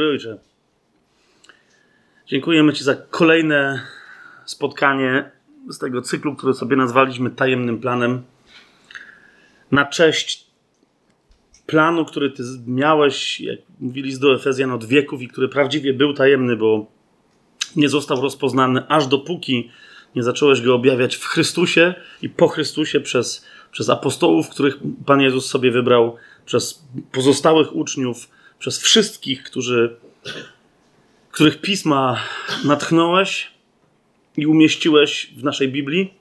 Dobry ojcze. Dziękujemy Ci za kolejne spotkanie z tego cyklu, który sobie nazwaliśmy tajemnym planem. Na cześć planu, który Ty miałeś, jak mówili do Efezjan od wieków i który prawdziwie był tajemny, bo nie został rozpoznany aż dopóki nie zacząłeś go objawiać w Chrystusie i po Chrystusie przez, przez apostołów, których Pan Jezus sobie wybrał, przez pozostałych uczniów, przez wszystkich, którzy, których pisma natchnąłeś i umieściłeś w naszej Biblii,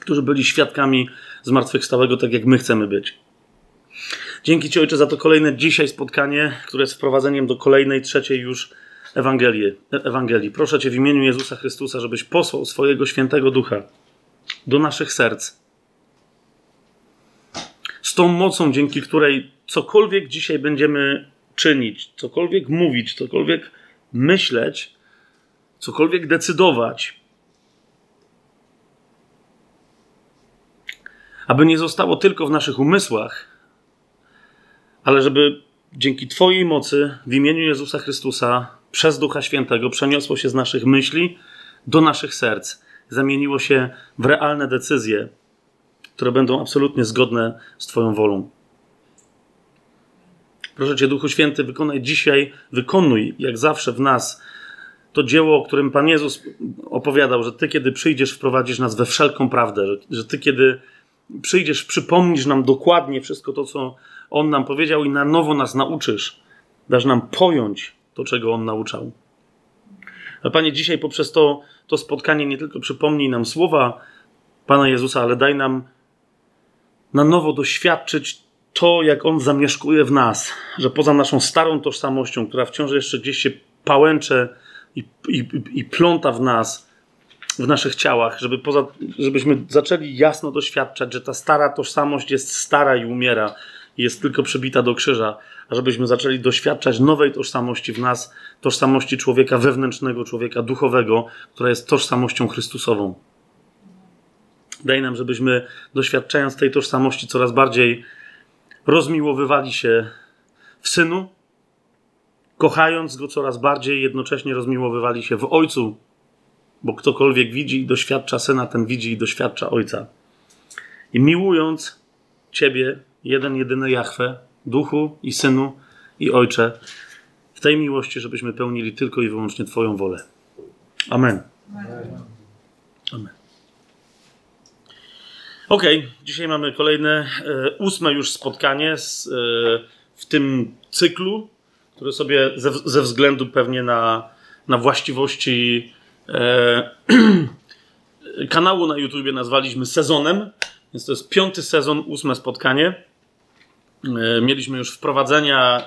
którzy byli świadkami zmartwychwstałego, tak jak my chcemy być. Dzięki Ci, Ojcze, za to kolejne dzisiaj spotkanie, które jest wprowadzeniem do kolejnej, trzeciej już Ewangelii. Ewangelii. Proszę Cię w imieniu Jezusa Chrystusa, żebyś posłał swojego świętego ducha do naszych serc. Z tą mocą, dzięki której cokolwiek dzisiaj będziemy czynić, cokolwiek mówić, cokolwiek myśleć, cokolwiek decydować, aby nie zostało tylko w naszych umysłach, ale żeby dzięki Twojej mocy w imieniu Jezusa Chrystusa przez Ducha Świętego przeniosło się z naszych myśli do naszych serc, zamieniło się w realne decyzje, które będą absolutnie zgodne z Twoją wolą. Proszę Cię, Duchu Święty, wykonaj dzisiaj, wykonuj jak zawsze w nas to dzieło, o którym Pan Jezus opowiadał, że Ty, kiedy przyjdziesz, wprowadzisz nas we wszelką prawdę, że, że Ty, kiedy przyjdziesz, przypomnisz nam dokładnie wszystko to, co On nam powiedział i na nowo nas nauczysz. Dasz nam pojąć to, czego On nauczał. Ale Panie, dzisiaj poprzez to, to spotkanie nie tylko przypomnij nam słowa Pana Jezusa, ale daj nam na nowo doświadczyć to, jak On zamieszkuje w nas, że poza naszą starą tożsamością, która wciąż jeszcze gdzieś się pałęcze i, i, i pląta w nas, w naszych ciałach, żeby poza, żebyśmy zaczęli jasno doświadczać, że ta stara tożsamość jest stara i umiera, jest tylko przybita do krzyża, a żebyśmy zaczęli doświadczać nowej tożsamości w nas, tożsamości człowieka wewnętrznego, człowieka duchowego, która jest tożsamością Chrystusową. Daj nam, żebyśmy doświadczając tej tożsamości coraz bardziej rozmiłowywali się w Synu, kochając Go coraz bardziej, jednocześnie rozmiłowywali się w Ojcu, bo ktokolwiek widzi i doświadcza Syna, ten widzi i doświadcza Ojca. I miłując Ciebie, jeden, jedyny Jahwe, Duchu i Synu i Ojcze, w tej miłości, żebyśmy pełnili tylko i wyłącznie Twoją wolę. Amen. Amen. Ok, dzisiaj mamy kolejne, e, ósme już spotkanie z, e, w tym cyklu, które sobie ze, ze względu pewnie na, na właściwości e, kanału na YouTubie nazwaliśmy sezonem. Więc to jest piąty sezon, ósme spotkanie. E, mieliśmy już wprowadzenia,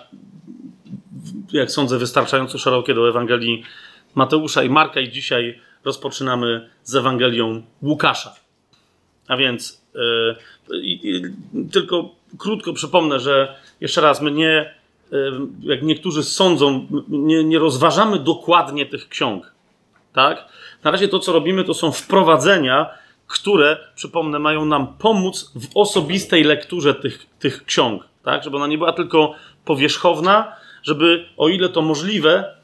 jak sądzę, wystarczająco szerokie do Ewangelii Mateusza i Marka, i dzisiaj rozpoczynamy z Ewangelią Łukasza. A więc yy, tylko krótko przypomnę, że jeszcze raz, my nie, yy, jak niektórzy sądzą, nie, nie rozważamy dokładnie tych ksiąg. Tak? Na razie to, co robimy, to są wprowadzenia, które, przypomnę, mają nam pomóc w osobistej lekturze tych, tych ksiąg. Tak? Żeby ona nie była tylko powierzchowna, żeby, o ile to możliwe,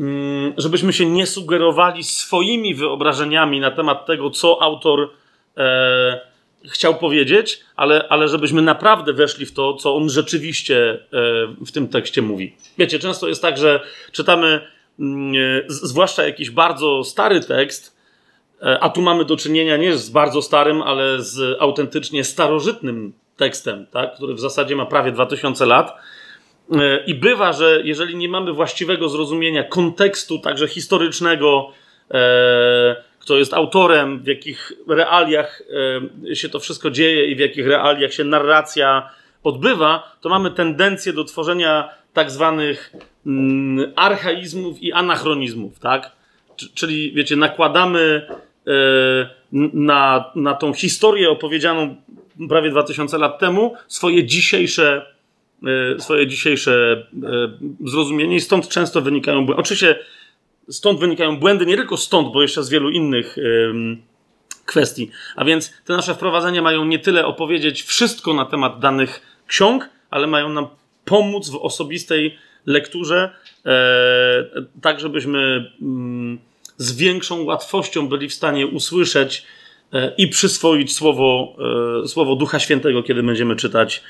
mm, żebyśmy się nie sugerowali swoimi wyobrażeniami na temat tego, co autor e, chciał powiedzieć, ale, ale żebyśmy naprawdę weszli w to, co on rzeczywiście e, w tym tekście mówi. Wiecie, często jest tak, że czytamy mm, e, zwłaszcza jakiś bardzo stary tekst, e, a tu mamy do czynienia nie z bardzo starym, ale z autentycznie starożytnym tekstem, tak, który w zasadzie ma prawie 2000 lat. E, I bywa, że jeżeli nie mamy właściwego zrozumienia kontekstu, także historycznego, e, kto jest autorem, w jakich realiach e, się to wszystko dzieje i w jakich realiach się narracja odbywa, to mamy tendencję do tworzenia tak zwanych mm, archaizmów i anachronizmów, tak? Czyli, wiecie, nakładamy na, na tą historię opowiedzianą prawie 2000 lat temu swoje dzisiejsze, e, swoje dzisiejsze e, zrozumienie i stąd często wynikają. Oczywiście stąd wynikają błędy, nie tylko stąd, bo jeszcze z wielu innych kwestii. A więc te nasze wprowadzenia mają nie tyle opowiedzieć wszystko na temat danych ksiąg, ale mają nam pomóc w osobistej lekturze, e, tak żebyśmy mm, z większą łatwością byli w stanie usłyszeć e, i przyswoić słowo, e, słowo Ducha Świętego, kiedy będziemy czytać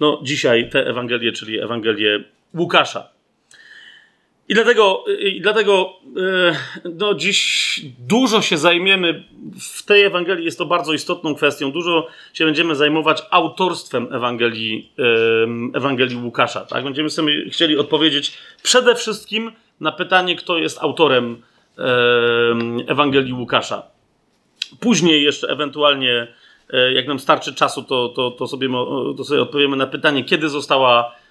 no, dzisiaj tę Ewangelię, czyli Ewangelię Łukasza. I dlatego, i dlatego no, dziś dużo się zajmiemy w tej Ewangelii, jest to bardzo istotną kwestią. Dużo się będziemy zajmować autorstwem Ewangelii, Ewangelii Łukasza. Tak? Będziemy sobie chcieli odpowiedzieć przede wszystkim na pytanie, kto jest autorem Ewangelii Łukasza. Później jeszcze ewentualnie, e, jak nam starczy czasu, to, to, to, sobie, to sobie odpowiemy na pytanie, kiedy została e,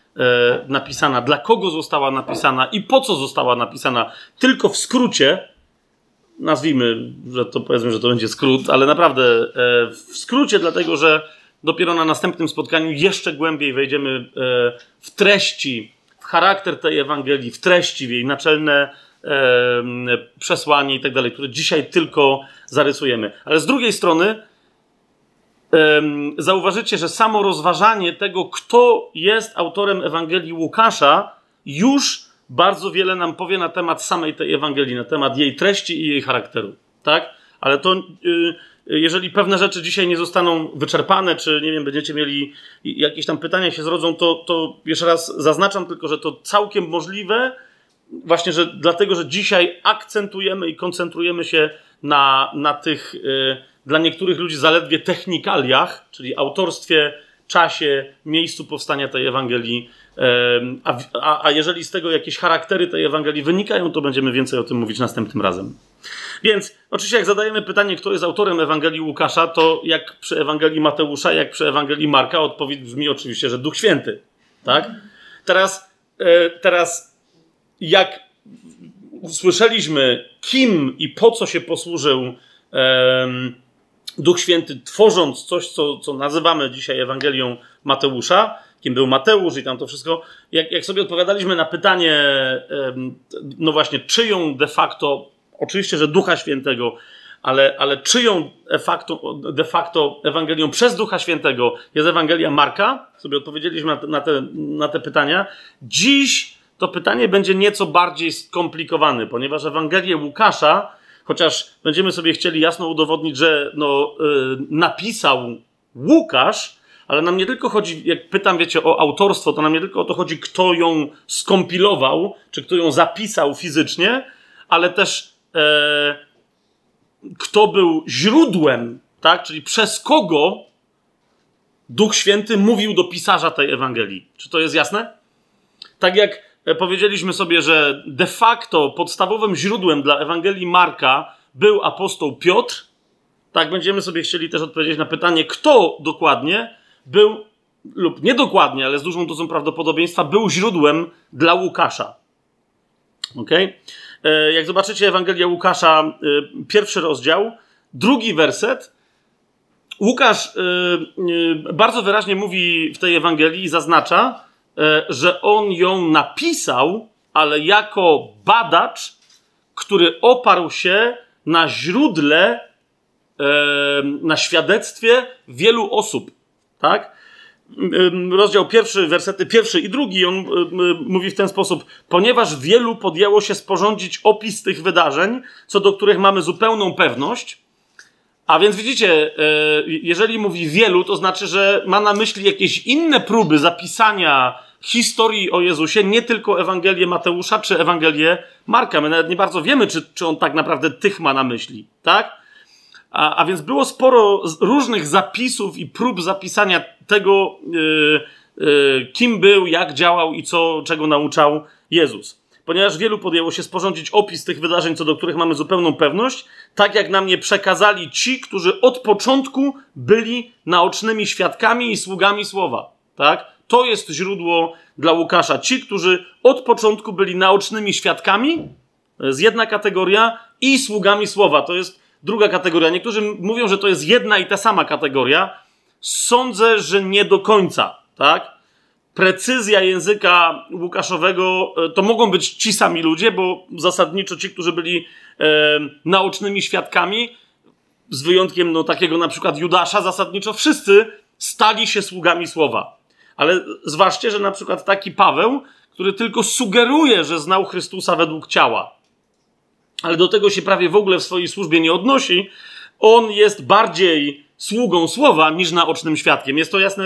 napisana, dla kogo została napisana i po co została napisana. Tylko w skrócie, nazwijmy, że to powiedzmy, że to będzie skrót, ale naprawdę e, w skrócie, dlatego że dopiero na następnym spotkaniu jeszcze głębiej wejdziemy w treści, w charakter tej Ewangelii, w treści, w jej naczelne przesłanie i tak dalej, które dzisiaj tylko zarysujemy. Ale z drugiej strony zauważycie, że samo rozważanie tego, kto jest autorem Ewangelii Łukasza, już bardzo wiele nam powie na temat samej tej Ewangelii, na temat jej treści i jej charakteru. Tak? Ale to, y, jeżeli pewne rzeczy dzisiaj nie zostaną wyczerpane, czy nie wiem, będziecie mieli jakieś tam pytania się zrodzą, to, to jeszcze raz zaznaczam tylko, że to całkiem możliwe, właśnie, że dlatego, że dzisiaj akcentujemy i koncentrujemy się na, na tych y, dla niektórych ludzi zaledwie technikaliach, czyli autorstwie, czasie, miejscu powstania tej Ewangelii. A, a, a jeżeli z tego jakieś charaktery tej Ewangelii wynikają, to będziemy więcej o tym mówić następnym razem. Więc oczywiście, jak zadajemy pytanie, kto jest autorem Ewangelii Łukasza, to jak przy Ewangelii Mateusza, jak przy Ewangelii Marka, odpowiedź brzmi oczywiście, że Duch Święty. Tak? Teraz, y, teraz jak usłyszeliśmy, kim i po co się posłużył um, Duch Święty, tworząc coś, co, co nazywamy dzisiaj Ewangelią Mateusza, kim był Mateusz i tam to wszystko, jak, jak sobie odpowiadaliśmy na pytanie, no właśnie, czyją de facto, oczywiście, że Ducha Świętego, ale, ale czyją de facto, de facto Ewangelią przez Ducha Świętego jest Ewangelia Marka, sobie odpowiedzieliśmy na te, na te, na te pytania. Dziś to pytanie będzie nieco bardziej skomplikowane, ponieważ Ewangelię Łukasza, chociaż będziemy sobie chcieli jasno udowodnić, że no, yy, napisał Łukasz, ale nam nie tylko chodzi, jak pytam, wiecie, o autorstwo, to nam nie tylko o to chodzi, kto ją skompilował, czy kto ją zapisał fizycznie, ale też e, kto był źródłem, tak? Czyli przez kogo Duch Święty mówił do pisarza tej Ewangelii. Czy to jest jasne? Tak jak powiedzieliśmy sobie, że de facto podstawowym źródłem dla Ewangelii Marka był apostoł Piotr. Tak, będziemy sobie chcieli też odpowiedzieć na pytanie, kto dokładnie był, lub niedokładnie, ale z dużą dozą prawdopodobieństwa, był źródłem dla Łukasza. Ok? E, jak zobaczycie Ewangelię Łukasza, e, pierwszy rozdział, drugi werset, Łukasz bardzo wyraźnie mówi w tej Ewangelii i zaznacza, E, że on ją napisał, ale jako badacz, który oparł się na źródle, e, na świadectwie wielu osób. Tak? Rozdział pierwszy, wersety pierwszy i drugi, on mówi w ten sposób: Ponieważ wielu podjęło się sporządzić opis tych wydarzeń, co do których mamy zupełną pewność, a więc widzicie, e, jeżeli mówi wielu, to znaczy, że ma na myśli jakieś inne próby zapisania historii o Jezusie, nie tylko Ewangelię Mateusza czy Ewangelię Marka. My nawet nie bardzo wiemy, czy, czy on tak naprawdę tych ma na myśli, tak? A, a więc było sporo różnych zapisów i prób zapisania tego, yy, yy, kim był, jak działał i co, czego nauczał Jezus. Ponieważ wielu podjęło się sporządzić opis tych wydarzeń, co do których mamy zupełną pewność, tak jak nam je przekazali ci, którzy od początku byli naocznymi świadkami i sługami słowa. Tak? To jest źródło dla Łukasza. Ci, którzy od początku byli naocznymi świadkami, to jest jedna kategoria, i sługami słowa, to jest druga kategoria. Niektórzy mówią, że to jest jedna i ta sama kategoria. Sądzę, że nie do końca, tak? Precyzja języka Łukaszowego e, to mogą być ci sami ludzie, bo zasadniczo ci, którzy byli e, naocznymi świadkami, z wyjątkiem no, takiego na przykład Judasza, zasadniczo wszyscy stali się sługami słowa. Ale zważcie, że na przykład taki Paweł, który tylko sugeruje, że znał Chrystusa według ciała, ale do tego się prawie w ogóle w swojej służbie nie odnosi, on jest bardziej sługą słowa niż naocznym świadkiem. Jest to jasne,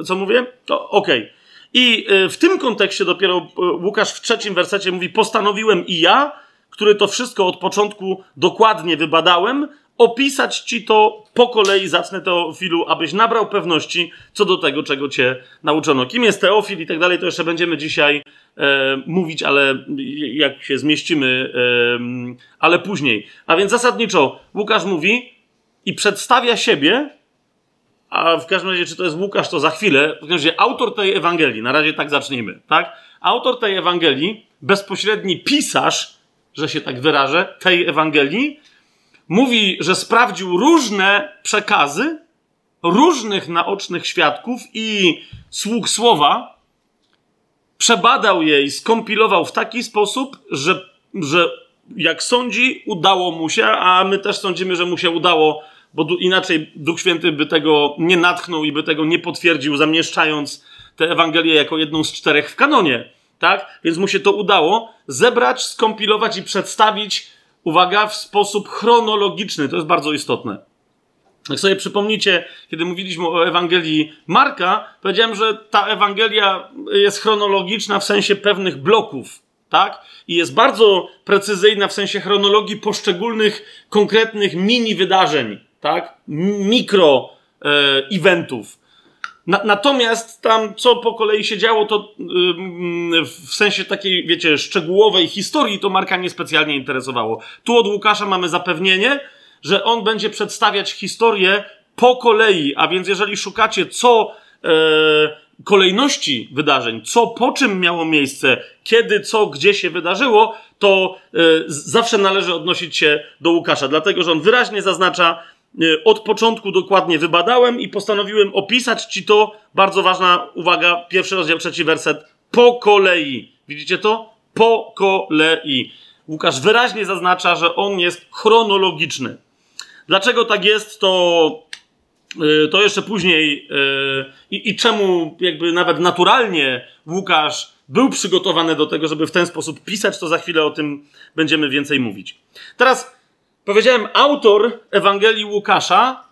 y, co mówię? To okej. Okay. I y, w tym kontekście dopiero y, Łukasz w trzecim wersecie mówi: Postanowiłem i ja, który to wszystko od początku dokładnie wybadałem, opisać ci to po kolei, zacznę Teofilu, abyś nabrał pewności co do tego, czego cię nauczono. Kim jest Teofil i tak dalej, to jeszcze będziemy dzisiaj e, mówić, ale jak się zmieścimy, e, ale później. A więc zasadniczo Łukasz mówi i przedstawia siebie, a w każdym razie, czy to jest Łukasz, to za chwilę, w każdym razie autor tej Ewangelii, na razie tak zacznijmy, tak? Autor tej Ewangelii, bezpośredni pisarz, że się tak wyrażę, tej Ewangelii, mówi, że sprawdził różne przekazy różnych naocznych świadków i sług słowa, przebadał je i skompilował w taki sposób, że, że jak sądzi, udało mu się, a my też sądzimy, że mu się udało, bo inaczej Duch Święty by tego nie natchnął i by tego nie potwierdził, zamieszczając tę Ewangelię jako jedną z czterech w kanonie. Tak? Więc mu się to udało zebrać, skompilować i przedstawić uwaga, w sposób chronologiczny. To jest bardzo istotne. Jak sobie przypomnicie, kiedy mówiliśmy o Ewangelii Marka, powiedziałem, że ta Ewangelia jest chronologiczna w sensie pewnych bloków, tak? I jest bardzo precyzyjna w sensie chronologii poszczególnych, konkretnych mini wydarzeń, tak? Mikro e, eventów. Na, natomiast tam, co po kolei się działo, to yy, w sensie takiej, wiecie, szczegółowej historii, to Marka niespecjalnie interesowało. Tu od Łukasza mamy zapewnienie, że on będzie przedstawiać historię po kolei, a więc jeżeli szukacie, co yy, kolejności wydarzeń, co po czym miało miejsce, kiedy, co, gdzie się wydarzyło, to yy, zawsze należy odnosić się do Łukasza, dlatego że on wyraźnie zaznacza, od początku dokładnie wybadałem i postanowiłem opisać ci to. Bardzo ważna uwaga, pierwszy rozdział, trzeci werset. Po kolei. Widzicie to? Po kolei. Łukasz wyraźnie zaznacza, że on jest chronologiczny. Dlaczego tak jest, to, y, to jeszcze później y, i, i czemu jakby nawet naturalnie Łukasz był przygotowany do tego, żeby w ten sposób pisać, to za chwilę o tym będziemy więcej mówić. Teraz Powiedziałem autor Ewangelii Łukasza.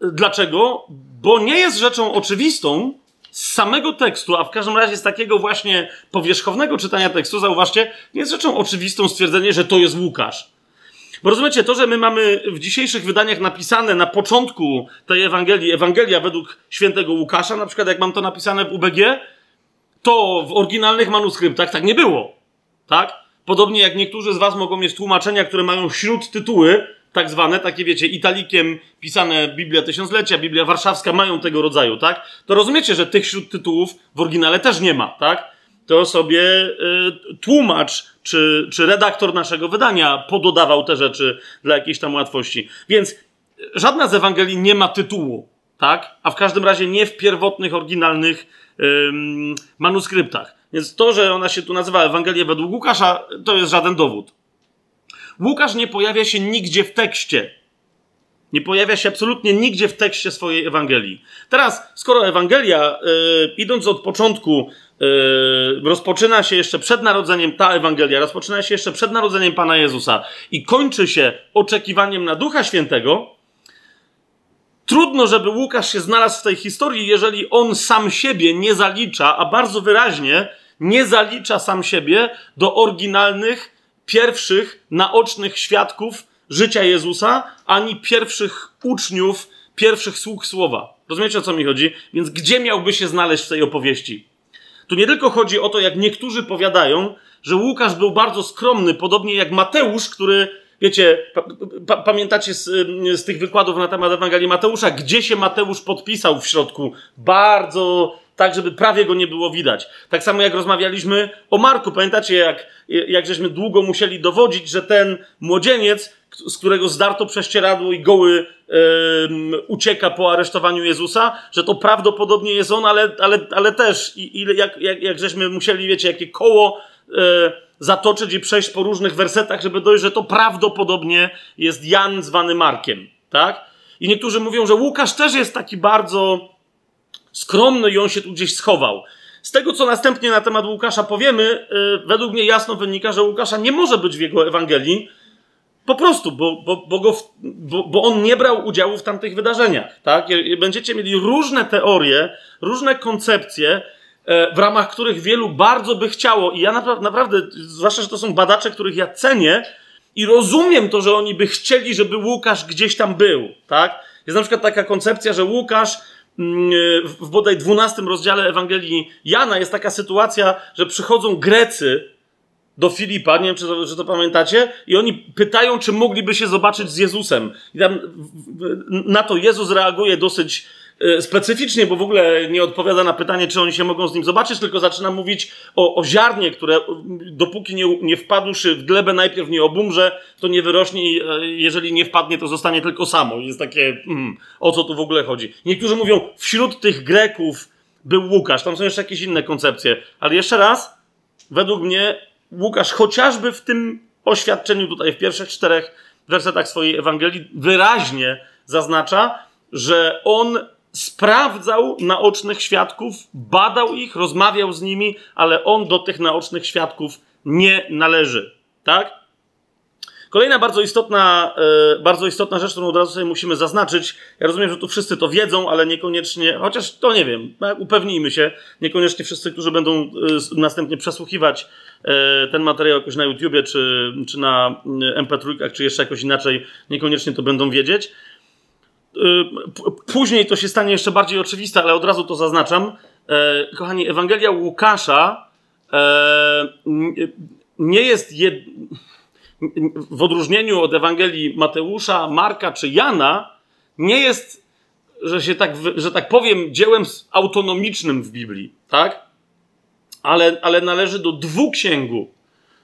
Dlaczego? Bo nie jest rzeczą oczywistą z samego tekstu, a w każdym razie z takiego właśnie powierzchownego czytania tekstu, zauważcie, nie jest rzeczą oczywistą stwierdzenie, że to jest Łukasz. Bo rozumiecie, to, że my mamy w dzisiejszych wydaniach napisane na początku tej Ewangelii, Ewangelia według świętego Łukasza, na przykład jak mam to napisane w UBG, to w oryginalnych manuskryptach tak nie było. Tak? Podobnie jak niektórzy z Was mogą mieć tłumaczenia, które mają śródtytuły, tak zwane, takie wiecie, italikiem pisane Biblia Tysiąclecia, Biblia Warszawska, mają tego rodzaju, tak? To rozumiecie, że tych śródtytułów w oryginale też nie ma, tak? To sobie y, tłumacz czy, czy redaktor naszego wydania pododawał te rzeczy dla jakiejś tam łatwości. Więc żadna z Ewangelii nie ma tytułu, tak? A w każdym razie nie w pierwotnych, oryginalnych y, manuskryptach. Więc to, że ona się tu nazywa Ewangelia według Łukasza, to jest żaden dowód. Łukasz nie pojawia się nigdzie w tekście. Nie pojawia się absolutnie nigdzie w tekście swojej Ewangelii. Teraz, skoro Ewangelia, yy, idąc od początku, yy, rozpoczyna się jeszcze przed narodzeniem, ta Ewangelia rozpoczyna się jeszcze przed narodzeniem Pana Jezusa i kończy się oczekiwaniem na Ducha Świętego, Trudno, żeby Łukasz się znalazł w tej historii, jeżeli on sam siebie nie zalicza, a bardzo wyraźnie nie zalicza sam siebie do oryginalnych, pierwszych, naocznych świadków życia Jezusa, ani pierwszych uczniów, pierwszych sług słowa. Rozumiecie o co mi chodzi? Więc gdzie miałby się znaleźć w tej opowieści? Tu nie tylko chodzi o to, jak niektórzy powiadają, że Łukasz był bardzo skromny, podobnie jak Mateusz, który Wiecie, pa, pa, pamiętacie z, z, tych wykładów na temat Ewangelii Mateusza, gdzie się Mateusz podpisał w środku? Bardzo tak, żeby prawie go nie było widać. Tak samo jak rozmawialiśmy o Marku. Pamiętacie, jak, jak żeśmy długo musieli dowodzić, że ten młodzieniec, z którego zdarto prześcieradło i goły yy, ucieka po aresztowaniu Jezusa, że to prawdopodobnie jest on, ale, ale, ale też i, i jak, jak, jak żeśmy musieli, wiecie, jakie koło yy, zatoczyć i przejść po różnych wersetach, żeby dojść, że to prawdopodobnie jest Jan zwany Markiem, tak? I niektórzy mówią, że Łukasz też jest taki bardzo skromny i on się tu gdzieś schował. z tego, co następnie na temat Łukasza powiemy, yy, według mnie jasno wynika, że Łukasza nie może być w jego Ewangelii, po prostu, bo, bo, bo, go w, bo, bo on nie brał udziału w tamtych wydarzeniach. Tak? Będziecie mieli różne teorie, różne koncepcje, w ramach których wielu bardzo by chciało, i ja naprawdę, zwłaszcza, że to są badacze, których ja cenię, i rozumiem to, że oni by chcieli, żeby Łukasz gdzieś tam był. Tak? Jest na przykład taka koncepcja, że Łukasz mm, w bodaj 12 rozdziale Ewangelii Jana jest taka sytuacja, że przychodzą Grecy do Filipa, nie wiem, czy to, czy to pamiętacie, i oni pytają, czy mogliby się zobaczyć z Jezusem. I tam na to Jezus reaguje dosyć e, specyficznie, bo w ogóle nie odpowiada na pytanie, czy oni się mogą z nim zobaczyć, tylko zaczyna mówić o, o ziarnie, które dopóki nie, nie wpadłszy w glebę najpierw nie obumrze, to nie wyrośnie i e, jeżeli nie wpadnie, to zostanie tylko samo. Jest takie, mm, o co tu w ogóle chodzi. Niektórzy mówią, wśród tych Greków był Łukasz, tam są jeszcze jakieś inne koncepcje, ale jeszcze raz, według mnie Łukasz chociażby w tym oświadczeniu tutaj, w pierwszych czterech wersetach swojej Ewangelii, wyraźnie zaznacza, że on sprawdzał naocznych świadków, badał ich, rozmawiał z nimi, ale on do tych naocznych świadków nie należy. Tak? Kolejna bardzo istotna, e, bardzo istotna rzecz, którą od razu sobie musimy zaznaczyć. Ja rozumiem, że tu wszyscy to wiedzą, ale niekoniecznie, chociaż to nie wiem, upewnijmy się, niekoniecznie wszyscy, którzy będą e, następnie przesłuchiwać e, ten materiał jakoś na YouTubie, czy, czy na MP3, czy jeszcze jakoś inaczej, niekoniecznie to będą wiedzieć. Później to się stanie jeszcze bardziej oczywiste, ale od razu to zaznaczam. Kochani, Ewangelia Łukasza nie jest jed w odróżnieniu od Ewangelii Mateusza, Marka czy Jana, nie jest, że się tak, że tak powiem, dziełem autonomicznym w Biblii, tak? Ale, ale należy do dwuksięgu.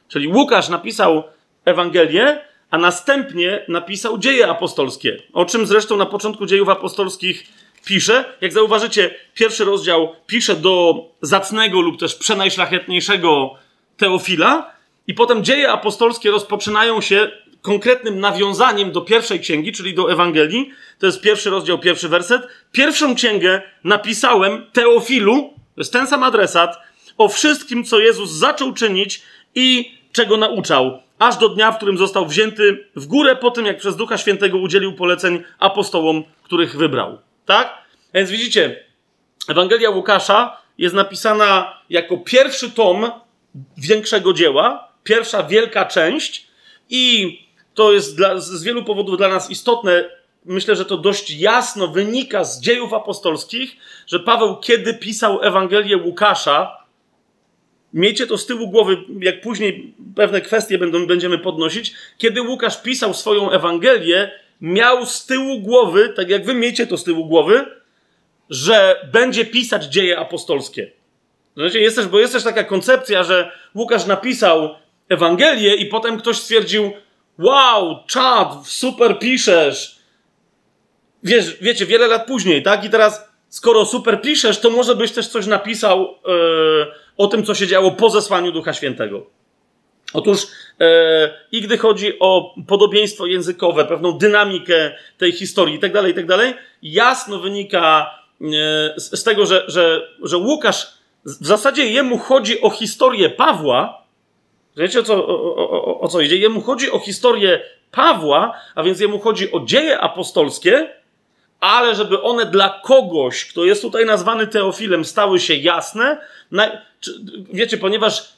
Czyli Łukasz napisał Ewangelię, a następnie napisał dzieje apostolskie, o czym zresztą na początku dziejów apostolskich pisze. Jak zauważycie, pierwszy rozdział pisze do zacnego lub też przenajszlachetniejszego Teofila, i potem dzieje apostolskie rozpoczynają się konkretnym nawiązaniem do pierwszej księgi, czyli do Ewangelii. To jest pierwszy rozdział, pierwszy werset. Pierwszą księgę napisałem Teofilu, to jest ten sam adresat, o wszystkim, co Jezus zaczął czynić i czego nauczał, aż do dnia, w którym został wzięty w górę po tym, jak przez Ducha Świętego udzielił poleceń apostołom, których wybrał. Tak? Więc widzicie, Ewangelia Łukasza jest napisana jako pierwszy tom większego dzieła, pierwsza wielka część i to jest dla, z wielu powodów dla nas istotne. Myślę, że to dość jasno wynika z dziejów apostolskich, że Paweł, kiedy pisał Ewangelię Łukasza, miejcie to z tyłu głowy, jak później pewne kwestie będą, będziemy podnosić, kiedy Łukasz pisał swoją Ewangelię, miał z tyłu głowy, tak jak wy miejcie to z tyłu głowy, że będzie pisać dzieje apostolskie. Znaczy, jest też, bo jest też taka koncepcja, że Łukasz napisał Ewangelię i potem ktoś stwierdził, wow, czad, super piszesz. Wiesz, wiecie, wiele lat później, tak? I teraz, skoro super piszesz, to może byś też coś napisał yy, o tym, co się działo po zesłaniu Ducha Świętego. Otóż yy, i gdy chodzi o podobieństwo językowe, pewną dynamikę tej historii i tak dalej, i tak jasno wynika yy, z, z, tego, że, że, że Łukasz, w zasadzie jemu chodzi o historię Pawła, Wiecie o co, o, o, o co idzie? Jemu chodzi o historię Pawła, a więc jemu chodzi o dzieje apostolskie, ale żeby one dla kogoś, kto jest tutaj nazwany Teofilem, stały się jasne. Wiecie, ponieważ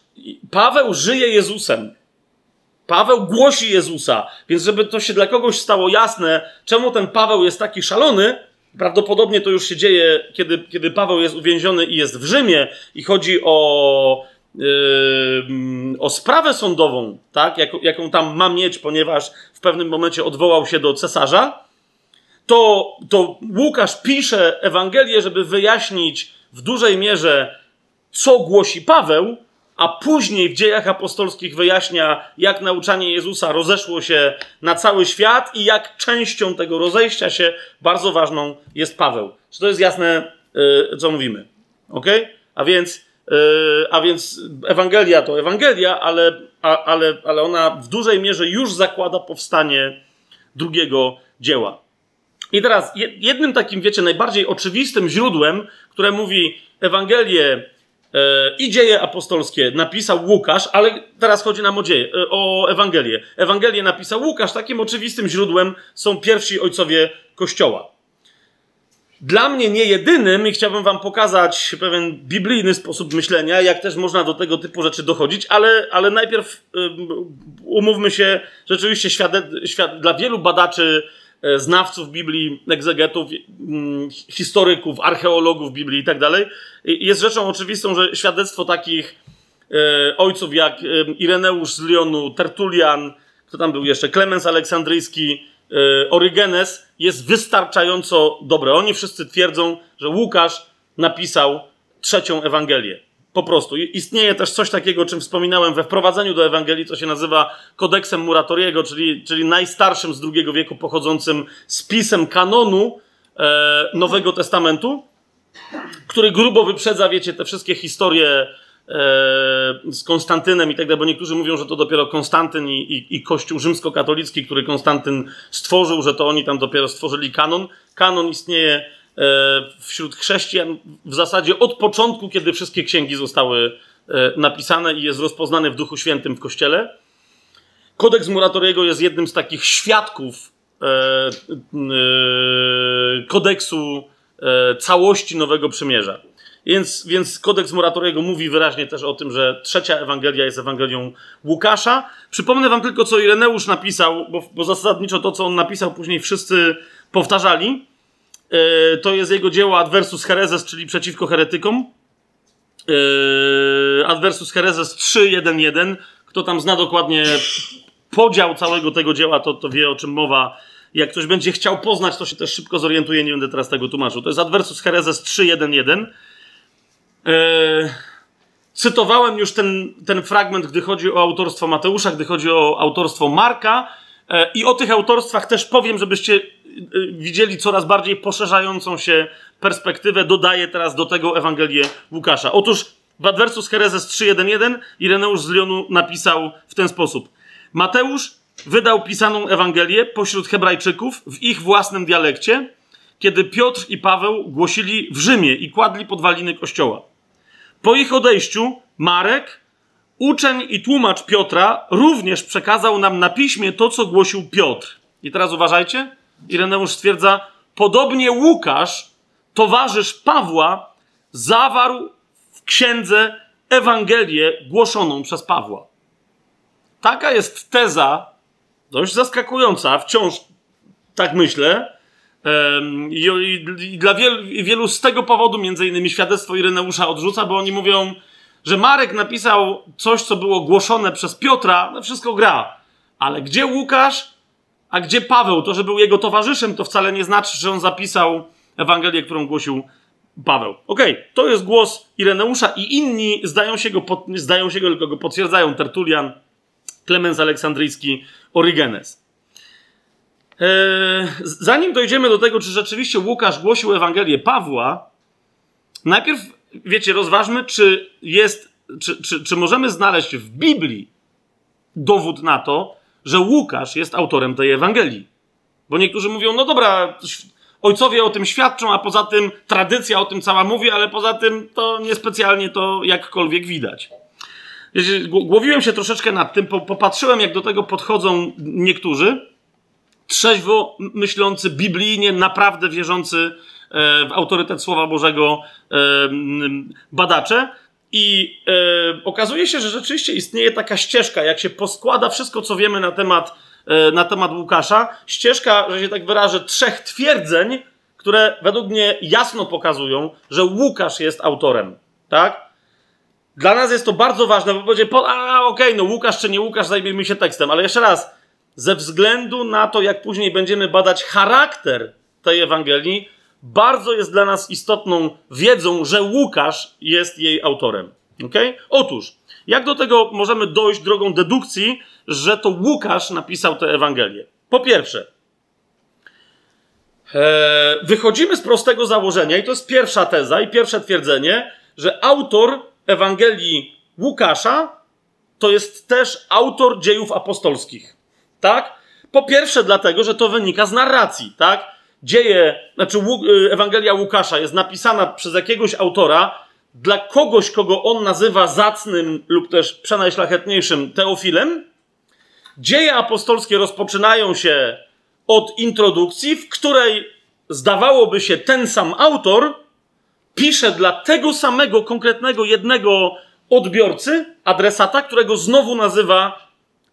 Paweł żyje Jezusem. Paweł głosi Jezusa, więc żeby to się dla kogoś stało jasne, czemu ten Paweł jest taki szalony, prawdopodobnie to już się dzieje, kiedy, kiedy Paweł jest uwięziony i jest w Rzymie i chodzi o o sprawę sądową, tak, jaką, jaką tam ma mieć, ponieważ w pewnym momencie odwołał się do cesarza, to, to Łukasz pisze Ewangelię, żeby wyjaśnić w dużej mierze, co głosi Paweł, a później w dziejach apostolskich wyjaśnia, jak nauczanie Jezusa rozeszło się na cały świat i jak częścią tego rozejścia się bardzo ważną jest Paweł. Czy to jest jasne, yy, co mówimy? Ok? A więc Yy, a więc Ewangelia to Ewangelia, ale, ale, ale ona w dużej mierze już zakłada powstanie drugiego dzieła. I teraz jednym takim, wiecie, najbardziej oczywistym źródłem, które mówi Ewangelię I dzieje apostolskie napisał Łukasz, ale teraz chodzi nam o, dzieje, e, o Ewangelię. Ewangelię napisał Łukasz, takim oczywistym źródłem są pierwsi ojcowie Kościoła. Dla mnie nie jedynym, i chciałbym Wam pokazać pewien biblijny sposób myślenia, jak też można do tego typu rzeczy dochodzić, ale, ale najpierw umówmy się, rzeczywiście dla wielu badaczy E, znawców Biblii, egzegetów, mm, historyków, archeologów Biblii i tak dalej, jest rzeczą oczywistą, że świadectwo takich e, ojców jak e, Ireneusz z Lyonu, Tertulian, kto tam był jeszcze, Klemens Aleksandryjski, Orygenes jest wystarczająco dobre. Oni wszyscy twierdzą, że Łukasz napisał trzecią Ewangelię. Po prostu. Istnieje też coś takiego, o czym wspominałem we wprowadzeniu do Ewangelii, co się nazywa kodeksem Muratoriego, czyli, czyli najstarszym z II wieku pochodzącym spisem kanonu e, Nowego Testamentu, który grubo wyprzedza, wiecie, te wszystkie historie e, z Konstantynem i tak dalej, bo niektórzy mówią, że to dopiero Konstantyn i, i, i Kościół rzymskokatolicki, który Konstantyn stworzył, że to oni tam dopiero stworzyli kanon. Kanon istnieje wśród chrześcijan w zasadzie od początku, kiedy wszystkie księgi zostały e, napisane i jest rozpoznany w Duchu Świętym w Kościele. Kodeks Muratoriego jest jednym z takich świadków e, kodeksu całości Nowego Przymierza. Więc, więc kodeks Muratoriego mówi wyraźnie też o tym, że trzecia Ewangelia jest Ewangelią Łukasza. Przypomnę wam tylko, co Ireneusz napisał, bo, bo zasadniczo to, co on napisał, później wszyscy powtarzali. E, to jest jego dzieło Adversus Hereses, czyli przeciwko heretykom. E, Adversus Hereses 3.1.1. Kto tam zna dokładnie podział całego tego dzieła, to, to wie o czym mowa. Jak ktoś będzie chciał poznać, to się też szybko zorientuje, nie będę teraz tego tłumaczył. To jest Adversus Hereses 3.1.1. E, cytowałem już ten, ten fragment, gdy chodzi o autorstwo Mateusza, gdy chodzi o autorstwo Marka. I o tych autorstwach też powiem, żebyście widzieli coraz bardziej poszerzającą się perspektywę, dodaje teraz do tego Ewangelię Łukasza. Otóż w Adversus Hereses 3.1.1 Ireneusz z Lyonu napisał w ten sposób. Mateusz wydał pisaną Ewangelię pośród Hebrajczyków w ich własnym dialekcie, kiedy Piotr i Paweł głosili w Rzymie i kładli podwaliny kościoła. Po ich odejściu Marek, uczeń i tłumacz Piotra, również przekazał nam na piśmie to, co głosił Piotr. I teraz uważajcie. Ireneusz stwierdza, podobnie Łukasz, towarzysz Pawła, zawarł w księdze Ewangelię głoszoną przez Pawła. Taka jest teza, dość zaskakująca, wciąż tak myślę. I dla wielu, wielu z tego powodu, między innymi świadectwo Ireneusza odrzuca, bo oni mówią, że Marek napisał coś, co było głoszone przez Piotra, no wszystko gra. Ale gdzie Łukasz? A gdzie Paweł? To, że był jego towarzyszem, to wcale nie znaczy, że on zapisał Ewangelię, którą głosił Paweł. Okej, okay, to jest głos Ireneusza i inni zdają się go, pod, zdają się go, tylko go potwierdzają. Tertulian, Klemens Aleksandryjski, Orygenes. Eee, zanim dojdziemy do tego, czy rzeczywiście Łukasz głosił Ewangelię Pawła, najpierw, wiecie, rozważmy, czy jest, czy, czy, czy możemy znaleźć w Biblii dowód na to, że Łukasz jest autorem tej Ewangelii. Bo niektórzy mówią, no dobra, ojcowie o tym świadczą, a poza tym tradycja o tym cała mówi, ale poza tym to niespecjalnie to jakkolwiek widać. Głowiłem się troszeczkę nad tym, popatrzyłem, jak do tego podchodzą niektórzy, trzeźwo myślący, biblijnie, naprawdę wierzący e, w autorytet Słowa Bożego e, badacze, i e, okazuje się, że rzeczywiście istnieje taka ścieżka, jak się poskłada wszystko, co wiemy na temat, e, na temat Łukasza, ścieżka, że się tak wyrażę, trzech twierdzeń, które według mnie jasno pokazują, że Łukasz jest autorem. Tak? Dla nas jest to bardzo ważne, bo będzie, po, a okej, okay, no Łukasz czy nie Łukasz, zajmijmy się tekstem, ale jeszcze raz, ze względu na to, jak później będziemy badać charakter tej Ewangelii, bardzo jest dla nas istotną wiedzą, że Łukasz jest jej autorem. Okay? Otóż, jak do tego możemy dojść drogą dedukcji, że to Łukasz napisał tę Ewangelię? Po pierwsze, e, wychodzimy z prostego założenia, i to jest pierwsza teza i pierwsze twierdzenie, że autor Ewangelii Łukasza to jest też autor dziejów apostolskich. Tak? Po pierwsze, dlatego, że to wynika z narracji, tak? Dzieje, znaczy y, Ewangelia Łukasza jest napisana przez jakiegoś autora dla kogoś, kogo on nazywa zacnym lub też przenajszlachetniejszym Teofilem, dzieje apostolskie rozpoczynają się od introdukcji, w której zdawałoby się ten sam autor pisze dla tego samego konkretnego jednego odbiorcy, adresata, którego znowu nazywa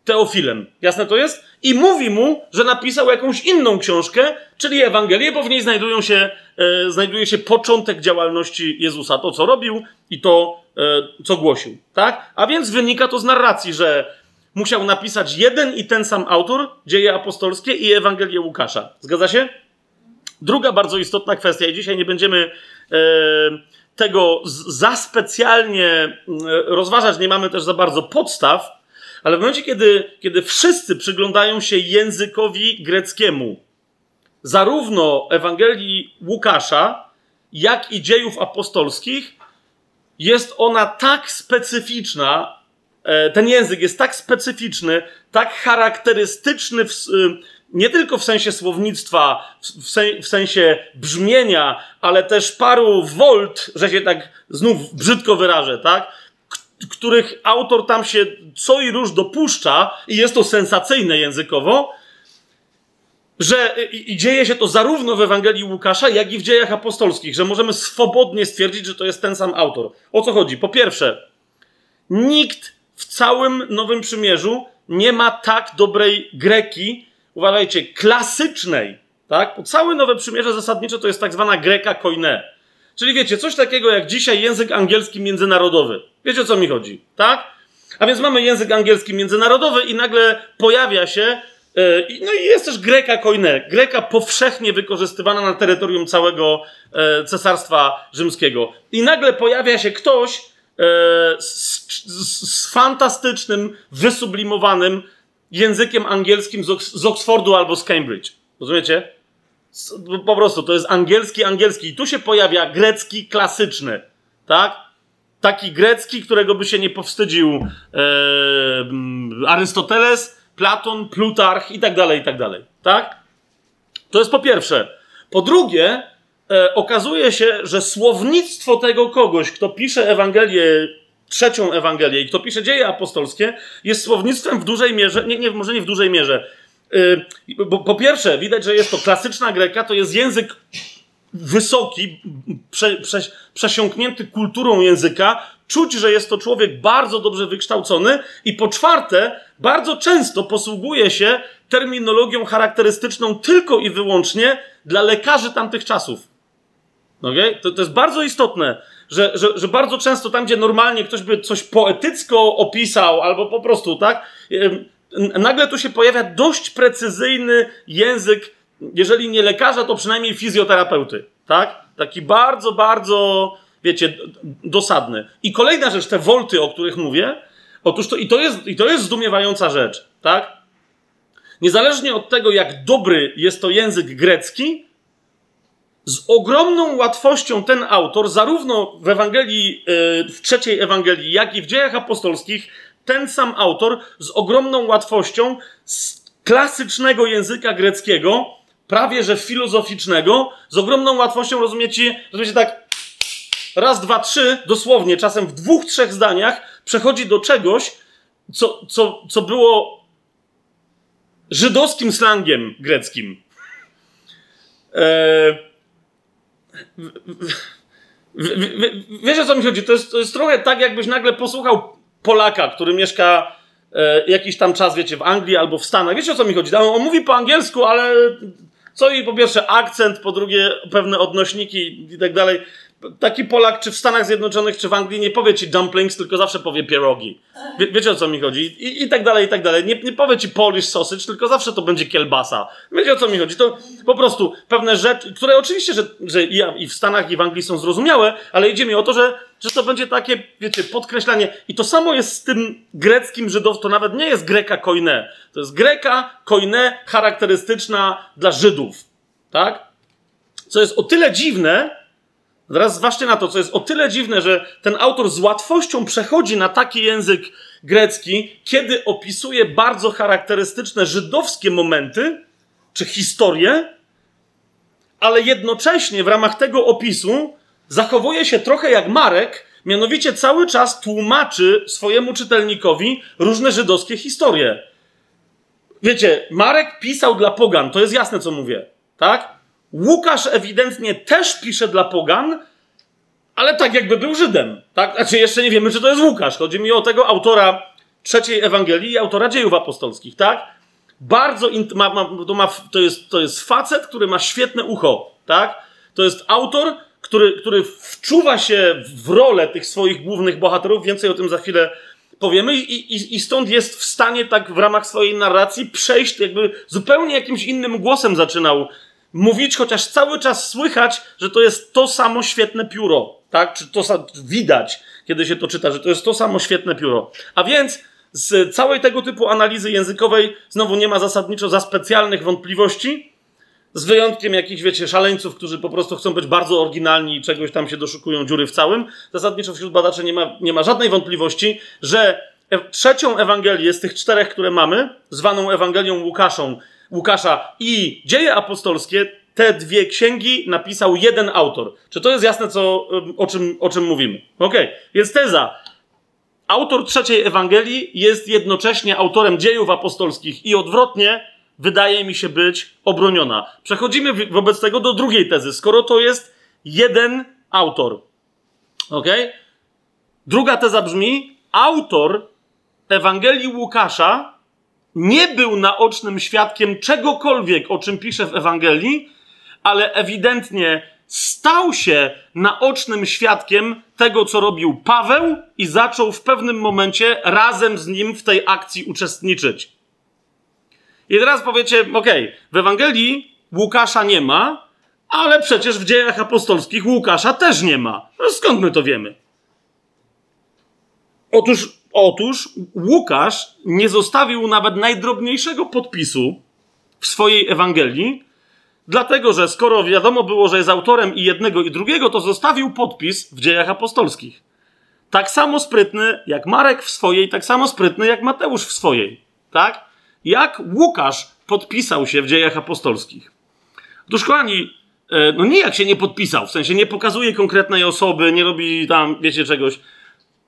Teofilem. Jasne to jest? I mówi mu, że napisał jakąś inną książkę, czyli Ewangelię, bo w niej znajdują się, e, znajduje się początek działalności Jezusa, to co robił i to, e, co głosił. Tak? A więc wynika to z narracji, że musiał napisać jeden i ten sam autor, dzieje apostolskie i Ewangelię Łukasza. Zgadza się? Druga bardzo istotna kwestia, i dzisiaj nie będziemy e, tego za specjalnie e, rozważać, nie mamy też za bardzo podstaw, ale w momencie, kiedy, kiedy wszyscy przyglądają się językowi greckiemu, zarówno Ewangelii Łukasza, jak i dziejów apostolskich, jest ona tak specyficzna, e, ten język jest tak specyficzny, tak charakterystyczny w, nie tylko w sensie słownictwa, w, sensie brzmienia, ale też paru volt, że się tak znów brzydko wyrażę, tak? Których autor tam się co i róż dopuszcza, i jest to sensacyjne językowo, że i, i dzieje się to zarówno w Ewangelii Łukasza, jak i w dziejach apostolskich, że możemy swobodnie stwierdzić, że to jest ten sam autor. O co chodzi? Po pierwsze, nikt w całym Nowym Przymierzu nie ma tak dobrej greki, uważajcie, klasycznej, tak? Bo całe Nowe Przymierze zasadniczo to jest tak zwana greka koine. Czyli wiecie, coś takiego jak dzisiaj język angielski międzynarodowy. Wiecie o co mi chodzi, tak? A więc mamy język angielski międzynarodowy i nagle pojawia się yy, no i jest też greka koine. Greka powszechnie wykorzystywana na terytorium całego yy, cesarstwa rzymskiego. I nagle pojawia się ktoś yy, z, z, z fantastycznym, wysublimowanym językiem angielskim z, z Oxfordu albo z Cambridge. Rozumiecie? Po prostu to jest angielski, angielski. I tu się pojawia grecki klasyczny, tak? Taki grecki, którego by się nie powstydził e, Arystoteles, Platon, Plutarch i tak dalej, i tak dalej, tak? To jest po pierwsze. Po drugie, e, okazuje się, że słownictwo tego kogoś, kto pisze Ewangelię trzecią Ewangelię i kto pisze dzieje apostolskie, jest słownictwem w dużej mierze, nie, nie, może nie w dużej mierze. Yy, bo, po pierwsze, widać, że jest to klasyczna greka, to jest język wysoki, prze, prze, przesiąknięty kulturą języka. Czuć, że jest to człowiek bardzo dobrze wykształcony. I po czwarte, bardzo często posługuje się terminologią charakterystyczną tylko i wyłącznie dla lekarzy tamtych czasów. Okay? To, to jest bardzo istotne że, że, że bardzo często tam, gdzie normalnie ktoś by coś poetycko opisał, albo po prostu, tak, nagle tu się pojawia dość precyzyjny język, jeżeli nie lekarza, to przynajmniej fizjoterapeuty, tak? Taki bardzo, bardzo, wiecie, dosadny. I kolejna rzecz, te wolty, o których mówię, otóż to, i to jest, i to jest zdumiewająca rzecz, tak? Niezależnie od tego, jak dobry jest to język grecki, z ogromną łatwością ten autor, zarówno w Ewangelii, e, w trzeciej Ewangelii, jak i w dziejach apostolskich, ten sam autor z ogromną łatwością z klasycznego języka greckiego, prawie że filozoficznego, z ogromną łatwością rozumiecie, rozumiecie tak raz, dwa, trzy, dosłownie, czasem w dwóch, trzech zdaniach przechodzi do czegoś, co, co, co było żydowskim slangiem greckim. Eee, Wiesz o co mi chodzi? To jest, to jest trochę tak, jakbyś nagle posłuchał Polaka, który mieszka e, jakiś tam czas, wiecie, w Anglii albo w Stanach. Wiecie o co mi chodzi? On, mówi po angielsku, ale co i po pierwsze akcent, po drugie pewne odnośniki i tak dalej taki Polak, czy w Stanach Zjednoczonych, czy w Anglii, nie powie ci dumplings, tylko zawsze powie pierogi. Wie, wiecie o co mi chodzi? I, I, tak dalej, i tak dalej. Nie, nie powie ci Polish sausage, tylko zawsze to będzie kielbasa. Wiecie o co mi chodzi? To po prostu pewne rzeczy, które oczywiście, że, że i w Stanach, i w Anglii są zrozumiałe, ale idzie mi o to, że, że to będzie takie, wiecie, podkreślanie. I to samo jest z tym greckim Żydów, to nawet nie jest greka koine. To jest greka koine charakterystyczna dla Żydów. Tak? Co jest o tyle dziwne, Teraz zważcie na to, co jest o tyle dziwne, że ten autor z łatwością przechodzi na taki język grecki, kiedy opisuje bardzo charakterystyczne żydowskie momenty czy historie, ale jednocześnie w ramach tego opisu zachowuje się trochę jak Marek, Mianowicie cały czas tłumaczy swojemu czytelnikowi różne żydowskie historie. Wiecie, Marek pisał dla pogan, to jest jasne, co mówię, tak? Łukasz ewidentnie też pisze dla pogan, ale tak jakby był Żydem, tak? Znaczy jeszcze nie wiemy, czy to jest Łukasz. Chodzi mi o tego autora trzeciej Ewangelii i autora dziejów apostolskich, tak? Bardzo, ma, ma, to, ma, to, jest, to jest facet, który ma świetne ucho, tak? To jest autor, który, który wczuwa się w rolę tych swoich głównych bohaterów, więcej o tym za chwilę powiemy, i, i, i stąd jest w stanie tak w ramach swojej narracji przejść, jakby zupełnie jakimś innym głosem zaczynał mówić, chociaż cały czas słychać, że to jest to samo świetne pióro, tak? Czy to widać, kiedy się to czyta, że to jest to samo świetne pióro. A więc z całej tego typu analizy językowej znowu nie ma zasadniczo za specjalnych wątpliwości, z wyjątkiem jakichś, wiecie, szaleńców, którzy po prostu chcą być bardzo oryginalni i czegoś tam się doszukują dziury w całym. Zasadniczo wśród badaczy nie ma, nie ma żadnej wątpliwości, że e trzecią Ewangelię z tych czterech, które mamy, zwaną Ewangelią Łukaszą, Łukasza i Dzieje Apostolskie, te dwie księgi napisał jeden autor. Czy to jest jasne, co, o, czym, o czym mówimy? Okej, okay. więc teza. Autor trzeciej Ewangelii jest jednocześnie autorem dziejów apostolskich i odwrotnie wydaje mi się być obroniona. Przechodzimy wobec tego do drugiej tezy. Skoro to jest jeden autor, ok? Druga teza brzmi: autor Ewangelii Łukasza nie był naocznym świadkiem czegokolwiek, o czym pisze w Ewangelii, ale ewidentnie stał się naocznym świadkiem tego, co robił Paweł i zaczął w pewnym momencie razem z nim w tej akcji uczestniczyć. I teraz powiecie, ok, w Ewangelii Łukasza nie ma, ale przecież w dziejach apostolskich Łukasza też nie ma. No skąd my to wiemy? Otóż, otóż Łukasz nie zostawił nawet najdrobniejszego podpisu w swojej Ewangelii, dlatego że skoro wiadomo było, że jest autorem i jednego i drugiego, to zostawił podpis w dziejach apostolskich. Tak samo sprytny jak Marek w swojej, tak samo sprytny jak Mateusz w swojej. Tak? Jak Łukasz podpisał się w dziejach apostolskich. Otóż, kochani, e, no nijak się nie podpisał, w sensie nie pokazuje konkretnej osoby, nie robi tam, wiecie, czegoś,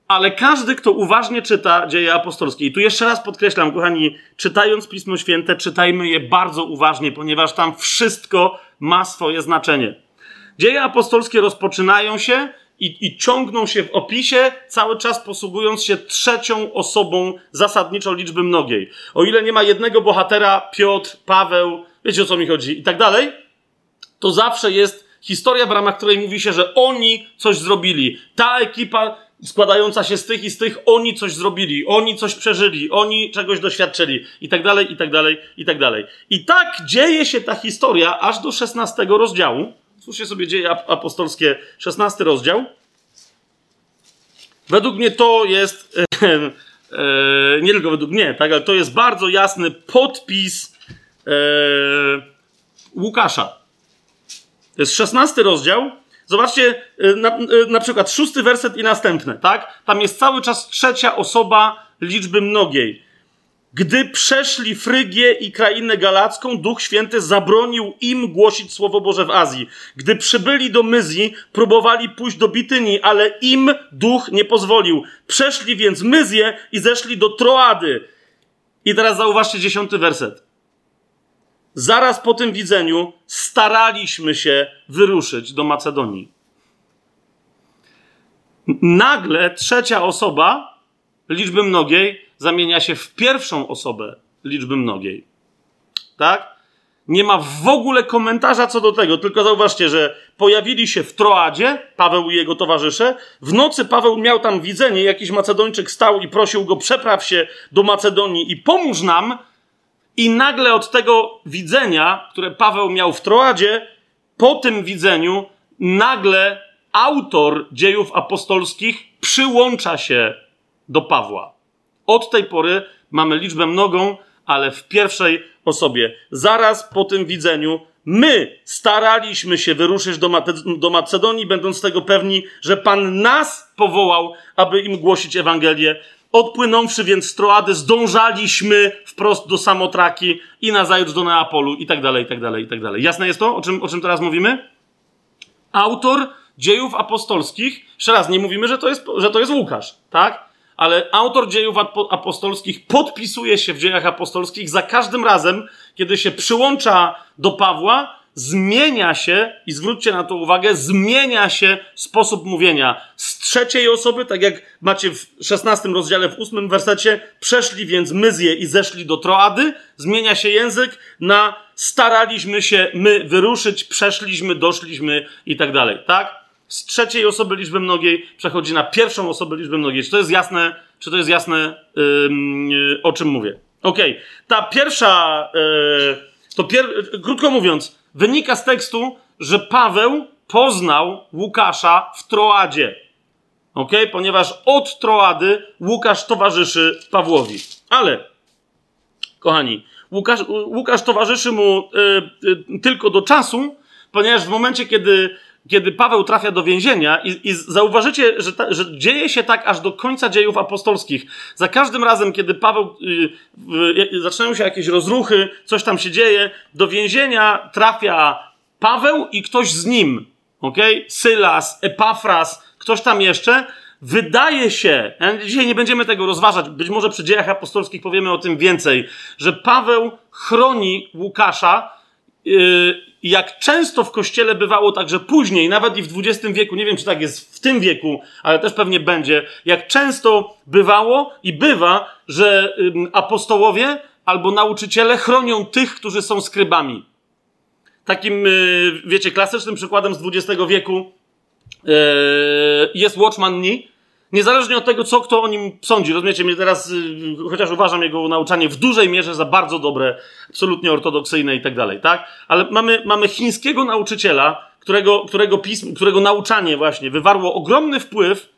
ale każdy, kto uważnie czyta dzieje apostolskie, i tu jeszcze raz podkreślam, kochani, czytając Pismo Święte, czytajmy je bardzo uważnie, ponieważ tam wszystko ma swoje znaczenie. Dzieje apostolskie rozpoczynają się i, i ciągną się w opisie, cały czas posługując się trzecią osobą zasadniczo liczby mnogiej. O ile nie ma jednego bohatera, Piotr, Paweł, wiecie o co mi chodzi, i tak dalej, to zawsze jest historia, w ramach której mówi się, że oni coś zrobili. Ta ekipa składająca się z tych i z tych, oni coś zrobili, oni coś przeżyli, oni czegoś doświadczyli, i tak dalej, i tak dalej, i tak dalej. I tak dzieje się ta historia aż do 16 rozdziału Spójrzcie sobie dzieje apostolskie, 16 rozdział. Według mnie to jest, e, e, nie tylko według mnie, tak, ale to jest bardzo jasny podpis e, Łukasza. To jest 16 rozdział. Zobaczcie e, na, e, na przykład szósty werset i następne, tak? Tam jest cały czas trzecia osoba liczby mnogiej. Gdy przeszli Frygię i krainę galacką, Duch Święty zabronił im głosić Słowo Boże w Azji. Gdy przybyli do Myzji, próbowali pójść do Bityni, ale im Duch nie pozwolił. Przeszli więc Myzję i zeszli do Troady. I teraz zauważcie dziesiąty werset. Zaraz po tym widzeniu staraliśmy się wyruszyć do Macedonii. Nagle trzecia osoba liczby mnogiej zamienia się w pierwszą osobę liczby mnogiej. Tak? Nie ma w ogóle komentarza co do tego, tylko zauważcie, że pojawili się w Troadzie, Paweł i jego towarzysze. W nocy Paweł miał tam widzenie, jakiś Macedończyk stał i prosił go, przepraw się do Macedonii i pomóż nam. I nagle od tego widzenia, które Paweł miał w Troadzie, po tym widzeniu, nagle autor dziejów apostolskich przyłącza się do Pawła. Od tej pory mamy liczbę mnogą, ale w pierwszej osobie. Zaraz po tym widzeniu my staraliśmy się wyruszyć do, do Macedonii, będąc tego pewni, że Pan nas powołał, aby im głosić Ewangelię. Odpłynąwszy więc z Troady, zdążaliśmy wprost do Samotraki i nazajutrz do Neapolu i tak dalej, i tak dalej, i tak dalej. Jasne jest to, o czym, o czym teraz mówimy? Autor dziejów apostolskich, jeszcze raz, nie mówimy, że to jest, że to jest Łukasz, tak? Ale autor dziejów apostolskich podpisuje się w dziejach apostolskich za każdym razem, kiedy się przyłącza do Pawła, zmienia się, i zwróćcie na to uwagę, zmienia się sposób mówienia. Z trzeciej osoby, tak jak macie w 16 rozdziale, w 8 wersecie, przeszli więc Myzję i zeszli do Troady, zmienia się język na staraliśmy się my wyruszyć, przeszliśmy, doszliśmy i tak dalej, tak? Z trzeciej osoby liczby mnogiej przechodzi na pierwszą osobę liczby mnogiej. Czy to jest jasne, czy to jest jasne, yy, o czym mówię? Okej, okay. ta pierwsza, yy, to pier krótko mówiąc, wynika z tekstu, że Paweł poznał Łukasza w Troadzie. Ok? Ponieważ od Troady Łukasz towarzyszy Pawłowi. Ale, kochani, Łukasz, Łukasz towarzyszy mu y, y, tylko do czasu, ponieważ w momencie, kiedy, kiedy Paweł trafia do więzienia, i, i zauważycie, że, ta, że, dzieje się tak aż do końca dziejów apostolskich. Za każdym razem, kiedy Paweł y, zaczynają się jakieś rozruchy, coś tam się dzieje, do więzienia trafia Paweł i ktoś z nim. ok? Sylas, Epafras, ktoś tam jeszcze Wydaje się, dzisiaj nie będziemy tego rozważać, być może przy dziejach apostolskich powiemy o tym więcej, że Paweł chroni Łukasza, yy, jak często w kościele bywało także później, nawet i w XX wieku, nie wiem czy tak jest w tym wieku, ale też pewnie będzie, jak często bywało i bywa, że apostołowie albo nauczyciele chronią tych, którzy są skrybami. Takim, yy, wiecie, klasycznym przykładem z XX wieku Yy, jest Watchman Nee. Niezależnie od tego, co kto o nim sądzi. Rozumiecie mnie teraz, yy, chociaż uważam jego nauczanie w dużej mierze za bardzo dobre, absolutnie ortodoksyjne i tak dalej, tak? Ale mamy, mamy chińskiego nauczyciela, którego, którego pism, którego nauczanie właśnie wywarło ogromny wpływ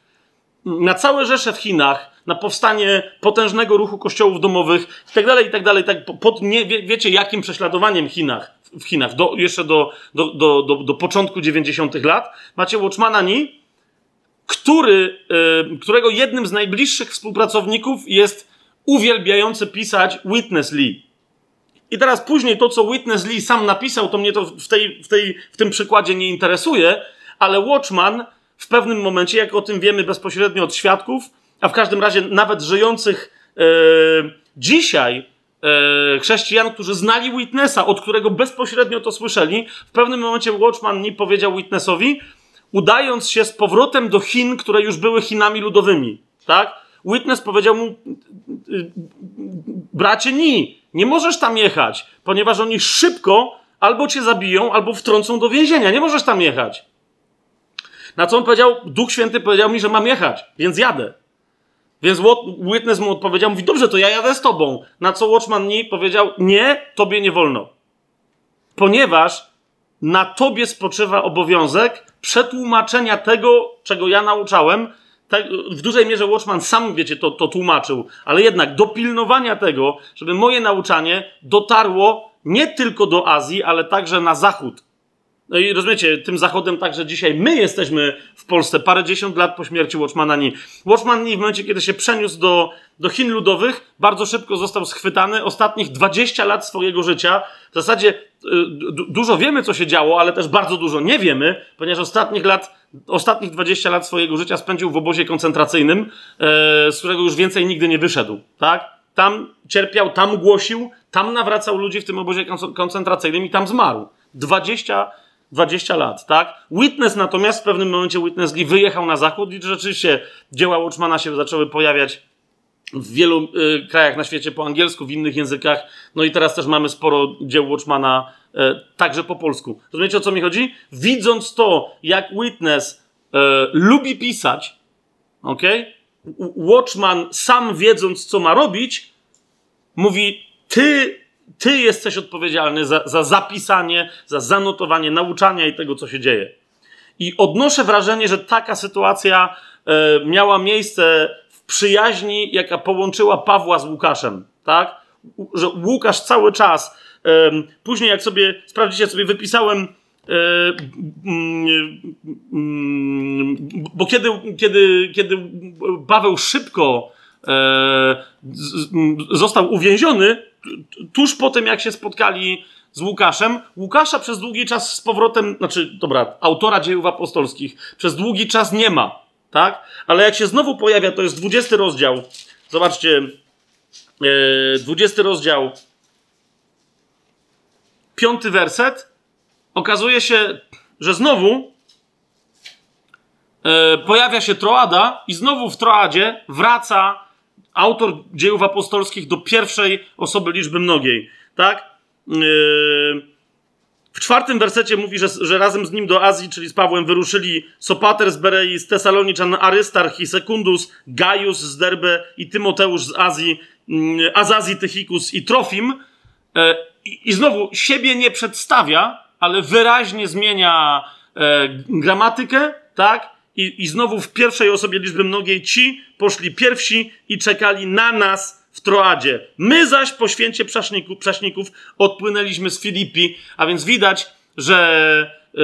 na całe Rzesze w Chinach, na powstanie potężnego ruchu kościołów domowych i tak dalej, i tak dalej, tak pod nie wie, wiecie jakim prześladowaniem w Chinach, w Chinach, do, jeszcze do, do, do, do, do początku 90. lat, macie Watchmana Ni, który, yy, którego jednym z najbliższych współpracowników jest uwielbiający pisać Witness Lee. I teraz później to, co Witness Lee sam napisał, to mnie to w, tej, w, tej, w tym przykładzie nie interesuje, ale Watchman w pewnym momencie, jak o tym wiemy bezpośrednio od świadków, a w każdym razie nawet żyjących e, dzisiaj e, chrześcijan, którzy znali Witnessa, od którego bezpośrednio to słyszeli, w pewnym momencie Watchman nie powiedział Witnessowi, udając się z powrotem do Chin, które już były Chinami ludowymi, tak? Witness powiedział mu, bracie Ni, nie możesz tam jechać, ponieważ oni szybko albo cię zabiją, albo wtrącą do więzienia. Nie możesz tam jechać. Na co on powiedział? Duch Święty powiedział mi, że mam jechać, więc jadę. Więc Witness mu odpowiedział, mówi, dobrze, to ja jadę z tobą. Na co Watchman nie powiedział, nie, tobie nie wolno. Ponieważ na tobie spoczywa obowiązek przetłumaczenia tego, czego ja nauczałem. W dużej mierze Watchman sam, wiecie, to, to tłumaczył, ale jednak dopilnowania tego, żeby moje nauczanie dotarło nie tylko do Azji, ale także na zachód no i rozumiecie, tym zachodem także dzisiaj my jesteśmy w Polsce parę dziesiąt lat po śmierci Watchmana Nee. Watchman Nee w momencie, kiedy się przeniósł do, do Chin Ludowych, bardzo szybko został schwytany. Ostatnich 20 lat swojego życia, w zasadzie y, dużo wiemy, co się działo, ale też bardzo dużo nie wiemy, ponieważ ostatnich lat, ostatnich 20 lat swojego życia spędził w obozie koncentracyjnym, y, z którego już więcej nigdy nie wyszedł, tak? Tam cierpiał, tam głosił, tam nawracał ludzi w tym obozie koncentracyjnym i tam zmarł. 20 20 lat, tak? Witness natomiast w pewnym momencie Witness Lee wyjechał na zachód i rzeczywiście dzieła Watchmana się zaczęły pojawiać w wielu y, krajach na świecie po angielsku, w innych językach. No i teraz też mamy sporo dzieł Watchmana y, także po polsku. Rozumiecie o co mi chodzi? Widząc to, jak Witness y, lubi pisać, ok? Watchman sam wiedząc, co ma robić, mówi: Ty ty jesteś odpowiedzialny za, za zapisanie, za zanotowanie nauczania i tego, co się dzieje. I odnoszę wrażenie, że taka sytuacja e, miała miejsce w przyjaźni, jaka połączyła Pawła z Łukaszem, tak? Że Łukasz cały czas, e, później jak sobie, sprawdzicie, sobie wypisałem, e, mm, bo kiedy, kiedy, kiedy Paweł szybko e, został uwięziony, tuż po tym, jak się spotkali z Łukaszem. Łukasza przez długi czas z powrotem, znaczy, dobra, autora dziejów apostolskich, przez długi czas nie ma, tak? Ale jak się znowu pojawia, to jest 20 rozdział. Zobaczcie, yy, 20 rozdział, piąty werset. Okazuje się, że znowu yy, pojawia się Troada i znowu w Troadzie wraca autor dziejów apostolskich do pierwszej osoby liczby mnogiej, tak? Yy, w czwartym wersecie mówi, że, że razem z nim do Azji, czyli z Pawłem, wyruszyli Sopater z Berei, z Tesaloniczan, Arystarch i Sekundus, Gaius z Derbe i Tymoteusz z Azji, yy, Azazji, Tychikus i Trofim. Yy, I znowu siebie nie przedstawia, ale wyraźnie zmienia gramatykę, tak? I, I znowu w pierwszej osobie liczby mnogiej ci poszli pierwsi i czekali na nas w Troadzie. My zaś po święcie prześników, odpłynęliśmy z Filipi, a więc widać, że, yy,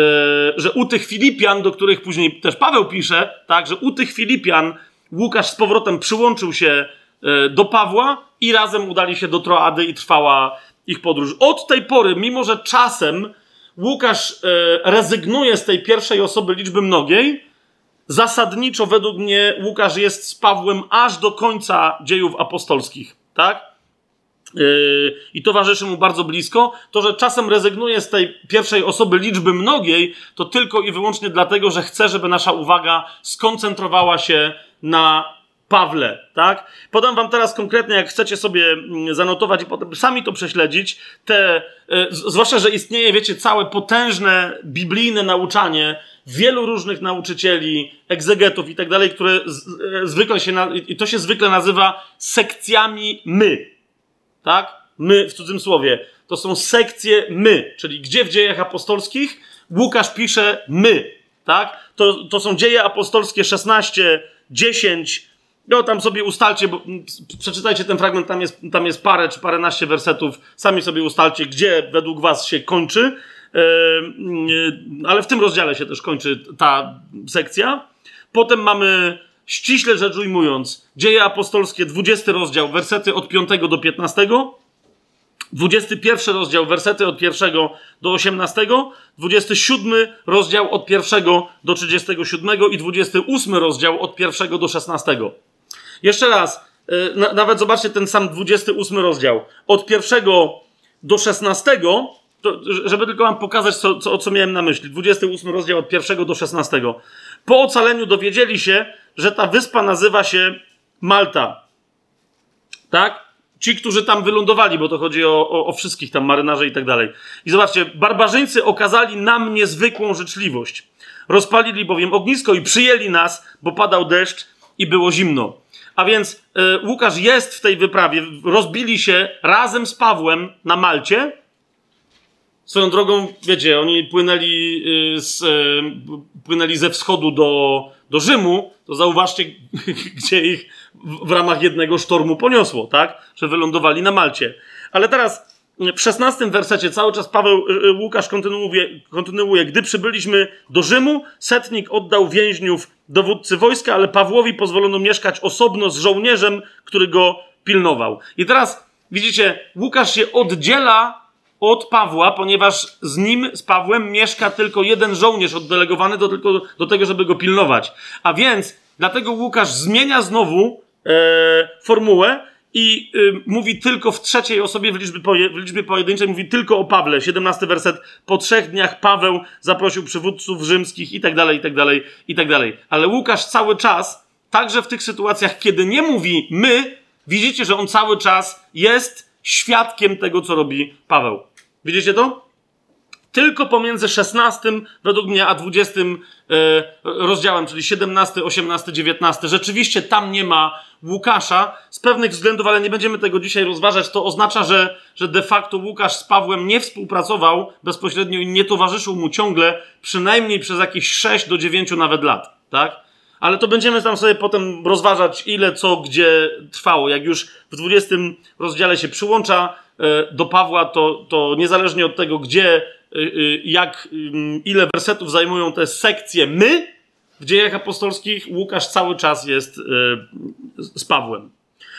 że u tych Filipian, do których później też Paweł pisze, tak, że u tych Filipian Łukasz z powrotem przyłączył się yy, do Pawła i razem udali się do Troady i trwała ich podróż. Od tej pory, mimo że czasem Łukasz yy, rezygnuje z tej pierwszej osoby liczby mnogiej, zasadniczo według mnie Łukasz jest z Pawłem aż do końca dziejów apostolskich, tak? Yy, I towarzyszy mu bardzo blisko. To, że czasem rezygnuje z tej pierwszej osoby liczby mnogiej, to tylko i wyłącznie dlatego, że chce, żeby nasza uwaga skoncentrowała się na Pawle, tak? Podam wam teraz konkretnie, jak chcecie sobie mm, zanotować i potem sami to prześledzić, te, yy, zwłaszcza, że istnieje, wiecie, całe potężne biblijne nauczanie wielu różnych nauczycieli, egzegetów i tak dalej, które e, zwykle się, na, i to się zwykle nazywa sekcjami my. Tak? My w cudzym słowie. To są sekcje my, czyli gdzie w dziejach apostolskich Łukasz pisze my. Tak? To, to są dzieje apostolskie 16, 10. No tam sobie ustalcie, bo przeczytajcie ten fragment, tam jest, tam jest parę czy paręnaście wersetów. Sami sobie ustalcie, gdzie według was się kończy ale w tym rozdziale się też kończy ta sekcja. Potem mamy, ściśle rzecz ujmując, Dzieje Apostolskie, 20 rozdział, wersety od 5 do 15. 21 rozdział, wersety od 1 do 18, 27 rozdział od 1 do 37 i 28 rozdział od 1 do 16. Jeszcze raz, e, nawet zobaczcie ten sam 28 rozdział. Od 1 do 16 to, żeby tylko wam pokazać, co, co, co miałem na myśli. 28 rozdział od 1 do 16. Po ocaleniu dowiedzieli się, że ta wyspa nazywa się Malta. Tak? Ci, którzy tam wylądowali, bo to chodzi o, o, o wszystkich tam marynarze i tak dalej. I zobaczcie, barbarzyńcy okazali nam niezwykłą życzliwość. Rozpalili bowiem ognisko i przyjęli nas, bo padał deszcz i było zimno. A więc y, Łukasz jest w tej wyprawie. Rozbili się razem z Pawłem na Malcie Swoją drogą, wiecie, oni płynęli, y, z, y, płynęli ze wschodu do, do Rzymu, to zauważcie, gdzie ich w, w ramach jednego sztormu poniosło, tak? Że wylądowali na Malcie. Ale teraz w szesnastym wersecie cały czas Paweł y, Łukasz kontynuuje, kontynuuje. Gdy przybyliśmy do Rzymu, setnik oddał więźniów dowódcy wojska, ale Pawłowi pozwolono mieszkać osobno z żołnierzem, który go pilnował. I teraz widzicie, Łukasz się oddziela od Pawła, ponieważ z nim, z Pawłem, mieszka tylko jeden żołnierz oddelegowany do, tylko do tego, żeby go pilnować. A więc, dlatego Łukasz zmienia znowu e, formułę i y, mówi tylko w trzeciej osobie, w liczbie, poje, w liczbie pojedynczej, mówi tylko o Pawle. 17 werset. Po trzech dniach Paweł zaprosił przywódców rzymskich i tak dalej, i tak dalej, i tak dalej. Ale Łukasz cały czas, także w tych sytuacjach, kiedy nie mówi my, widzicie, że on cały czas jest świadkiem tego, co robi Paweł. Widzicie to? Tylko pomiędzy 16 według mnie a 20 e, rozdziałem, czyli 17, 18, 19, rzeczywiście tam nie ma Łukasza z pewnych względów, ale nie będziemy tego dzisiaj rozważać. To oznacza, że, że de facto Łukasz z Pawłem nie współpracował bezpośrednio i nie towarzyszył mu ciągle, przynajmniej przez jakieś 6 do 9 nawet lat. Tak? ale to będziemy tam sobie potem rozważać, ile co gdzie trwało. Jak już w 20 rozdziale się przyłącza e, do Pawła, to, to niezależnie od tego, gdzie, jak, ile wersetów zajmują te sekcje my w dziejach apostolskich, Łukasz cały czas jest z Pawłem.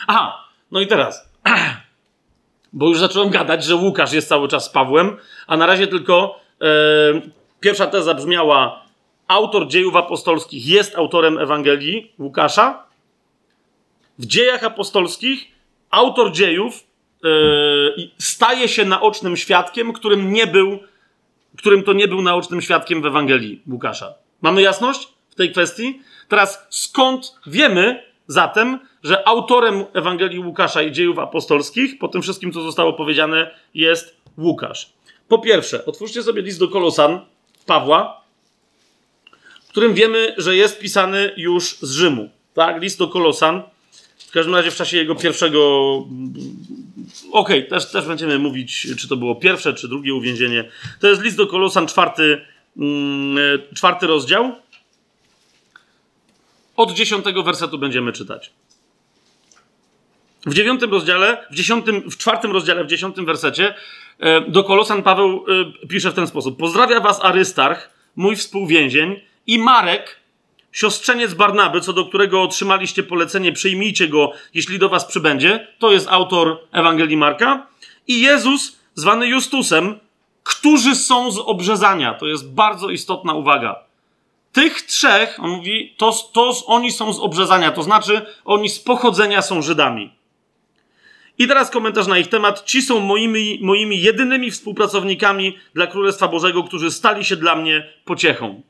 Aha, no i teraz. bo już zacząłem gadać, że Łukasz jest cały czas z Pawłem, a na razie tylko pierwsza teza brzmiała: autor dziejów apostolskich jest autorem Ewangelii Łukasza. W dziejach apostolskich autor dziejów staje się naocznym świadkiem, którym nie był, którym to nie był naocznym świadkiem w Ewangelii Łukasza. Mamy jasność w tej kwestii? Teraz skąd wiemy zatem, że autorem Ewangelii Łukasza i dziejów apostolskich, po tym wszystkim, co zostało powiedziane, jest Łukasz. Po pierwsze, otwórzcie sobie list do Kolosan Pawła, w którym wiemy, że jest pisany już z Rzymu. Tak, list do Kolosan. W każdym razie w czasie jego pierwszego. Okej, okay, też, też będziemy mówić, czy to było pierwsze, czy drugie uwięzienie. To jest list do Kolosan, czwarty, mm, czwarty rozdział. Od dziesiątego wersetu będziemy czytać. W dziewiątym rozdziale, w, dziesiątym, w czwartym rozdziale, w dziesiątym wersecie e, do Kolosan Paweł e, pisze w ten sposób. Pozdrawia was Arystarch, mój współwięzień i Marek, siostrzeniec Barnaby, co do którego otrzymaliście polecenie, przyjmijcie go, jeśli do was przybędzie. To jest autor Ewangelii Marka. I Jezus, zwany Justusem, którzy są z obrzezania. To jest bardzo istotna uwaga. Tych trzech, on mówi, to, to oni są z obrzezania, to znaczy oni z pochodzenia są Żydami. I teraz komentarz na ich temat. Ci są moimi, moimi jedynymi współpracownikami dla Królestwa Bożego, którzy stali się dla mnie pociechą.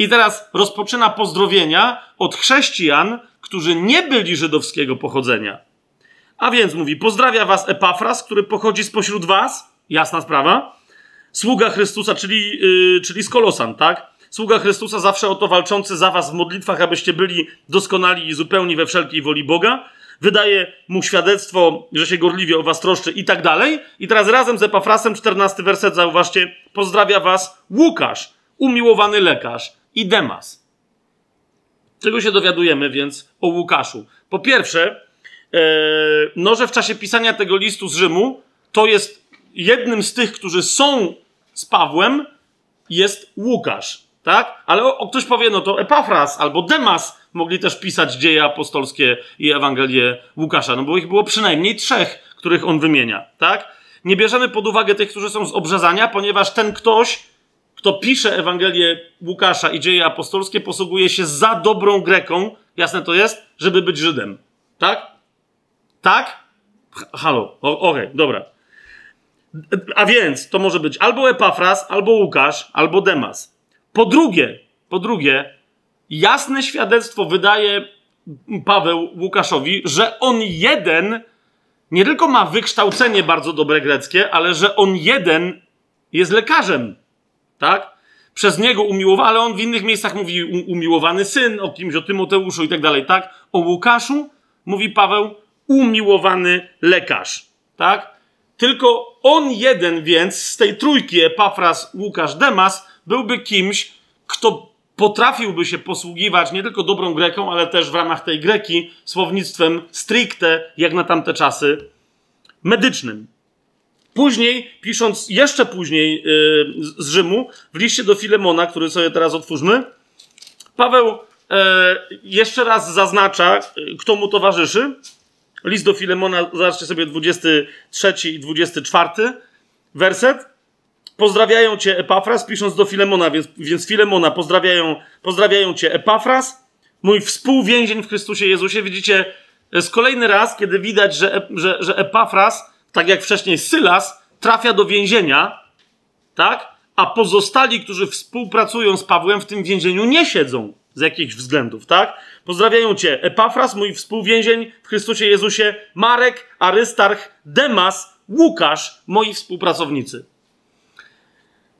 I teraz rozpoczyna pozdrowienia od chrześcijan, którzy nie byli żydowskiego pochodzenia. A więc mówi: Pozdrawia was Epafras, który pochodzi spośród was, jasna sprawa, sługa Chrystusa, czyli, yy, czyli z Kolosan, tak? Sługa Chrystusa zawsze o to walczący za was w modlitwach, abyście byli doskonali i zupełni we wszelkiej woli Boga wydaje mu świadectwo, że się gorliwie o was troszczy i tak dalej. I teraz razem z Epafrasem, 14 werset, zauważcie, pozdrawia was Łukasz, umiłowany lekarz i Demas. Czego się dowiadujemy więc o Łukaszu? Po pierwsze, e, no, że w czasie pisania tego listu z Rzymu, to jest jednym z tych, którzy są z Pawłem, jest Łukasz, tak? Ale o, o ktoś powie, no to Epafras albo Demas mogli też pisać dzieje apostolskie i Ewangelię Łukasza, no bo ich było przynajmniej trzech, których on wymienia, tak? Nie bierzemy pod uwagę tych, którzy są z obrzezania, ponieważ ten ktoś, kto pisze Ewangelię Łukasza i dzieje apostolskie, posługuje się za dobrą Greką, jasne to jest, żeby być Żydem, tak? Tak? Halo, okej, okay, dobra. A więc to może być albo Epafras, albo Łukasz, albo Demas. Po drugie, po drugie, jasne świadectwo wydaje Paweł Łukaszowi, że on jeden nie tylko ma wykształcenie bardzo dobre greckie, ale że on jeden jest lekarzem. Tak? Przez niego umiłowany, ale on w innych miejscach mówi umiłowany syn, o kimś, o Tymoteuszu i tak dalej, tak? O Łukaszu mówi Paweł umiłowany lekarz, tak? Tylko on jeden więc z tej trójki Epafras, Łukasz, Demas byłby kimś, kto potrafiłby się posługiwać nie tylko dobrą Greką, ale też w ramach tej Greki słownictwem stricte, jak na tamte czasy, medycznym. Później, pisząc jeszcze później yy, z Rzymu, w liście do Filemona, który sobie teraz otwórzmy, Paweł yy, jeszcze raz zaznacza, yy, kto mu towarzyszy. List do Filemona, zobaczcie sobie 23 i 24 werset. Pozdrawiają cię Epafras, pisząc do Filemona, więc, więc Filemona pozdrawiają, pozdrawiają cię Epafras, mój współwięzień w Chrystusie Jezusie. Widzicie, jest kolejny raz, kiedy widać, że, że, że Epafras, tak jak wcześniej Sylas, trafia do więzienia, tak? A pozostali, którzy współpracują z Pawłem w tym więzieniu, nie siedzą z jakichś względów, tak? Pozdrawiają cię Epafras, mój współwięzień w Chrystusie Jezusie, Marek, Arystarch, Demas, Łukasz, moi współpracownicy.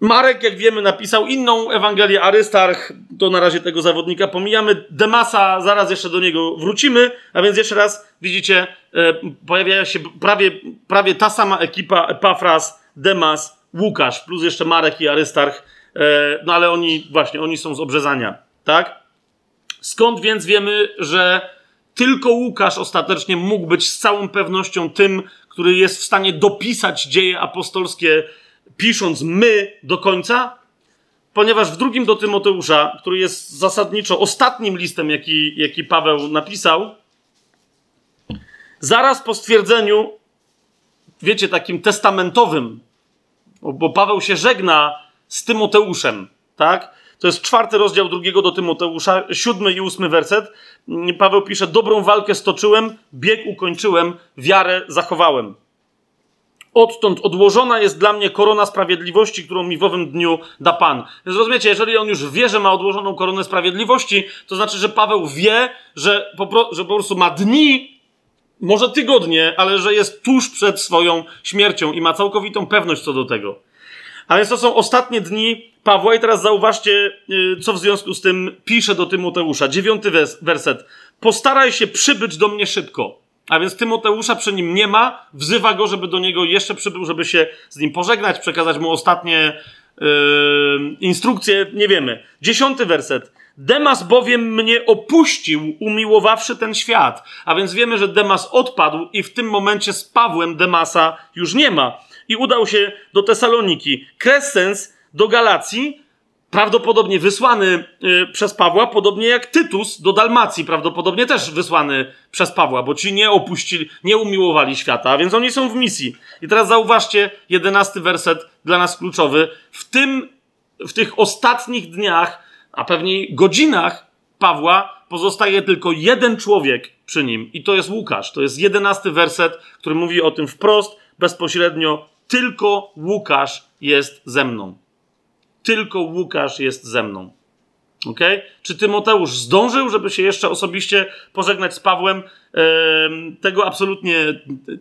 Marek, jak wiemy, napisał inną Ewangelię Arystarch, to na razie tego zawodnika pomijamy. Demasa, zaraz jeszcze do niego wrócimy, a więc jeszcze raz widzicie, e, pojawia się prawie, prawie ta sama ekipa, Epafras, Demas, Łukasz, plus jeszcze Marek i Arystarch, e, no ale oni, właśnie, oni są z obrzezania, tak? Skąd więc wiemy, że tylko Łukasz ostatecznie mógł być z całą pewnością tym, który jest w stanie dopisać dzieje apostolskie pisząc my do końca, ponieważ w drugim do Tymoteusza, który jest zasadniczo ostatnim listem, jaki, jaki Paweł napisał, zaraz po stwierdzeniu wiecie, takim testamentowym, bo Paweł się żegna z Tymoteuszem, tak? To jest czwarty rozdział drugiego do Tymoteusza, siódmy i ósmy werset. Paweł pisze: Dobrą walkę stoczyłem, bieg ukończyłem, wiarę zachowałem. Odtąd odłożona jest dla mnie korona sprawiedliwości, którą mi w owym dniu da Pan. Więc rozumiecie, jeżeli on już wie, że ma odłożoną koronę sprawiedliwości, to znaczy, że Paweł wie, że po, że po prostu ma dni, może tygodnie, ale że jest tuż przed swoją śmiercią i ma całkowitą pewność co do tego. A więc to są ostatnie dni Pawła i teraz zauważcie, y, co w związku z tym pisze do Tymoteusza. Dziewiąty werset. Postaraj się przybyć do mnie szybko. A więc Tymoteusza przy nim nie ma, wzywa go, żeby do niego jeszcze przybył, żeby się z nim pożegnać, przekazać mu ostatnie yy, instrukcje, nie wiemy. Dziesiąty werset. Demas bowiem mnie opuścił, umiłowawszy ten świat. A więc wiemy, że Demas odpadł i w tym momencie z Pawłem Demasa już nie ma. I udał się do Tesaloniki. Kresens do Galacji, prawdopodobnie wysłany y, przez Pawła, podobnie jak Tytus do Dalmacji, prawdopodobnie też wysłany przez Pawła, bo ci nie opuścili, nie umiłowali świata, a więc oni są w misji. I teraz zauważcie, jedenasty werset dla nas kluczowy. W tym, w tych ostatnich dniach, a pewnie godzinach Pawła pozostaje tylko jeden człowiek przy nim i to jest Łukasz. To jest jedenasty werset, który mówi o tym wprost, bezpośrednio. Tylko Łukasz jest ze mną tylko Łukasz jest ze mną. Ok? Czy Tymoteusz zdążył, żeby się jeszcze osobiście pożegnać z Pawłem? tego absolutnie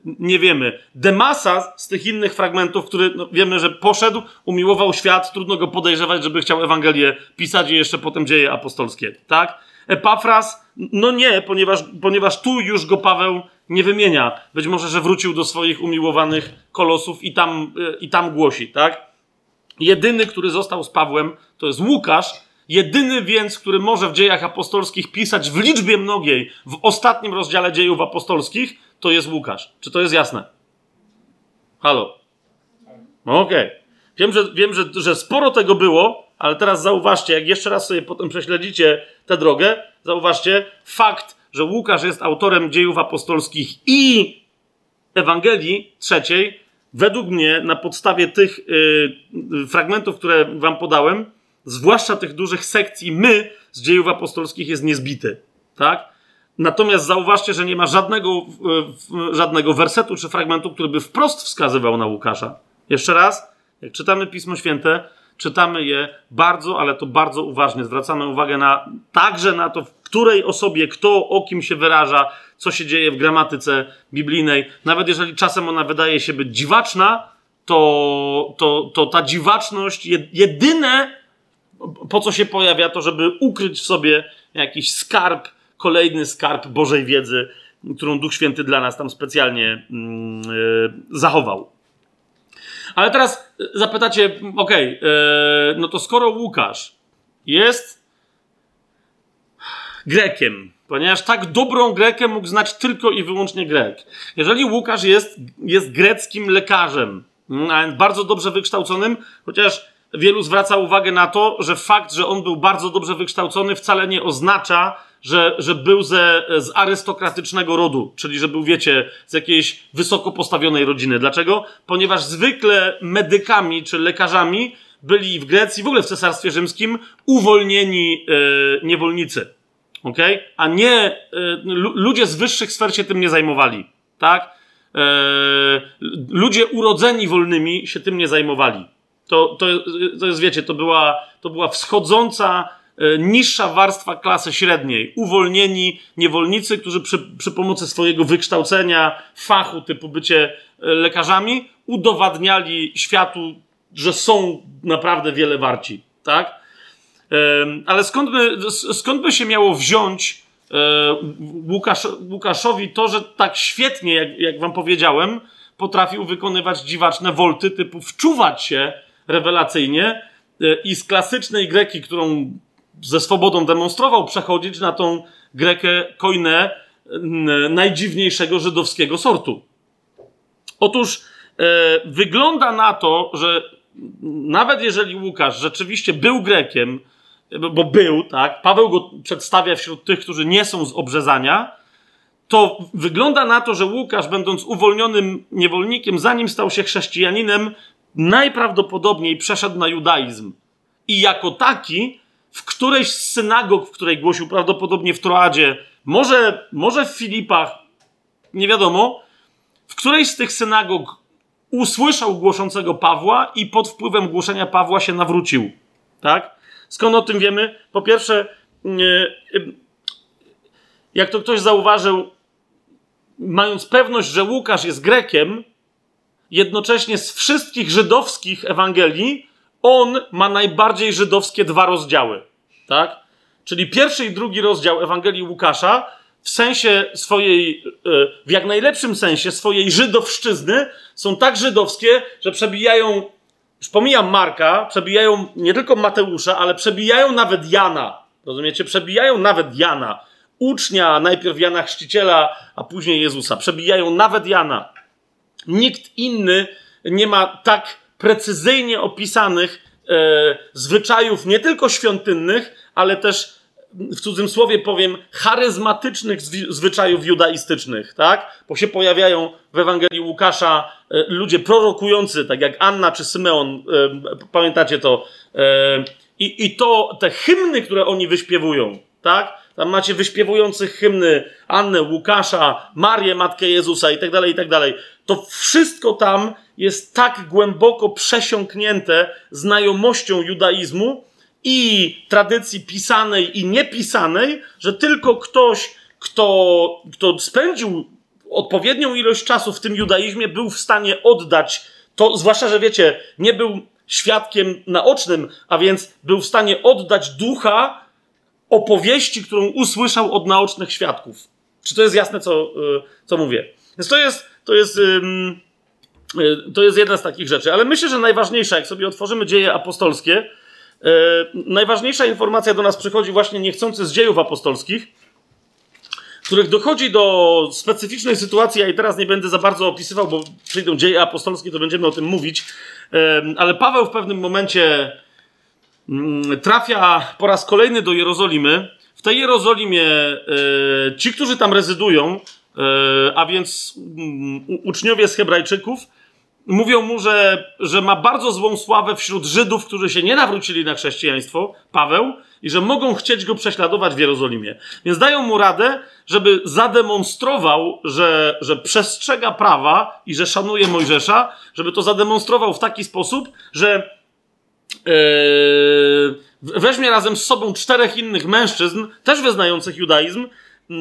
nie wiemy. Demasa z tych innych fragmentów, który no, wiemy, że poszedł, umiłował świat, trudno go podejrzewać, żeby chciał Ewangelię pisać i jeszcze potem dzieje apostolskie. Tak? Epafras, no nie, ponieważ, ponieważ tu już go Paweł nie wymienia. Być może, że wrócił do swoich umiłowanych kolosów i tam, e, i tam głosi, tak? Jedyny, który został z Pawłem, to jest Łukasz. Jedyny więc, który może w dziejach apostolskich pisać w liczbie mnogiej w ostatnim rozdziale dziejów apostolskich, to jest Łukasz. Czy to jest jasne? Halo? No okej. Okay. Wiem, że, wiem że, że sporo tego było, ale teraz zauważcie, jak jeszcze raz sobie potem prześledzicie tę drogę, zauważcie fakt, że Łukasz jest autorem dziejów apostolskich i Ewangelii trzeciej, według mnie, na podstawie tych yy, fragmentów, które wam podałem, zwłaszcza tych dużych sekcji, my z dziejów apostolskich jest niezbity. Tak? Natomiast zauważcie, że nie ma żadnego, yy, żadnego wersetu czy fragmentu, który by wprost wskazywał na Łukasza. Jeszcze raz, jak czytamy Pismo Święte, czytamy je bardzo, ale to bardzo uważnie. Zwracamy uwagę na także na to, w której osobie, kto o kim się wyraża, co się dzieje w gramatyce biblijnej. Nawet jeżeli czasem ona wydaje się być dziwaczna, to, to, to ta dziwaczność jedyne, po co się pojawia, to żeby ukryć w sobie jakiś skarb, kolejny skarb Bożej wiedzy, którą Duch Święty dla nas tam specjalnie yy, zachował. Ale teraz zapytacie, okej, okay, yy, no to skoro Łukasz jest Grekiem, ponieważ tak dobrą Grekę mógł znać tylko i wyłącznie Grek. Jeżeli Łukasz jest, jest greckim lekarzem, mm, a więc bardzo dobrze wykształconym, chociaż wielu zwraca uwagę na to, że fakt, że on był bardzo dobrze wykształcony, wcale nie oznacza, że, że był ze, z arystokratycznego rodu, czyli że był, wiecie, z jakiejś wysoko postawionej rodziny. Dlaczego? Ponieważ zwykle medykami czy lekarzami byli w Grecji, w ogóle w Cesarstwie Rzymskim, uwolnieni yy, niewolnicy okay? a nie y, ludzie z wyższych sfer się tym nie zajmowali, tak? E, ludzie urodzeni wolnymi się tym nie zajmowali. To, to, to jest, wiecie, to była, to była wschodząca, e, niższa warstwa klasy średniej. Uwolnieni niewolnicy, którzy przy, przy pomocy swojego wykształcenia, fachu typu bycie lekarzami, udowadniali światu, że są naprawdę wiele warci, tak? Ale skąd by, skąd by się miało wziąć e, Łukasz, Łukaszowi to, że tak świetnie, jak, jak wam powiedziałem, potrafił wykonywać dziwaczne wolty, typu wczuwać się rewelacyjnie e, i z klasycznej greki, którą ze swobodą demonstrował, przechodzić na tą grekę koinę najdziwniejszego żydowskiego sortu. Otóż e, wygląda na to, że nawet jeżeli Łukasz rzeczywiście był Grekiem, bo był, tak? Paweł go przedstawia wśród tych, którzy nie są z obrzezania, to wygląda na to, że Łukasz, będąc uwolnionym niewolnikiem, zanim stał się chrześcijaninem, najprawdopodobniej przeszedł na judaizm. I jako taki, w którejś z synagog, w której głosił prawdopodobnie w Troadzie, może, może w Filipach, nie wiadomo, w którejś z tych synagog usłyszał głoszącego Pawła i pod wpływem głoszenia Pawła się nawrócił. Tak? Skąd o tym wiemy? Po pierwsze, jak to ktoś zauważył, mając pewność, że Łukasz jest Grekiem, jednocześnie z wszystkich żydowskich Ewangelii, on ma najbardziej żydowskie dwa rozdziały. Tak? Czyli pierwszy i drugi rozdział Ewangelii Łukasza w sensie swojej, e, w jak najlepszym sensie swojej żydowszczyzny są tak żydowskie, że przebijają, już pomijam Marka, przebijają nie tylko Mateusza, ale przebijają nawet Jana. Rozumiecie? Przebijają nawet Jana. Ucznia, najpierw Jana Chrzciciela, a później Jezusa. Przebijają nawet Jana. Nikt inny nie ma tak precyzyjnie opisanych e, zwyczajów, nie tylko świątynnych, ale też w cudzym słowie powiem, charyzmatycznych zwyczajów judaistycznych, tak? Bo się pojawiają w Ewangelii Łukasza e, ludzie prorokujący, tak jak Anna czy Symeon, e, pamiętacie to? E, I, I to, te hymny, które oni wyśpiewują, tak? Tam macie wyśpiewujących hymny Annę, Łukasza, Marię, Matkę Jezusa i tak dalej, i tak dalej. To wszystko tam jest tak głęboko przesiąknięte znajomością judaizmu, i tradycji pisanej i niepisanej, że tylko ktoś, kto, kto spędził odpowiednią ilość czasu w tym judaizmie, był w stanie oddać to, zwłaszcza, że wiecie, nie był świadkiem naocznym, a więc był w stanie oddać ducha opowieści, którą usłyszał od naocznych świadków. Czy to jest jasne, co, y, co mówię? Więc to jest, to jest, to jest jedna z takich rzeczy. Ale myślę, że najważniejsza, jak sobie otworzymy dzieje apostolskie, E, najważniejsza informacja do nas przychodzi właśnie niechcący z dziejów apostolskich, których dochodzi do specyficznej sytuacji. Ja i teraz nie będę za bardzo opisywał, bo przyjdą dzieje apostolskie, to będziemy o tym mówić. E, ale Paweł w pewnym momencie mm, trafia po raz kolejny do Jerozolimy. W tej Jerozolimie e, ci, którzy tam rezydują, a więc mm, uczniowie z Hebrajczyków, mówią mu, że, że ma bardzo złą sławę wśród Żydów, którzy się nie nawrócili na chrześcijaństwo, Paweł, i że mogą chcieć go prześladować w Jerozolimie. Więc dają mu radę, żeby zademonstrował, że, że przestrzega prawa i że szanuje Mojżesza, żeby to zademonstrował w taki sposób, że yy, weźmie razem z sobą czterech innych mężczyzn, też wyznających judaizm, yy,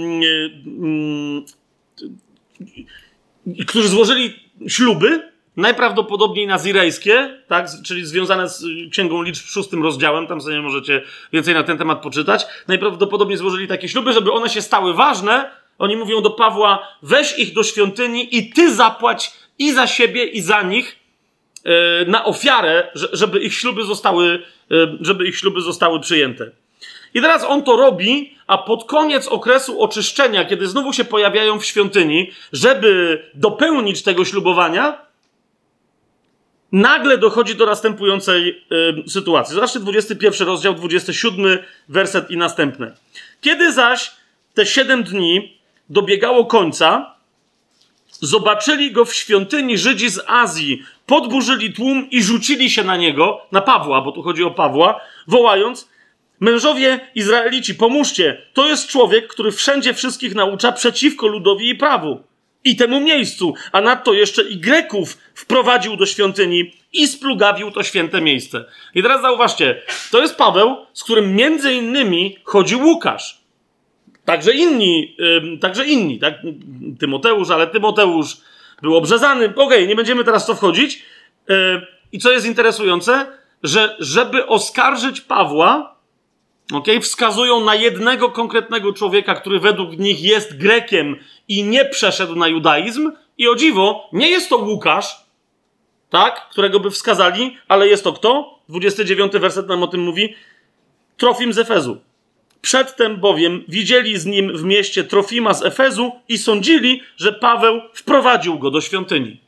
yy, którzy złożyli śluby najprawdopodobniej nazirejskie, tak, czyli związane z Księgą Liczb szóstym rozdziałem, tam sobie możecie więcej na ten temat poczytać, najprawdopodobniej złożyli takie śluby, żeby one się stały ważne. Oni mówią do Pawła, weź ich do świątyni i ty zapłać i za siebie, i za nich yy, na ofiarę, żeby ich śluby zostały, yy, żeby ich śluby zostały przyjęte. I teraz on to robi, a pod koniec okresu oczyszczenia, kiedy znowu się pojawiają w świątyni, żeby dopełnić tego ślubowania, nagle dochodzi do następującej y, sytuacji. Zobaczcie 21 rozdział, 27 werset i następne. Kiedy zaś te siedem dni dobiegało końca, zobaczyli go w świątyni Żydzi z Azji, podburzyli tłum i rzucili się na niego, na Pawła, bo tu chodzi o Pawła, wołając: Mężowie Izraelici, pomóżcie! To jest człowiek, który wszędzie wszystkich naucza przeciwko ludowi i prawu i temu miejscu, a nadto jeszcze i Greków wprowadził do świątyni i splugawił to święte miejsce. I teraz zauważcie, to jest Paweł, z którym między innymi chodzi Łukasz. Także inni, yy, także inni, tak? Tymoteusz, ale Tymoteusz był obrzezany. Okej, okay, nie będziemy teraz w to wchodzić. Yy, I co jest interesujące, że żeby oskarżyć Pawła, okay, wskazują na jednego konkretnego człowieka, który według nich jest Grekiem i nie przeszedł na judaizm. I o dziwo, nie jest to Łukasz, tak, którego by wskazali, ale jest to kto? 29 werset nam o tym mówi. Trofim z Efezu. Przedtem bowiem widzieli z nim w mieście Trofima z Efezu i sądzili, że Paweł wprowadził go do świątyni.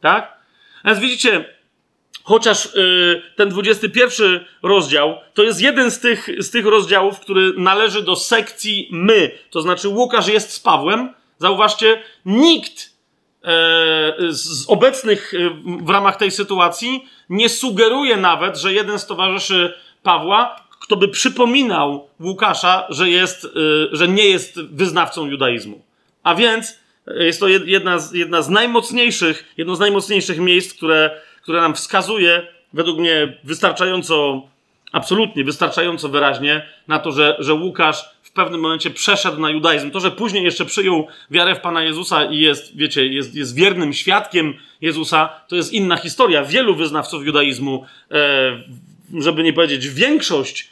Tak? A więc widzicie, chociaż yy, ten 21 rozdział to jest jeden z tych, z tych rozdziałów, który należy do sekcji my. To znaczy Łukasz jest z Pawłem, Zauważcie, nikt e, z obecnych e, w ramach tej sytuacji nie sugeruje nawet, że jeden z towarzyszy Pawła, kto by przypominał Łukasza, że, jest, e, że nie jest wyznawcą judaizmu. A więc jest to jedna z, jedna z najmocniejszych, jedno z najmocniejszych miejsc, które, które nam wskazuje, według mnie wystarczająco, absolutnie wystarczająco wyraźnie, na to, że, że Łukasz w pewnym momencie przeszedł na judaizm. To, że później jeszcze przyjął wiarę w Pana Jezusa i jest, wiecie, jest, jest wiernym świadkiem Jezusa, to jest inna historia. Wielu wyznawców judaizmu, e, żeby nie powiedzieć większość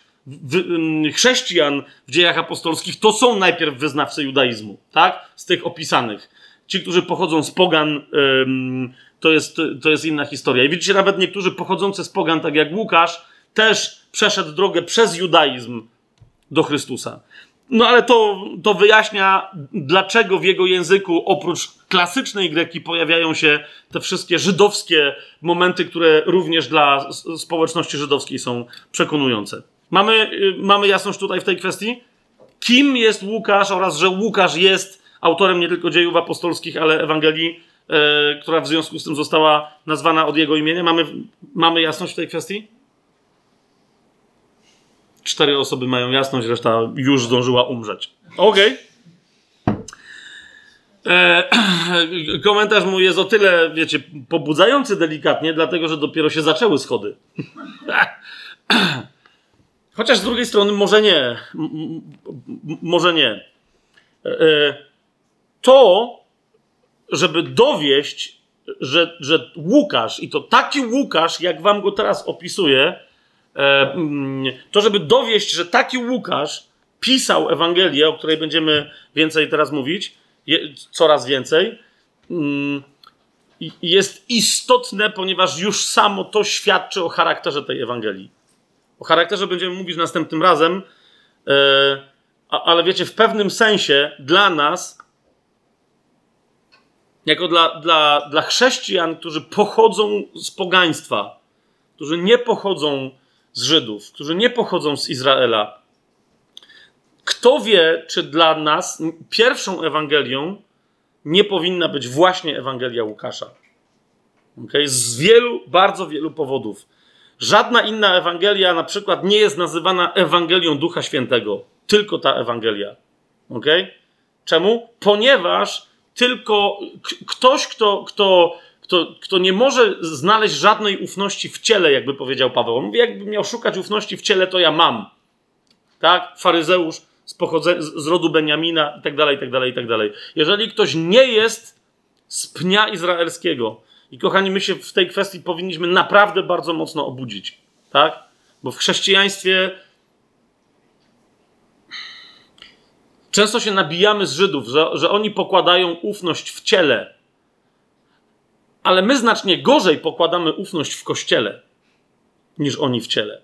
chrześcijan w dziejach apostolskich to są najpierw wyznawcy judaizmu, tak? Z tych opisanych. Ci, którzy pochodzą z pogan, to jest, to jest inna historia. I widzicie, nawet niektórzy pochodzący z pogan, tak jak Łukasz, też przeszedł drogę przez judaizm do Chrystusa. No ale to, to wyjaśnia, dlaczego w jego języku oprócz klasycznej greki pojawiają się te wszystkie żydowskie momenty, które również dla społeczności żydowskiej są przekonujące. Mamy, y, mamy jasność tutaj w tej kwestii? Kim jest Łukasz oraz że Łukasz jest autorem nie tylko dziejów apostolskich, ale Ewangelii, e, która w związku z tym została nazwana od jego imienia. Mamy, mamy jasność w tej kwestii? Cztery osoby mają jasność, reszta już zdążyła umrzeć. Okej. Okay. E, komentarz mój jest o tyle, wiecie, pobudzający delikatnie, dlatego że dopiero się zaczęły schody. Chociaż z drugiej strony może nie. może nie. E, e, to, żeby dowieść, że, że Łukasz, i to taki Łukasz, jak wam go teraz opisuję, to, żeby dowieść, że taki Łukasz pisał Ewangelię, o której będziemy więcej teraz mówić, coraz więcej, mm, jest istotne, ponieważ już samo to świadczy o charakterze tej Ewangelii. O charakterze będziemy mówić następnym razem, e, ale wiecie, w pewnym sensie dla nas, jako dla, dla, dla chrześcijan, którzy pochodzą z pogaństwa, którzy nie pochodzą z Żydów, którzy nie pochodzą z Izraela, kto wie, czy dla nas pierwszą Ewangelią nie powinna być właśnie Ewangelia Łukasza. Okay? Z wielu, bardzo wielu powodów. Żadna inna Ewangelia na przykład nie jest nazywana Ewangelią Ducha Świętego. Tylko ta Ewangelia. Ok? Czemu? Ponieważ tylko ktoś, kto, kto, kto, kto nie może znaleźć żadnej ufności w ciele, jakby powiedział Paweł. On mówi, jakby miał szukać ufności w ciele, to ja mam. Tak? Faryzeusz z, pochodze- z rodu Beniamina i tak dalej, i tak dalej, i tak dalej. Jeżeli ktoś nie jest z pnia izraelskiego, i kochani, my się w tej kwestii powinniśmy naprawdę bardzo mocno obudzić. Tak? Bo w chrześcijaństwie często się nabijamy z Żydów, że, że oni pokładają ufność w ciele. Ale my znacznie gorzej pokładamy ufność w kościele niż oni w ciele.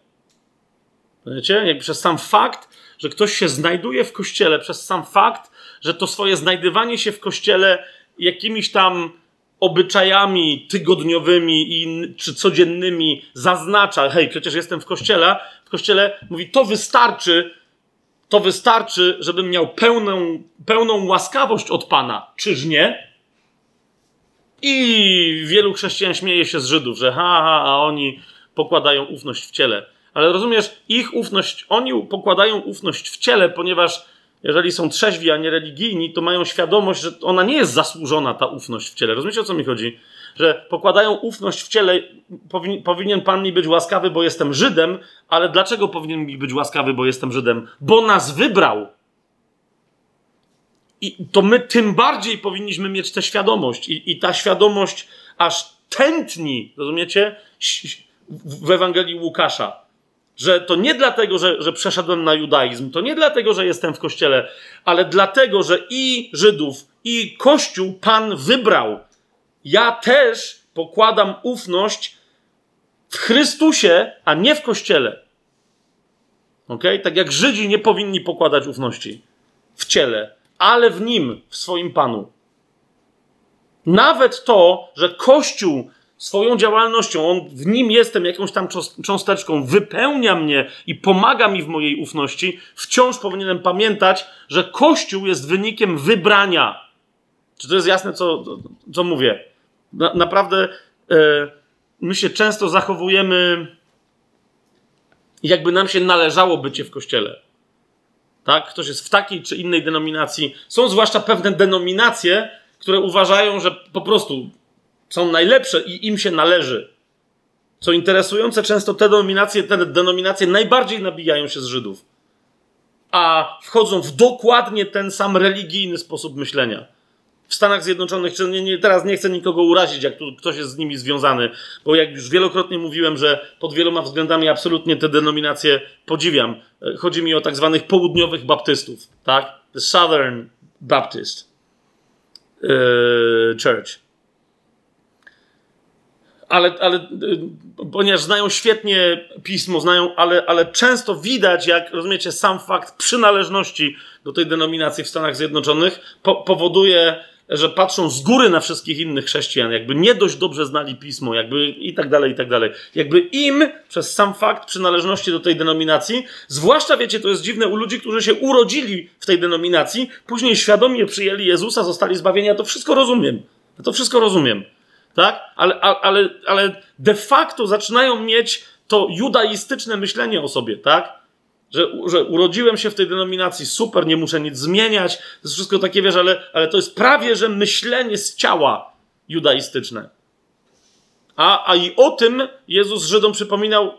Wiecie? Jak przez sam fakt, że ktoś się znajduje w kościele, przez sam fakt, że to swoje znajdywanie się w kościele jakimiś tam obyczajami tygodniowymi i, czy codziennymi zaznacza, hej, przecież jestem w kościele, w kościele mówi, to wystarczy, to wystarczy, żebym miał pełną, pełną łaskawość od Pana. Czyż nie? I wielu chrześcijan śmieje się z Żydów, że ha, ha, a oni pokładają ufność w ciele. Ale rozumiesz, ich ufność, oni pokładają ufność w ciele, ponieważ jeżeli są trzeźwi, a nie religijni, to mają świadomość, że ona nie jest zasłużona, ta ufność w ciele. Rozumiecie, o co mi chodzi? Że pokładają ufność w ciele, powin, powinien Pan mi być łaskawy, bo jestem Żydem, ale dlaczego powinien mi być łaskawy, bo jestem Żydem? Bo nas wybrał. I to my tym bardziej powinniśmy mieć tę świadomość. I, i ta świadomość aż tętni, rozumiecie, w Ewangelii Łukasza że to nie dlatego, że, że przeszedłem na judaizm, to nie dlatego, że jestem w kościele, ale dlatego, że i Żydów, i Kościół Pan wybrał. Ja też pokładam ufność w Chrystusie, a nie w kościele. Ok? Tak jak Żydzi nie powinni pokładać ufności w ciele, ale w nim, w swoim Panu. Nawet to, że Kościół swoją działalnością, on w nim jestem jakąś tam cząsteczką, wypełnia mnie i pomaga mi w mojej ufności, wciąż powinienem pamiętać, że Kościół jest wynikiem wybrania. Czy to jest jasne, co, co mówię? Na, naprawdę e, my się często zachowujemy, jakby nam się należało bycie w kościele. Tak? Ktoś jest w takiej czy innej denominacji. Są zwłaszcza pewne denominacje, które uważają, że po prostu są najlepsze i im się należy. Co interesujące, często te denominacje, te denominacje najbardziej nabijają się z Żydów, a wchodzą w dokładnie ten sam religijny sposób myślenia. W Stanach Zjednoczonych, czy nie, nie, teraz nie chcę nikogo urazić, jak tu ktoś jest z nimi związany, bo jak już wielokrotnie mówiłem, że pod wieloma względami absolutnie te denominacje podziwiam. Chodzi mi o tak zwanych południowych baptystów, tak? The Southern Baptist yy, Church ale, ale y, ponieważ znają świetnie pismo, znają, ale, ale często widać, jak rozumiecie, sam fakt przynależności do tej denominacji w Stanach Zjednoczonych po, powoduje, że patrzą z góry na wszystkich innych chrześcijan, jakby nie dość dobrze znali pismo, jakby i tak dalej, i tak dalej. Jakby im przez sam fakt przynależności do tej denominacji, zwłaszcza wiecie, to jest dziwne u ludzi, którzy się urodzili w tej denominacji, później świadomie przyjęli Jezusa, zostali zbawieni, ja to wszystko rozumiem. Ja to wszystko rozumiem tak? Ale, ale, ale de facto zaczynają mieć to judaistyczne myślenie o sobie, tak? Że, że urodziłem się w tej denominacji, super, nie muszę nic zmieniać, to jest wszystko takie, wiesz, ale, ale to jest prawie, że myślenie z ciała judaistyczne. A, a i o tym Jezus Żydom przypominał,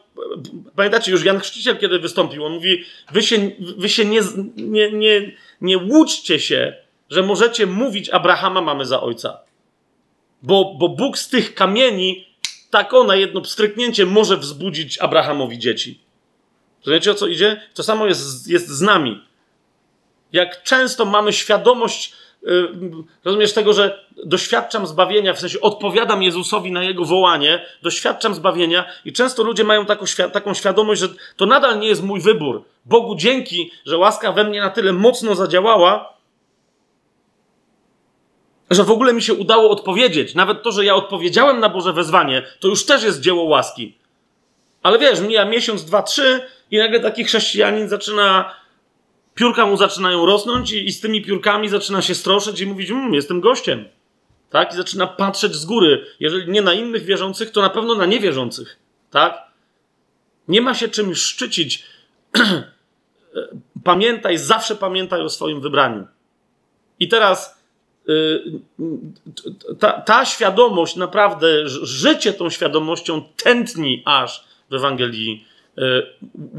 pamiętacie, już Jan Chrzciciel kiedy wystąpił, on mówi, wy się, wy się nie, nie, nie, nie łudźcie się, że możecie mówić Abrahama mamy za ojca. Bo, bo Bóg z tych kamieni, tak o, na jedno pstryknięcie może wzbudzić Abrahamowi dzieci. Rozumiecie o co idzie? To samo jest, jest z nami. Jak często mamy świadomość, yy, rozumiesz tego, że doświadczam zbawienia, w sensie odpowiadam Jezusowi na jego wołanie, doświadczam zbawienia i często ludzie mają taką, taką świadomość, że to nadal nie jest mój wybór. Bogu dzięki, że łaska we mnie na tyle mocno zadziałała, że w ogóle mi się udało odpowiedzieć. Nawet to, że ja odpowiedziałem na Boże wezwanie, to już też jest dzieło łaski. Ale wiesz, mija miesiąc, dwa, trzy i nagle taki chrześcijanin zaczyna, piórka mu zaczynają rosnąć i, i z tymi piórkami zaczyna się stroszyć i mówić, mmm, jestem gościem. Tak? I zaczyna patrzeć z góry. Jeżeli nie na innych wierzących, to na pewno na niewierzących. Tak? Nie ma się czym szczycić. pamiętaj, zawsze pamiętaj o swoim wybraniu. I teraz Y, ta, ta świadomość, naprawdę, życie tą świadomością tętni aż w Ewangelii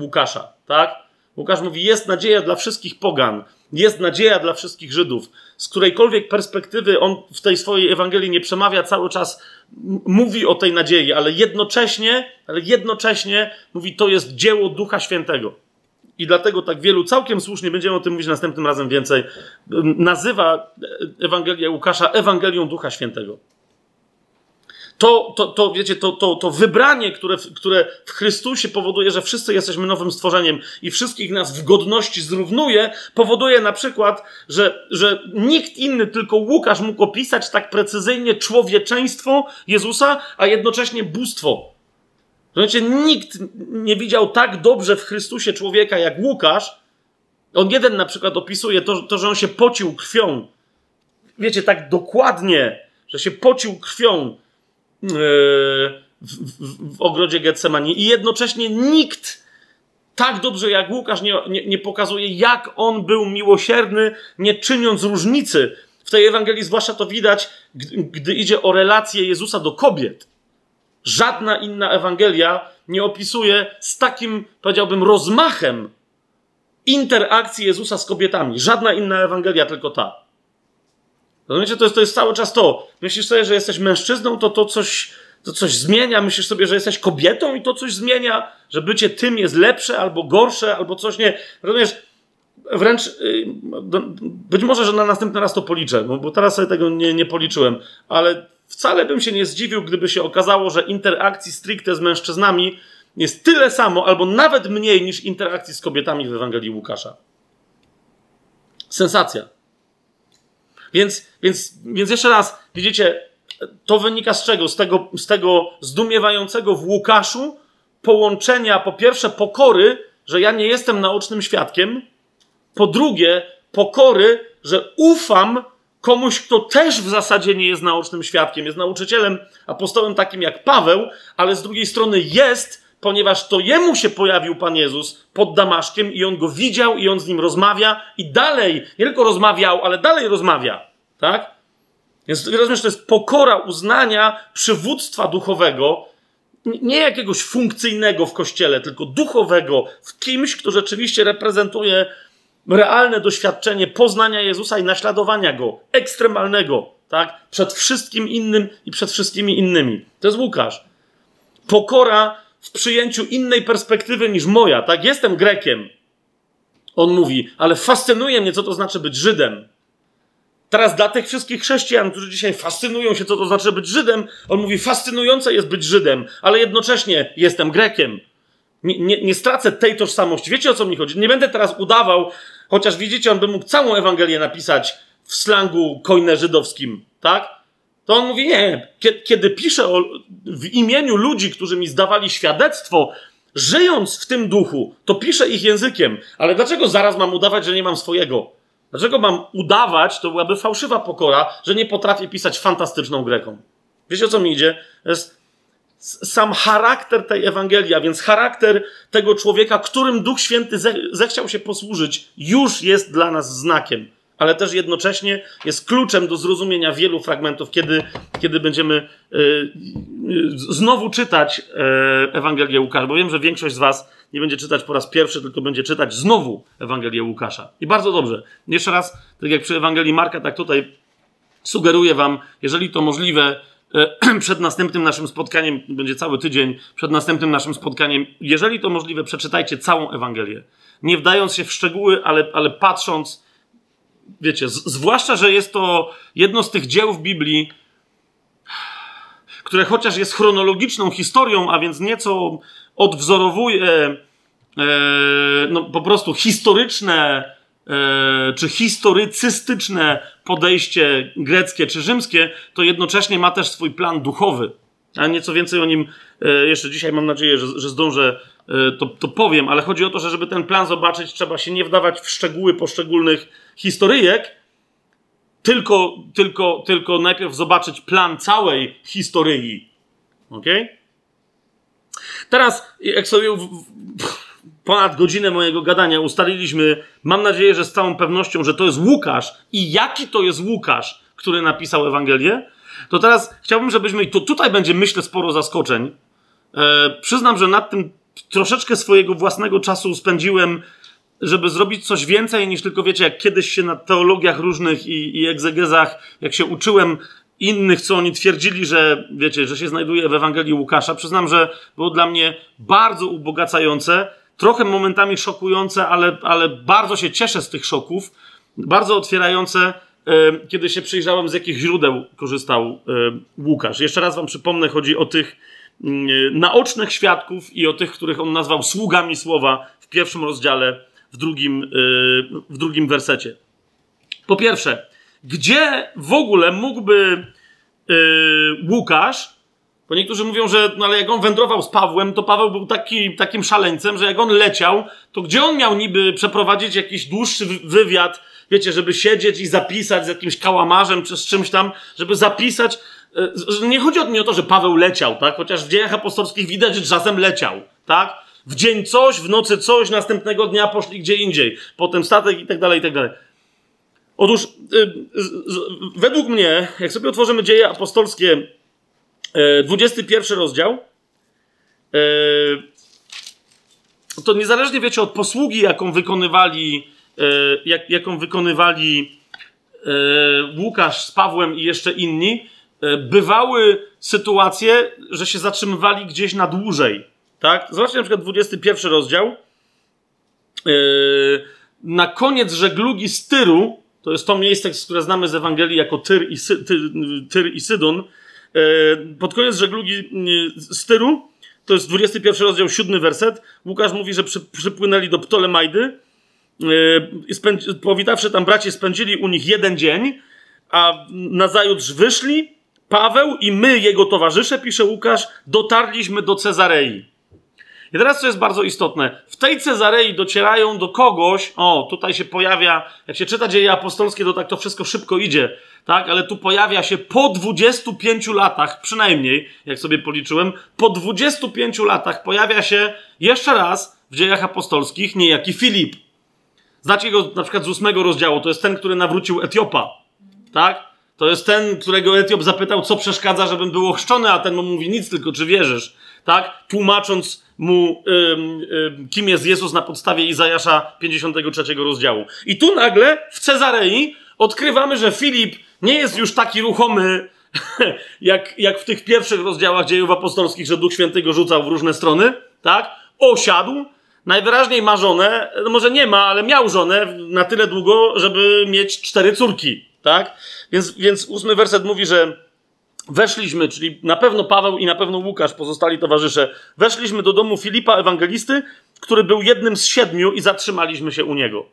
Łukasza, tak? Łukasz mówi, jest nadzieja dla wszystkich pogan, jest nadzieja dla wszystkich Żydów. Z którejkolwiek perspektywy on w tej swojej Ewangelii nie przemawia cały czas, mówi o tej nadziei, ale jednocześnie, ale jednocześnie mówi, to jest dzieło Ducha Świętego i dlatego tak wielu, całkiem słusznie, będziemy o tym mówić następnym razem więcej, nazywa Ewangelię Łukasza Ewangelią Ducha Świętego. To, to, to wiecie, to, to, to wybranie, które, które w Chrystusie powoduje, że wszyscy jesteśmy nowym stworzeniem i wszystkich nas w godności zrównuje, powoduje na przykład, że, że nikt inny, tylko Łukasz mógł opisać tak precyzyjnie człowieczeństwo Jezusa, a jednocześnie bóstwo Rozumiecie, nikt nie widział tak dobrze w Chrystusie człowieka jak Łukasz. On jeden na przykład opisuje to, to że on się pocił krwią. Wiecie, tak dokładnie, że się pocił krwią w, w, w ogrodzie Getsemani. I jednocześnie nikt tak dobrze jak Łukasz nie, nie, nie pokazuje, jak on był miłosierny, nie czyniąc różnicy. W tej Ewangelii zwłaszcza to widać, gdy, gdy idzie o relację Jezusa do kobiet. Żadna inna Ewangelia nie opisuje z takim, powiedziałbym, rozmachem interakcji Jezusa z kobietami. Żadna inna Ewangelia, tylko ta. Rozumiecie, to jest, to jest cały czas to. Myślisz sobie, że jesteś mężczyzną, to to coś, to coś zmienia. Myślisz sobie, że jesteś kobietą i to coś zmienia, że bycie tym jest lepsze albo gorsze, albo coś nie. Rozumiesz, wręcz y, być może, że na następny raz to policzę, bo teraz sobie tego nie, nie policzyłem, ale wcale bym się nie zdziwił, gdyby się okazało, że interakcji stricte z mężczyznami jest tyle samo, albo nawet mniej niż interakcji z kobietami w Ewangelii Łukasza. Sensacja. Więc, więc, więc jeszcze raz, widzicie, to wynika z czego? Z tego, z tego zdumiewającego w Łukaszu połączenia, po pierwsze, pokory, że ja nie jestem naocznym świadkiem, po drugie, pokory, że ufam komuś, kto też w zasadzie nie jest naocznym świadkiem, jest nauczycielem, apostołem takim jak Paweł, ale z drugiej strony jest, ponieważ to jemu się pojawił Pan Jezus pod Damaszkiem i on go widział i on z nim rozmawia i dalej, nie tylko rozmawiał, ale dalej rozmawia, tak? Więc rozumiesz, to jest pokora uznania przywództwa duchowego, nie jakiegoś funkcyjnego w kościele, tylko duchowego w kimś, kto rzeczywiście reprezentuje realne doświadczenie poznania Jezusa i naśladowania go, ekstremalnego, tak? Przed wszystkim innym i przed wszystkimi innymi. To jest Łukasz. Pokora w przyjęciu innej perspektywy niż moja, tak? Jestem Grekiem. On mówi, ale fascynuje mnie, co to znaczy być Żydem. Teraz dla tych wszystkich chrześcijan, którzy dzisiaj fascynują się, co to znaczy być Żydem, on mówi, fascynujące jest być Żydem, ale jednocześnie jestem Grekiem. Nie, nie, nie, stracę tej tożsamości. Wiecie o co mi chodzi? Nie będę teraz udawał, chociaż widzicie, on by mógł całą Ewangelię napisać w slangu kojne żydowskim, tak? To on mówi, nie. Kiedy, piszę o, w imieniu ludzi, którzy mi zdawali świadectwo, żyjąc w tym duchu, to piszę ich językiem. Ale dlaczego zaraz mam udawać, że nie mam swojego? Dlaczego mam udawać, to byłaby fałszywa pokora, że nie potrafię pisać fantastyczną Greką? Wiecie o co mi idzie? Jest sam charakter tej Ewangelii, a więc charakter tego człowieka, którym Duch Święty zechciał się posłużyć, już jest dla nas znakiem, ale też jednocześnie jest kluczem do zrozumienia wielu fragmentów, kiedy, kiedy będziemy y, znowu czytać y, Ewangelię Łukasza, bo wiem, że większość z Was nie będzie czytać po raz pierwszy, tylko będzie czytać znowu Ewangelię Łukasza. I bardzo dobrze. Jeszcze raz, tak jak przy Ewangelii Marka, tak tutaj sugeruję Wam, jeżeli to możliwe, E, przed następnym naszym spotkaniem, będzie cały tydzień, przed następnym naszym spotkaniem, jeżeli to możliwe, przeczytajcie całą Ewangelię. Nie wdając się w szczegóły, ale, ale patrząc, wiecie, z, zwłaszcza, że jest to jedno z tych dzieł w Biblii, które chociaż jest chronologiczną historią, a więc nieco odwzorowuje e, no, po prostu historyczne E, czy historycystyczne podejście greckie czy rzymskie, to jednocześnie ma też swój plan duchowy. A nieco więcej o nim e, jeszcze dzisiaj mam nadzieję, że, że zdążę e, to, to powiem, ale chodzi o to, że żeby ten plan zobaczyć, trzeba się nie wdawać w szczegóły poszczególnych historyjek, tylko, tylko, tylko najpierw zobaczyć plan całej historii. Ok? Teraz, jak sobie ponad godzinę mojego gadania ustaliliśmy, mam nadzieję, że z całą pewnością, że to jest Łukasz i jaki to jest Łukasz, który napisał Ewangelię, to teraz chciałbym, żebyśmy, to tutaj będzie myślę sporo zaskoczeń, e, przyznam, że nad tym troszeczkę swojego własnego czasu spędziłem, żeby zrobić coś więcej niż tylko, wiecie, jak kiedyś się na teologiach różnych i, i egzegezach, jak się uczyłem innych, co oni twierdzili, że, wiecie, że się znajduje w Ewangelii Łukasza. Przyznam, że było dla mnie bardzo ubogacające, trochę momentami szokujące, ale, ale bardzo się cieszę z tych szoków, bardzo otwierające, kiedy się przyjrzałem, z jakich źródeł korzystał Łukasz. Jeszcze raz wam przypomnę, chodzi o tych mm, naocznych świadków i o tych, których on nazwał sługami słowa w pierwszym rozdziale, w drugim, w drugim wersecie. Po pierwsze, gdzie w ogóle mógłby Łukasz bo niektórzy mówią, że no ale jak on wędrował z Pawłem, to Paweł był taki, takim szaleńcem, że jak on leciał, to gdzie on miał niby przeprowadzić jakiś dłuższy wywiad, wiecie, żeby siedzieć i zapisać z jakimś kałamarzem czy z czymś tam, żeby zapisać. E, nie chodzi o mnie o to, że Paweł leciał, tak? Chociaż w dziejach apostolskich widać, że czasem leciał, tak? W dzień coś, w nocy coś, następnego dnia poszli gdzie indziej. Potem statek i tak dalej, i tak dalej. Otóż, yy, według mnie, jak sobie otworzymy dzieje apostolskie, 21 e, rozdział. E, to niezależnie wiecie od posługi, jaką wykonywali, e, jak, jaką wykonywali Łukasz z Pawłem i jeszcze inni, bywały sytuacje, że się zatrzymywali gdzieś na dłużej. Tak? Zobaczcie na przykład 21 rozdział. Na koniec żeglugi z Tyru, to jest to miejsce, które znamy z Ewangelii jako Tyr i, Sy, Tyr, Tyr i Sydon, E, pod koniec żeglugi z Tyru, to jest 21 rozdział, 7 werset, Łukasz mówi, że przy, przypłynęli do Ptolemajdy, e, powitawszy tam bracie, spędzili u nich jeden dzień, a nazajutrz wyszli, Paweł i my, jego towarzysze, pisze Łukasz, dotarliśmy do Cezarei. I teraz co jest bardzo istotne, w tej Cezarei docierają do kogoś, o, tutaj się pojawia, jak się czyta dzieje apostolskie, to tak to wszystko szybko idzie, tak, ale tu pojawia się po 25 latach, przynajmniej, jak sobie policzyłem, po 25 latach pojawia się jeszcze raz w dziejach apostolskich niejaki Filip. Znacie go na przykład z ósmego rozdziału, to jest ten, który nawrócił Etiopa, tak? To jest ten, którego Etiop zapytał, co przeszkadza, żebym był ochrzczony, a ten mu mówi nic, tylko czy wierzysz, tak? Tłumacząc mu, kim jest Jezus na podstawie Izajasza 53 rozdziału. I tu nagle w Cezarei odkrywamy, że Filip nie jest już taki ruchomy, jak, jak w tych pierwszych rozdziałach dziejów apostolskich, że Duch Święty go rzucał w różne strony, tak? Osiadł, najwyraźniej ma żonę, no może nie ma, ale miał żonę na tyle długo, żeby mieć cztery córki, tak? Więc, więc ósmy werset mówi, że weszliśmy, czyli na pewno Paweł i na pewno Łukasz, pozostali towarzysze, weszliśmy do domu Filipa Ewangelisty, który był jednym z siedmiu i zatrzymaliśmy się u niego.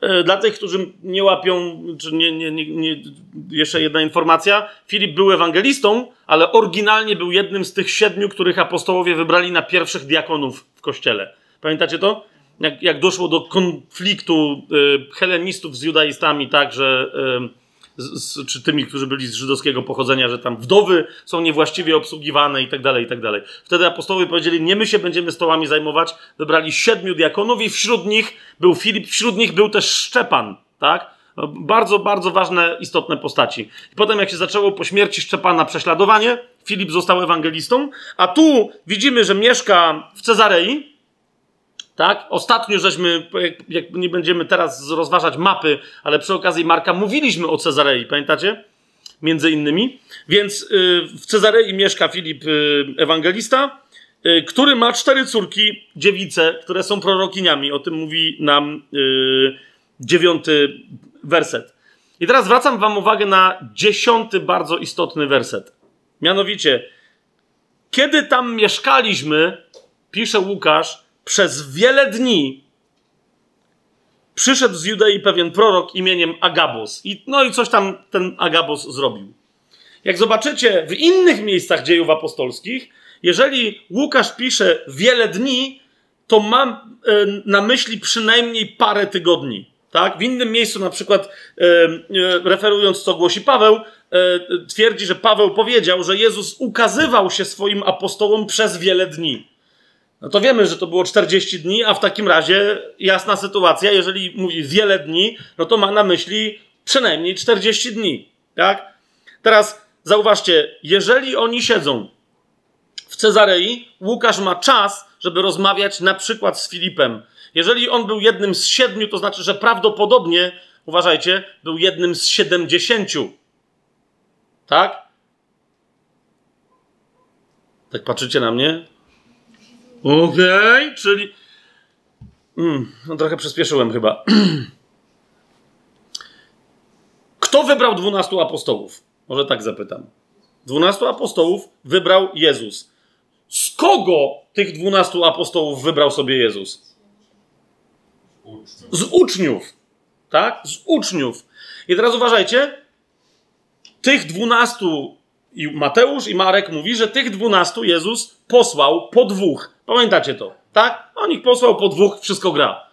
E, dla tych, którzy nie łapią, czy nie, nie, nie, jeszcze jedna informacja. Filip był ewangelistą, ale oryginalnie był jednym z tych siedmiu, których apostołowie wybrali na pierwszych diakonów w kościele. Pamiętacie to? Jak, jak doszło do konfliktu y, helenistów z judaistami, tak, że. Y, z, czy tymi, którzy byli z żydowskiego pochodzenia, że tam wdowy są niewłaściwie obsługiwane i tak dalej, i tak dalej. Wtedy apostołowie powiedzieli, nie my się będziemy stołami zajmować. Wybrali siedmiu diakonów i wśród nich był Filip, wśród nich był też Szczepan, tak? No, bardzo, bardzo ważne, istotne postaci. I potem, jak się zaczęło po śmierci Szczepana prześladowanie, Filip został ewangelistą, a tu widzimy, że mieszka w Cezarei, tak? Ostatnio żeśmy, jak, jak, nie będziemy teraz rozważać mapy, ale przy okazji Marka mówiliśmy o Cezarei, pamiętacie? Między innymi. Więc y, w Cezarei mieszka Filip y, Ewangelista, y, który ma cztery córki, dziewice, które są prorokiniami. O tym mówi nam dziewiąty werset. I teraz zwracam wam uwagę na dziesiąty bardzo istotny werset. Mianowicie, kiedy tam mieszkaliśmy, pisze Łukasz, przez wiele dni przyszedł z Judei pewien prorok imieniem Agabus. I, no i coś tam ten Agabus zrobił. Jak zobaczycie w innych miejscach dziejów apostolskich, jeżeli Łukasz pisze wiele dni, to mam e, na myśli przynajmniej parę tygodni. Tak? W innym miejscu, na przykład e, e, referując, co głosi Paweł, twierdzi, że Paweł powiedział, że Jezus ukazywał się swoim apostołom przez wiele dni no to wiemy, że to było 40 dni, a w takim razie jasna sytuacja, jeżeli mówi wiele dni, no to ma na myśli przynajmniej 40 dni, tak? Teraz zauważcie, jeżeli oni siedzą w Cezarei, Łukasz ma czas, żeby rozmawiać na przykład z Filipem. Jeżeli on był jednym z siedmiu, to znaczy, że prawdopodobnie, uważajcie, był jednym z siedemdziesięciu. Tak? Tak patrzycie na mnie? Okej, okay, czyli. Mm, no trochę przyspieszyłem chyba. Kto wybrał dwunastu apostołów? Może tak zapytam. Dwunastu apostołów wybrał Jezus. Z kogo tych dwunastu apostołów wybrał sobie Jezus? Z uczniów. Tak? Z uczniów. I teraz uważajcie. Tych dwunastu, i Mateusz i Marek mówi, że tych dwunastu Jezus posłał po dwóch. Pamiętacie to, tak? On ich posłał po dwóch, wszystko gra.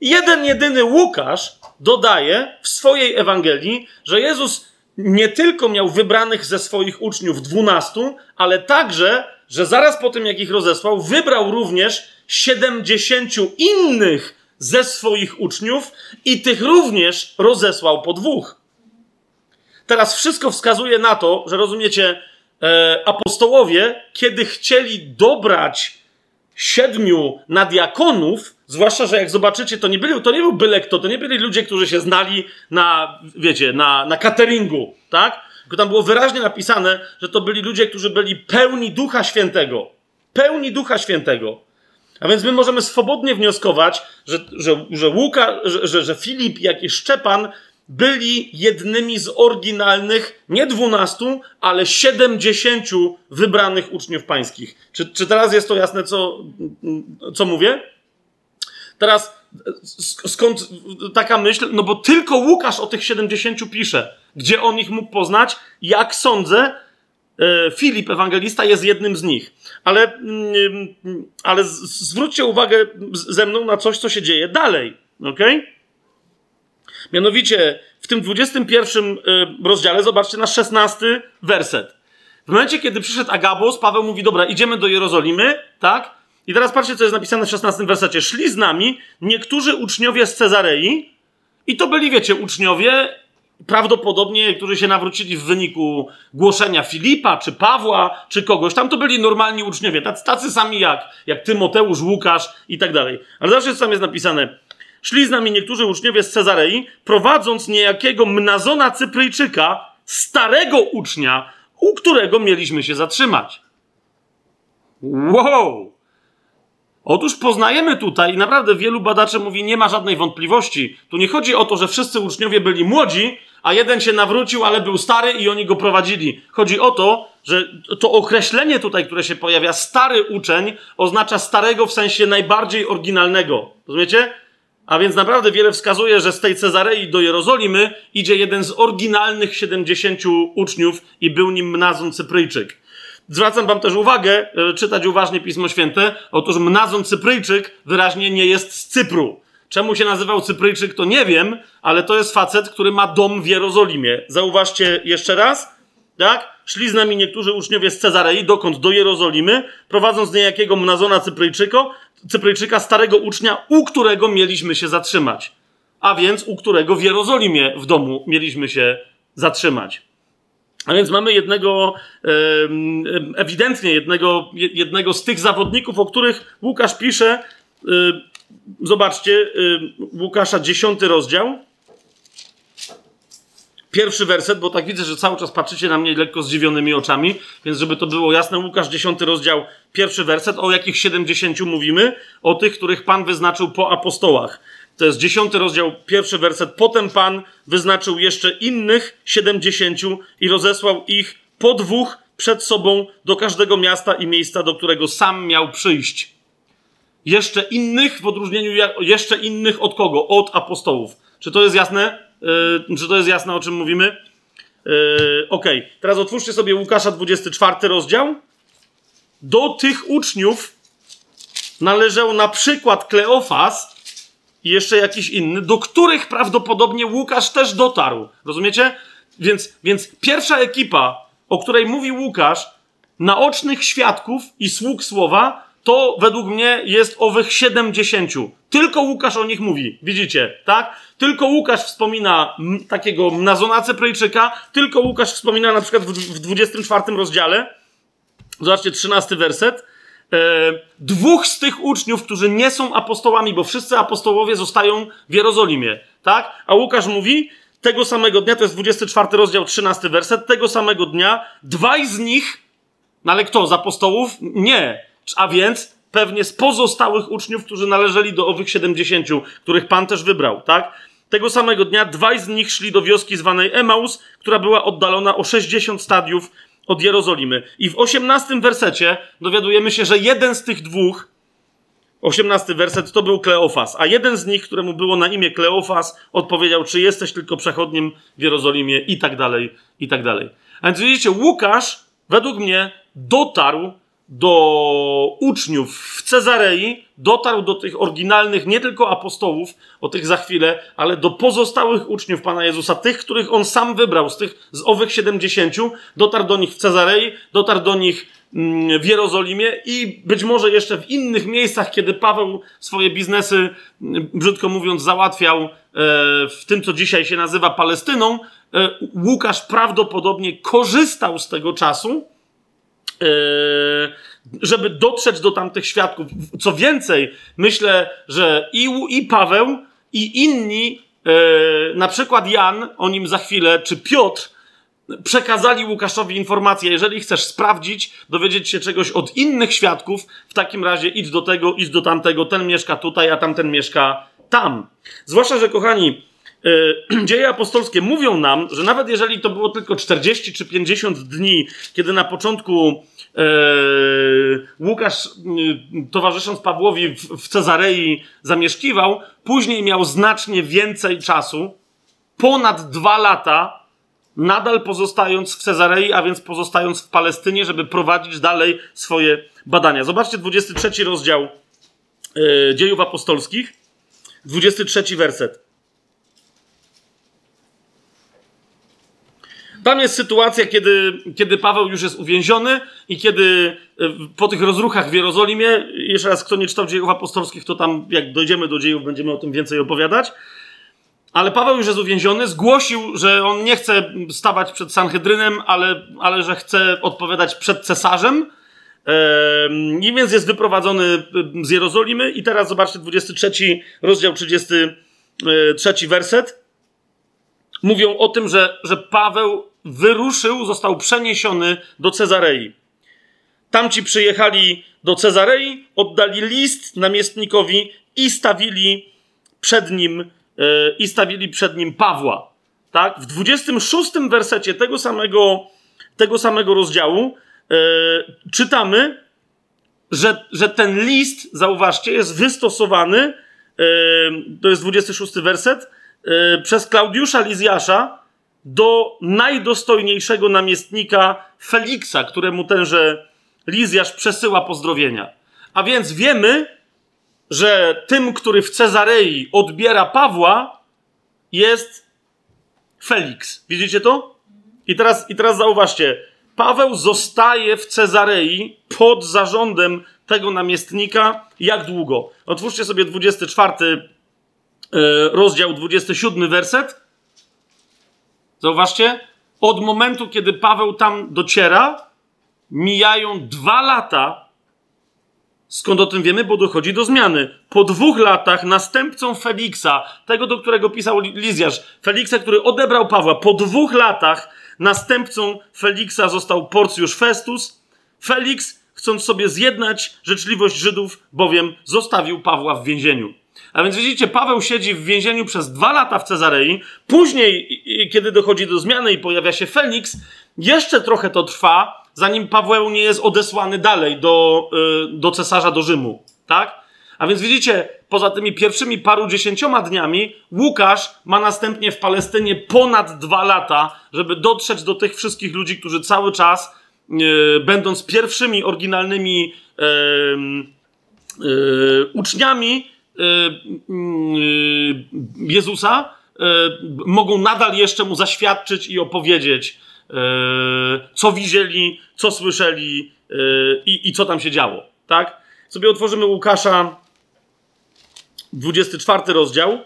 Jeden jedyny Łukasz dodaje w swojej Ewangelii, że Jezus nie tylko miał wybranych ze swoich uczniów dwunastu, ale także, że zaraz po tym, jak ich rozesłał, wybrał również siedemdziesięciu innych ze swoich uczniów i tych również rozesłał po dwóch. Teraz wszystko wskazuje na to, że rozumiecie, e, apostołowie, kiedy chcieli dobrać siedmiu na diakonów, zwłaszcza, że jak zobaczycie, to nie, byli, to nie był byle kto, to nie byli ludzie, którzy się znali na, wiecie, na, na cateringu, tak? Tylko tam było wyraźnie napisane, że to byli ludzie, którzy byli pełni Ducha Świętego. Pełni Ducha Świętego. A więc my możemy swobodnie wnioskować, że, że, że Łuka, że, że Filip, jak i Szczepan byli jednymi z oryginalnych, nie dwunastu, ale siedemdziesięciu wybranych uczniów pańskich. Czy, czy teraz jest to jasne, co, co mówię? Teraz skąd taka myśl? No bo tylko Łukasz o tych siedemdziesięciu pisze. Gdzie on ich mógł poznać? Jak sądzę, e, Filip, ewangelista, jest jednym z nich. Ale, mm, ale zwróćcie uwagę ze mną na coś, co się dzieje dalej. ok? Mianowicie w tym 21 e, rozdziale, zobaczcie na 16 werset. W momencie, kiedy przyszedł Agabus, Paweł mówi: Dobra, idziemy do Jerozolimy, tak? I teraz patrzcie, co jest napisane w 16 wersecie. Szli z nami niektórzy uczniowie z Cezarei, i to byli, wiecie, uczniowie, prawdopodobnie, którzy się nawrócili w wyniku głoszenia Filipa, czy Pawła, czy kogoś. Tam to byli normalni uczniowie, tacy, tacy sami jak, jak Tymoteusz, Łukasz i tak dalej. Ale zobaczcie, co tam jest napisane. Szli z nami niektórzy uczniowie z Cezarei, prowadząc niejakiego Mnazona Cypryjczyka, starego ucznia, u którego mieliśmy się zatrzymać. Wow! Otóż poznajemy tutaj, i naprawdę wielu badaczy mówi, nie ma żadnej wątpliwości. Tu nie chodzi o to, że wszyscy uczniowie byli młodzi, a jeden się nawrócił, ale był stary i oni go prowadzili. Chodzi o to, że to określenie tutaj, które się pojawia, stary uczeń, oznacza starego w sensie najbardziej oryginalnego. Rozumiecie? A więc naprawdę wiele wskazuje, że z tej Cezarei do Jerozolimy idzie jeden z oryginalnych 70 uczniów i był nim Mnazon Cypryjczyk. Zwracam wam też uwagę, e, czytać uważnie Pismo Święte. Otóż Mnazon Cypryjczyk wyraźnie nie jest z Cypru. Czemu się nazywał Cypryjczyk, to nie wiem, ale to jest facet, który ma dom w Jerozolimie. Zauważcie jeszcze raz, tak? Szli z nami niektórzy uczniowie z Cezarei, dokąd? Do Jerozolimy, prowadząc niejakiego Mnazona Cypryjczyka, Cypryjczyka, starego ucznia, u którego mieliśmy się zatrzymać. A więc u którego w Jerozolimie w domu mieliśmy się zatrzymać. A więc mamy jednego, ewidentnie jednego, jednego z tych zawodników, o których Łukasz pisze. Zobaczcie, Łukasza 10 rozdział. Pierwszy werset, bo tak widzę, że cały czas patrzycie na mnie lekko zdziwionymi oczami, więc żeby to było jasne, Łukasz 10 rozdział, pierwszy werset, o jakich 70 mówimy? O tych, których Pan wyznaczył po apostołach. To jest dziesiąty rozdział, pierwszy werset. Potem Pan wyznaczył jeszcze innych siedemdziesięciu i rozesłał ich po dwóch przed sobą do każdego miasta i miejsca, do którego sam miał przyjść. Jeszcze innych w odróżnieniu, jeszcze innych od kogo? Od apostołów. Czy to jest jasne? Czy to jest jasne, o czym mówimy? Yy, ok, teraz otwórzcie sobie Łukasza 24 rozdział. Do tych uczniów należał na przykład Kleofas, i jeszcze jakiś inny, do których prawdopodobnie Łukasz też dotarł. Rozumiecie? Więc, więc pierwsza ekipa, o której mówi Łukasz, naocznych świadków i sług słowa, to według mnie jest owych 70. Tylko Łukasz o nich mówi. Widzicie, tak? Tylko Łukasz wspomina takiego Nazona Cypryjczyka, tylko Łukasz wspomina na przykład w, w 24 rozdziale, zobaczcie, 13 werset, E, dwóch z tych uczniów, którzy nie są apostołami, bo wszyscy apostołowie zostają w Jerozolimie, tak? A Łukasz mówi, tego samego dnia, to jest 24 rozdział, 13 werset, tego samego dnia dwaj z nich, no ale kto, z apostołów? Nie. A więc pewnie z pozostałych uczniów, którzy należeli do owych 70, których Pan też wybrał, tak? Tego samego dnia dwaj z nich szli do wioski zwanej Emaus, która była oddalona o 60 stadiów od Jerozolimy. I w osiemnastym wersecie dowiadujemy się, że jeden z tych dwóch, osiemnasty werset, to był Kleofas, a jeden z nich, któremu było na imię Kleofas, odpowiedział, czy jesteś tylko przechodnim w Jerozolimie i tak dalej, i tak dalej. A więc widzicie, Łukasz według mnie dotarł do uczniów w Cezarei, dotarł do tych oryginalnych, nie tylko apostołów, o tych za chwilę, ale do pozostałych uczniów Pana Jezusa, tych, których on sam wybrał, z tych, z owych siedemdziesięciu, dotarł do nich w Cezarei, dotarł do nich mm, w Jerozolimie i być może jeszcze w innych miejscach, kiedy Paweł swoje biznesy, mm, brzydko mówiąc, załatwiał e, w tym, co dzisiaj się nazywa Palestyną, e, Łukasz prawdopodobnie korzystał z tego czasu, żeby dotrzeć do tamtych świadków. Co więcej, myślę, że i, i Paweł, i inni, yy, na przykład Jan, o nim za chwilę, czy Piotr, przekazali Łukaszowi informację. Jeżeli chcesz sprawdzić, dowiedzieć się czegoś od innych świadków, w takim razie idź do tego, idź do tamtego, ten mieszka tutaj, a tamten mieszka tam. Zwłaszcza, że kochani, E, dzieje apostolskie mówią nam, że nawet jeżeli to było tylko 40 czy 50 dni, kiedy na początku Łukasz, e, towarzysząc Pawłowi w, w Cezarei, zamieszkiwał, później miał znacznie więcej czasu, ponad dwa lata, nadal pozostając w Cezarei, a więc pozostając w Palestynie, żeby prowadzić dalej swoje badania. Zobaczcie 23 rozdział yy, Dziejów Apostolskich, 23 werset. Tam jest sytuacja, kiedy, kiedy Paweł już jest uwięziony i kiedy e, po tych rozruchach w Jerozolimie, jeszcze raz, kto nie czytał dziejów apostolskich, to tam, jak dojdziemy do dziejów, będziemy o tym więcej opowiadać. Ale Paweł już jest uwięziony, zgłosił, że on nie chce stawać przed Sanhedrynem, ale, ale że chce odpowiadać przed cesarzem. I więc jest wyprowadzony z Jerozolimy. I teraz zobaczcie 23 rozdział 33 werset. Mówią o tym, że, że Paweł wyruszył, został przeniesiony do Cezarei. Tamci przyjechali do Cezarei, oddali list namiestnikowi i stawili przed nim, yy, i stawili przed nim Pawła. Tak? W 26 wersecie tego samego, tego samego rozdziału yy, czytamy, że, że ten list, zauważcie, jest wystosowany, yy, to jest 26 werset, przez Klaudiusza Lizjasza, do najdostojniejszego namiestnika Feliksa, któremu tenże Lizjasz przesyła pozdrowienia. A więc wiemy, że tym, który w Cezarei odbiera Pawła, jest Feliks. Widzicie to? I teraz, I teraz zauważcie. Paweł zostaje w Cezarei pod zarządem tego namiestnika. Jak długo? Otwórzcie sobie 24 e, rozdział, 27 werset. Zauważcie, od momentu, kiedy Paweł tam dociera, mijają dwa lata. Skąd o tym wiemy? Bo dochodzi do zmiany. Po dwóch latach następcą Feliksa, tego, do którego pisał Lizjasz, Feliksa, który odebrał Pawła, po dwóch latach następcą Feliksa został Porcjusz Festus. Feliks, chcąc sobie zjednać życzliwość Żydów, bowiem zostawił Pawła w więzieniu. A więc widzicie, Paweł siedzi w więzieniu przez dwa lata w Cezarei. Później, kiedy dochodzi do zmiany i pojawia się Feliks, jeszcze trochę to trwa, zanim Paweł nie jest odesłany dalej do, y, do cesarza, do Rzymu. Tak? A więc widzicie, poza tymi pierwszymi paru dziesięcioma dniami, Łukasz ma następnie w Palestynie ponad dwa lata, żeby dotrzeć do tych wszystkich ludzi, którzy cały czas, yy, będąc pierwszymi oryginalnymi yy, yy, uczniami, Jezusa, y, mogą nadal jeszcze mu zaświadczyć i opowiedzieć, co widzieli, co słyszeli i, i co tam się działo. Tak? Sobie otworzymy Łukasza, 24 rozdział.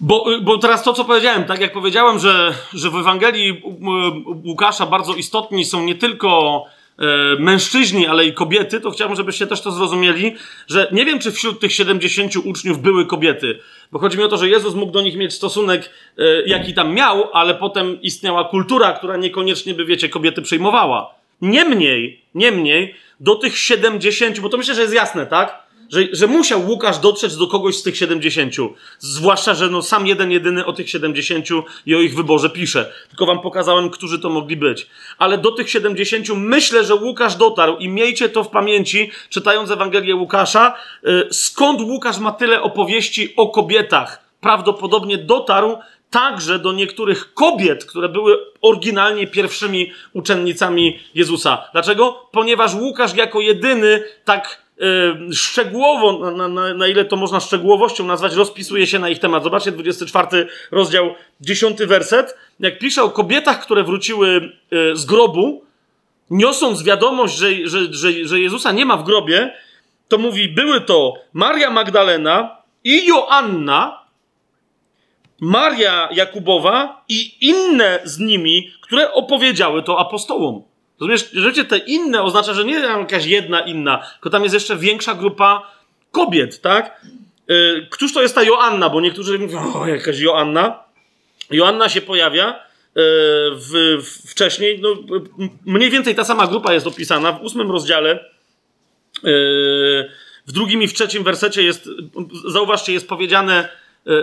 Bo, y, bo teraz to, co powiedziałem, tak jak powiedziałem, że, że w Ewangelii Łukasza bardzo istotni są nie tylko mężczyźni, ale i kobiety, to chciałbym, żebyście też to zrozumieli, że nie wiem, czy wśród tych 70 uczniów były kobiety, bo chodzi mi o to, że Jezus mógł do nich mieć stosunek, jaki tam miał, ale potem istniała kultura, która niekoniecznie by, wiecie, kobiety przyjmowała. Niemniej, niemniej, do tych 70, bo to myślę, że jest jasne, tak? Że, że musiał Łukasz dotrzeć do kogoś z tych 70. Zwłaszcza, że no sam jeden, jedyny o tych 70 i o ich wyborze pisze. Tylko wam pokazałem, którzy to mogli być. Ale do tych 70 myślę, że Łukasz dotarł i miejcie to w pamięci, czytając Ewangelię Łukasza, yy, skąd Łukasz ma tyle opowieści o kobietach. Prawdopodobnie dotarł także do niektórych kobiet, które były oryginalnie pierwszymi uczennicami Jezusa. Dlaczego? Ponieważ Łukasz jako jedyny tak Y, szczegółowo, na, na, na, ile to można szczegółowością nazwać, rozpisuje się na ich temat. Zobaczcie 24 rozdział, 10 werset. Jak pisze o kobietach, które wróciły y, z grobu, niosąc wiadomość, że, że, że, że Jezusa nie ma w grobie, to mówi, były to Maria Magdalena i Joanna, Maria Jakubowa i inne z nimi, które opowiedziały to apostołom. Rozumiesz, te inne oznacza, że nie jakaś jedna inna, tylko tam jest jeszcze większa grupa kobiet, tak? Yy, któż to jest ta Joanna? Bo niektórzy mówią, o, jakaś Joanna. Joanna się pojawia yy, w, w, wcześniej. No, mniej więcej ta sama grupa jest opisana w ósmym rozdziale. Yy, w drugim i w trzecim wersecie jest, zauważcie, jest powiedziane,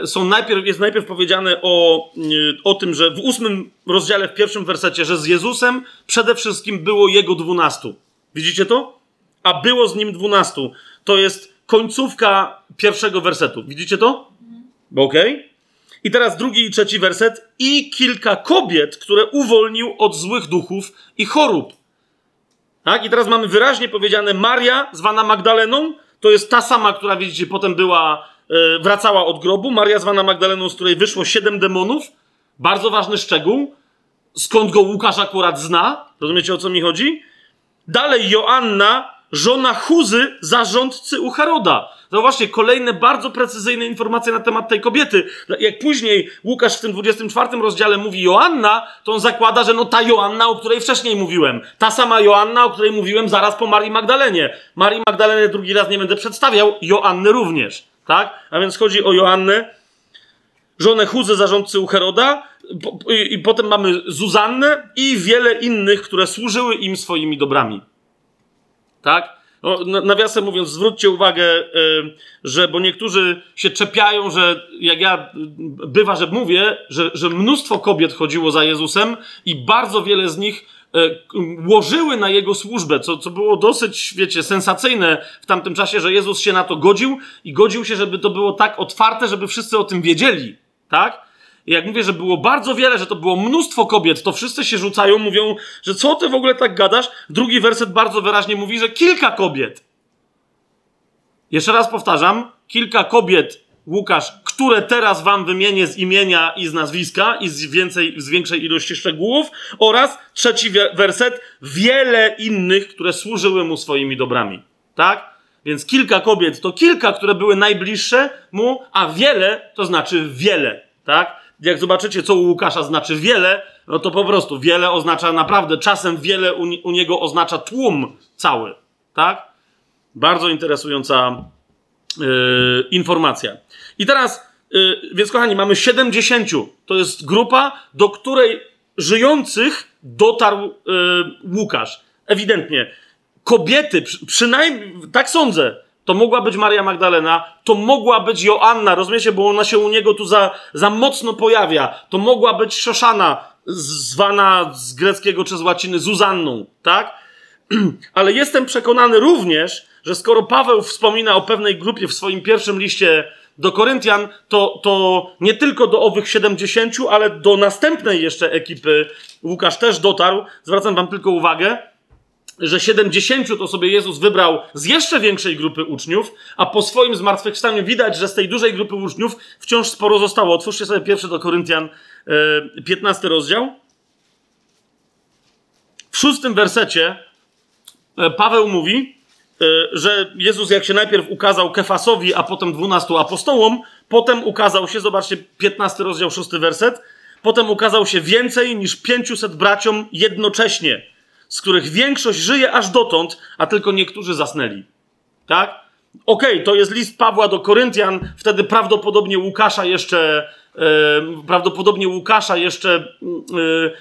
są najpierw, jest najpierw powiedziane o, e, o tym, że w ósmym rozdziale, w pierwszym wersecie, że z Jezusem przede wszystkim było jego dwunastu. Widzicie to? A było z nim dwunastu. To jest końcówka pierwszego wersetu. Widzicie to? Okej. Okay. I teraz drugi i trzeci werset. I kilka kobiet, które uwolnił od złych duchów i chorób. Tak? I teraz mamy wyraźnie powiedziane Maria, zwana Magdaleną, to jest ta sama, która widzicie, potem była, e, wracała od grobu. Maria zwana Magdaleną, z której wyszło siedem demonów. Bardzo ważny szczegół. Skąd go Łukasz akurat zna? Rozumiecie o co mi chodzi? Dalej Joanna, żona Chuzy, zarządcy u Heroda. Zauważcie, kolejne bardzo precyzyjne informacje na temat tej kobiety. Jak później Łukasz w tym 24 rozdziale mówi Joanna, to on zakłada, że no ta Joanna, o której wcześniej mówiłem. Ta sama Joanna, o której mówiłem zaraz po Marii Magdalenie. Marii Magdalenie drugi raz nie będę przedstawiał, Joanny również. Tak? A więc chodzi o Joannę, żonę Chuzy, zarządcy u Heroda, i potem mamy Zuzannę i wiele innych, które służyły im swoimi dobrami. Tak? No, nawiasem mówiąc, zwróćcie uwagę, yy, że, bo niektórzy się czepiają, że jak ja bywa, że mówię, że, że mnóstwo kobiet chodziło za Jezusem i bardzo wiele z nich łożyły na jego służbę, co, co było dosyć, wiecie, sensacyjne w tamtym czasie, że Jezus się na to godził i godził się, żeby to było tak otwarte, żeby wszyscy o tym wiedzieli. Tak? I jak mówię, że było bardzo wiele, że to było mnóstwo kobiet, to wszyscy się rzucają, mówią, że co ty w ogóle tak gadasz? Drugi werset bardzo wyraźnie mówi, że kilka kobiet. Jeszcze raz powtarzam, kilka kobiet, Łukasz, które teraz wam wymienię z imienia i z nazwiska i z, więcej, z większej ilości szczegółów, oraz trzeci werset, wiele innych, które służyły mu swoimi dobrami. Tak? Więc kilka kobiet to kilka, które były najbliższe mu, a wiele to znaczy wiele. Tak? jak zobaczycie, co u Łukasza znaczy wiele, no to po prostu wiele oznacza naprawdę, czasem wiele u, u niego oznacza tłum cały, tak? Bardzo interesująca yy, informacja. I teraz, więc kochani, mamy 70. To jest grupa, do której żyjących dotarł yy, Łukasz. Ewidentnie. Kobiety, przy, przynajmniej, tak sądzę, to mogła być Maria Magdalena, to mogła być Joanna, rozumiecie, bo ona się u niego tu za, za mocno pojawia. To mogła być Szoszana, zwana z greckiego czy z łaciny Zuzanną, tak? Ale jestem przekonany również, że skoro Paweł wspomina o pewnej grupie w swoim pierwszym liście do Koryntian, to, to nie tylko do owych 70, ale do następnej jeszcze ekipy Łukasz też dotarł. Zwracam wam tylko uwagę, że 70 to sobie Jezus wybrał z jeszcze większej grupy uczniów, a po swoim zmartwychwstaniu widać, że z tej dużej grupy uczniów wciąż sporo zostało. Otwórzcie sobie pierwszy do Koryntian, 15 e, rozdział. W szóstym wersecie e, Paweł mówi, że Jezus jak się najpierw ukazał Kefasowi, a potem dwunastu apostołom, potem ukazał się, zobaczcie, 15 rozdział, szósty werset, potem ukazał się więcej niż 500 braciom jednocześnie z których większość żyje aż dotąd, a tylko niektórzy zasnęli. Tak? Okej, okay, to jest list Pawła do Koryntian, wtedy prawdopodobnie Łukasza jeszcze, e, prawdopodobnie Łukasza jeszcze e,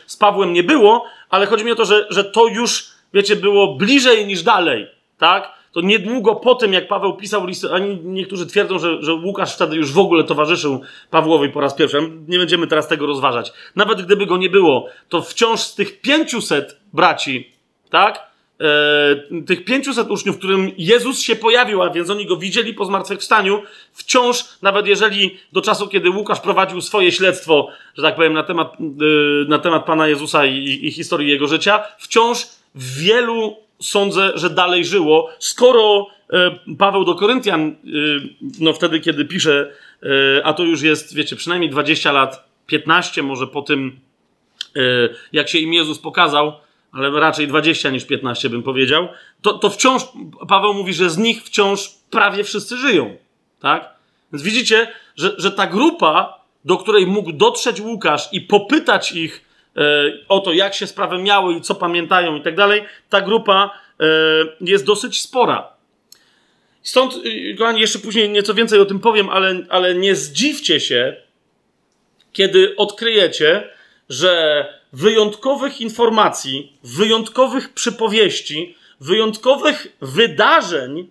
z Pawłem nie było, ale chodzi mi o to, że, że to już, wiecie, było bliżej niż dalej, tak? to niedługo po tym, jak Paweł pisał listy, a niektórzy twierdzą, że, że Łukasz wtedy już w ogóle towarzyszył Pawłowi po raz pierwszy. Nie będziemy teraz tego rozważać. Nawet gdyby go nie było, to wciąż z tych 500 braci, tak? E, tych 500 uczniów, którym Jezus się pojawił, a więc oni go widzieli po zmartwychwstaniu, wciąż, nawet jeżeli do czasu, kiedy Łukasz prowadził swoje śledztwo, że tak powiem, na temat, e, na temat Pana Jezusa i, i historii jego życia, wciąż wielu sądzę, że dalej żyło, skoro e, Paweł do Koryntian, e, no wtedy, kiedy pisze, e, a to już jest, wiecie, przynajmniej 20 lat, 15 może po tym, jak się im Jezus pokazał, ale raczej 20 niż 15 bym powiedział, to, to wciąż, Paweł mówi, że z nich wciąż prawie wszyscy żyją. Tak? Więc widzicie, że, że ta grupa, do której mógł dotrzeć Łukasz i popytać ich, o to, jak się sprawy miały i co pamiętają i tak dalej, ta grupa e, jest dosyć spora. Stąd, y, kochani, jeszcze później nieco więcej o tym powiem, ale, ale nie zdziwcie się, kiedy odkryjecie, że wyjątkowych informacji, wyjątkowych przypowieści, wyjątkowych wydarzeń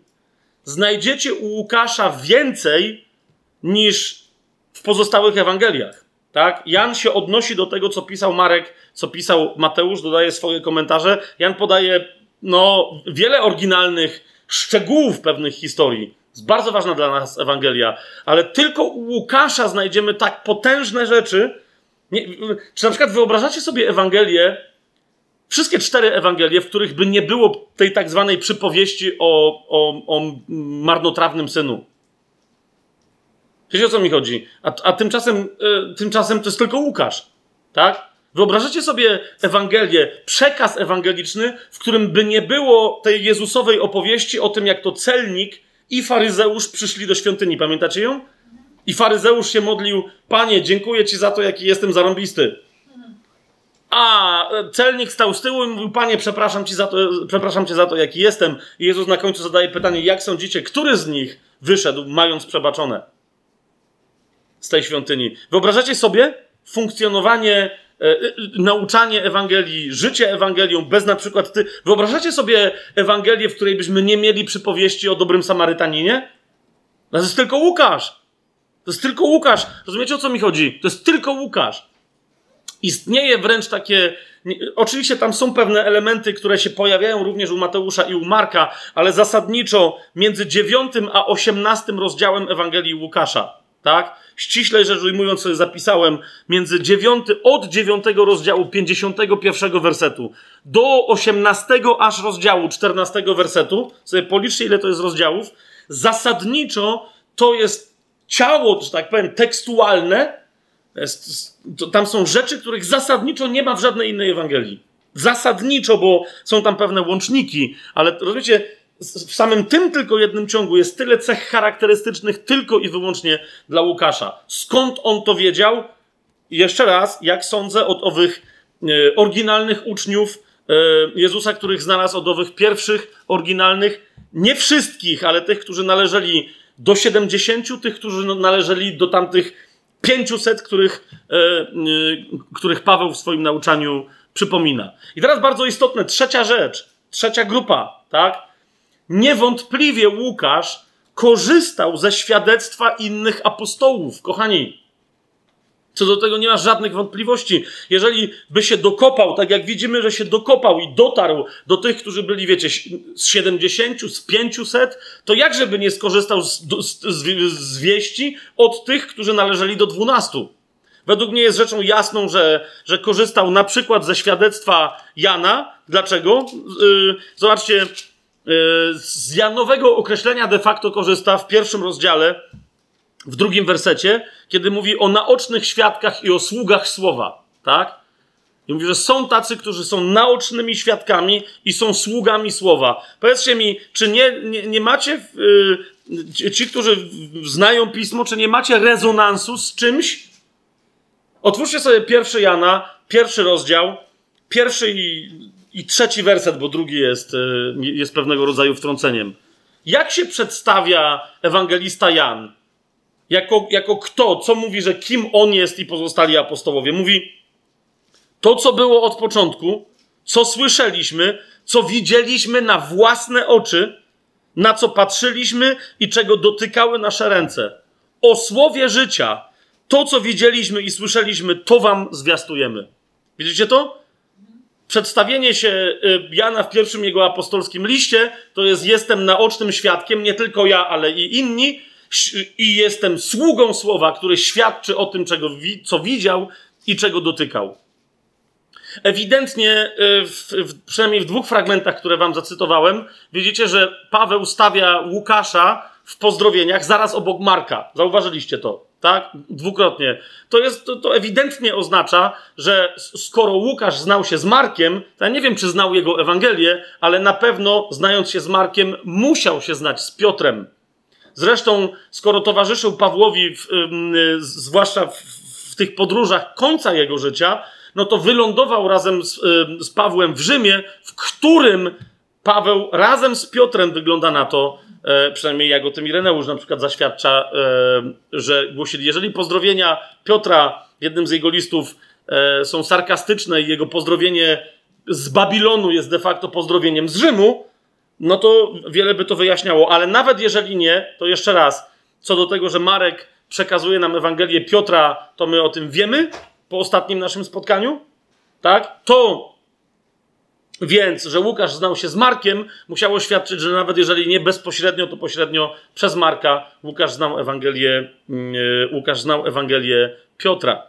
znajdziecie u Łukasza więcej niż w pozostałych Ewangeliach. Tak? Jan się odnosi do tego, co pisał Marek, co pisał Mateusz, dodaje swoje komentarze. Jan podaje no, wiele oryginalnych szczegółów pewnych historii. Jest bardzo ważna dla nas Ewangelia, ale tylko u Łukasza znajdziemy tak potężne rzeczy. Nie, czy na przykład wyobrażacie sobie Ewangelię, wszystkie cztery Ewangelie, w których by nie było tej tak zwanej przypowieści o, o, o marnotrawnym synu? Wiecie o co mi chodzi? A, a tymczasem, y, tymczasem to jest tylko Łukasz, tak? Wyobrażacie sobie Ewangelię, przekaz ewangeliczny, w którym by nie było tej Jezusowej opowieści o tym, jak to celnik i faryzeusz przyszli do świątyni. Pamiętacie ją? I faryzeusz się modlił: Panie, dziękuję ci za to, jaki jestem zarąbisty. A celnik stał z tyłu i mówił: Panie, przepraszam, ci za to, przepraszam cię za to, jaki jestem. I Jezus na końcu zadaje pytanie: Jak sądzicie, który z nich wyszedł, mając przebaczone z tej świątyni? Wyobrażacie sobie funkcjonowanie E, e, nauczanie Ewangelii, życie Ewangelią, bez na przykład ty. Wyobrażacie sobie Ewangelię, w której byśmy nie mieli przypowieści o dobrym Samarytaninie? To jest tylko Łukasz. To jest tylko Łukasz. Rozumiecie o co mi chodzi? To jest tylko Łukasz. Istnieje wręcz takie. Oczywiście tam są pewne elementy, które się pojawiają również u Mateusza i u Marka, ale zasadniczo między 9 a 18 rozdziałem Ewangelii Łukasza, tak? ściśle rzecz ujmując, sobie zapisałem, między 9, od 9 rozdziału 51 wersetu do 18 aż rozdziału 14 wersetu, sobie policzcie, ile to jest rozdziałów, zasadniczo to jest ciało, że tak powiem, tekstualne. Tam są rzeczy, których zasadniczo nie ma w żadnej innej Ewangelii. Zasadniczo, bo są tam pewne łączniki, ale rozumiecie, w samym tym tylko jednym ciągu jest tyle cech charakterystycznych tylko i wyłącznie dla Łukasza. Skąd on to wiedział? Jeszcze raz, jak sądzę, od owych e, oryginalnych uczniów e, Jezusa, których znalazł, od owych pierwszych oryginalnych, nie wszystkich, ale tych, którzy należeli do 70, tych, którzy należeli do tamtych 500, których, e, których Paweł w swoim nauczaniu przypomina. I teraz bardzo istotne, trzecia rzecz, trzecia grupa, tak? Niewątpliwie Łukasz korzystał ze świadectwa innych apostołów. Kochani, co do tego nie ma żadnych wątpliwości. Jeżeli by się dokopał, tak jak widzimy, że się dokopał i dotarł do tych, którzy byli, wiecie, z 70, z 500, to jakże by nie skorzystał z, z, z, z wieści od tych, którzy należeli do 12? Według mnie jest rzeczą jasną, że, że korzystał na przykład ze świadectwa Jana. Dlaczego? Yy, zobaczcie, z Janowego określenia de facto korzysta w pierwszym rozdziale, w drugim wersecie, kiedy mówi o naocznych świadkach i o sługach słowa. Tak? I mówi, że są tacy, którzy są naocznymi świadkami i są sługami słowa. Powiedzcie mi, czy nie, nie, nie macie, yy, ci, którzy znają pismo, czy nie macie rezonansu z czymś? Otwórzcie sobie pierwszy Jana, pierwszy rozdział, pierwszy i i trzeci werset, bo drugi jest, e, jest pewnego rodzaju wtrąceniem. Jak się przedstawia ewangelista Jan? Jako, jako kto? Co mówi, że kim on jest i pozostali apostołowie? Mówi to, co było od początku, co słyszeliśmy, co widzieliśmy na własne oczy, na co patrzyliśmy i czego dotykały nasze ręce. O słowie życia, to, co widzieliśmy i słyszeliśmy, to wam zwiastujemy. Widzicie to? Przedstawienie się y, Jana w pierwszym jego apostolskim liście to jest jestem naocznym świadkiem, nie tylko ja, ale i inni, i jestem sługą słowa, który świadczy o tym, czego, co widział i czego dotykał. Ewidentnie, y, w, w, przynajmniej w dwóch fragmentach, które wam zacytowałem, widzicie, że Paweł stawia Łukasza w pozdrowieniach zaraz obok Marka. Zauważyliście to tak? Dwukrotnie. To, jest, to, to ewidentnie oznacza, że skoro Łukasz znał się z Markiem, to ja nie wiem, czy znał jego Ewangelię, ale na pewno, znając się z Markiem, musiał się znać z Piotrem. Zresztą, skoro towarzyszył Pawłowi, w, y, zwłaszcza w, w, tych podróżach końca jego życia, no to wylądował razem z, z Pawłem w Rzymie, w którym Paweł razem z Piotrem wygląda na to, przynajmniej jak o tym Ireneusz na przykład zaświadcza, e, że głosili, jeżeli pozdrowienia Piotra w jednym z jego listów e, są sarkastyczne i jego pozdrowienie z Babilonu jest de facto pozdrowieniem z Rzymu, no to wiele by to wyjaśniało. Ale nawet jeżeli nie, to jeszcze raz, co do tego, że Marek przekazuje nam Ewangelię Piotra, to my o tym wiemy po ostatnim naszym spotkaniu, tak? To Więc, że Łukasz znał się z Markiem, musiało świadczyć, że nawet jeżeli nie bezpośrednio, to pośrednio przez Marka Łukasz znał Ewangelię, yy, Łukasz znał Ewangelię Piotra.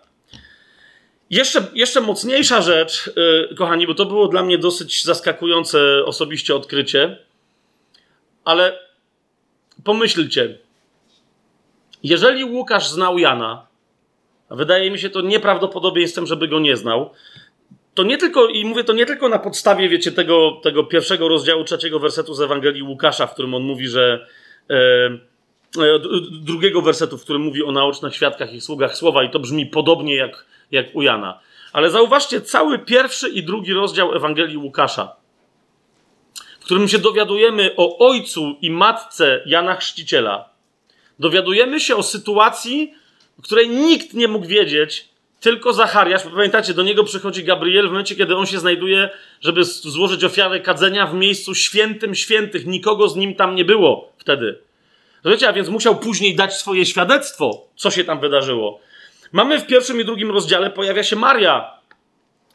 Jeszcze, jeszcze mocniejsza rzecz, yy, kochani, bo to było dla mnie dosyć zaskakujące osobiście odkrycie, ale pomyślcie, jeżeli Łukasz znał Jana, a wydaje mi się to nieprawdopodobieństwem, żeby go nie znał, to nie tylko, i mówię to nie tylko na podstawie, wiecie, tego, tego pierwszego rozdziału trzeciego wersetu z Ewangelii Łukasza, w którym on mówi, że e, e, drugiego wersetu, w którym mówi o naocznych świadkach i sługach słowa i to brzmi podobnie jak, jak u Jana. Ale zauważcie cały pierwszy i drugi rozdział Ewangelii Łukasza, w którym się dowiadujemy o ojcu i matce Jana Chrzciciela. Dowiadujemy się o sytuacji, której nikt nie mógł wiedzieć, tylko Zachariasz, pamiętacie, do niego przychodzi Gabriel w momencie, kiedy on się znajduje, żeby złożyć ofiarę kadzenia w miejscu świętym świętych. Nikogo z nim tam nie było wtedy. Wiecie, a więc musiał później dać swoje świadectwo, co się tam wydarzyło. Mamy w pierwszym i drugim rozdziale, pojawia się Maria,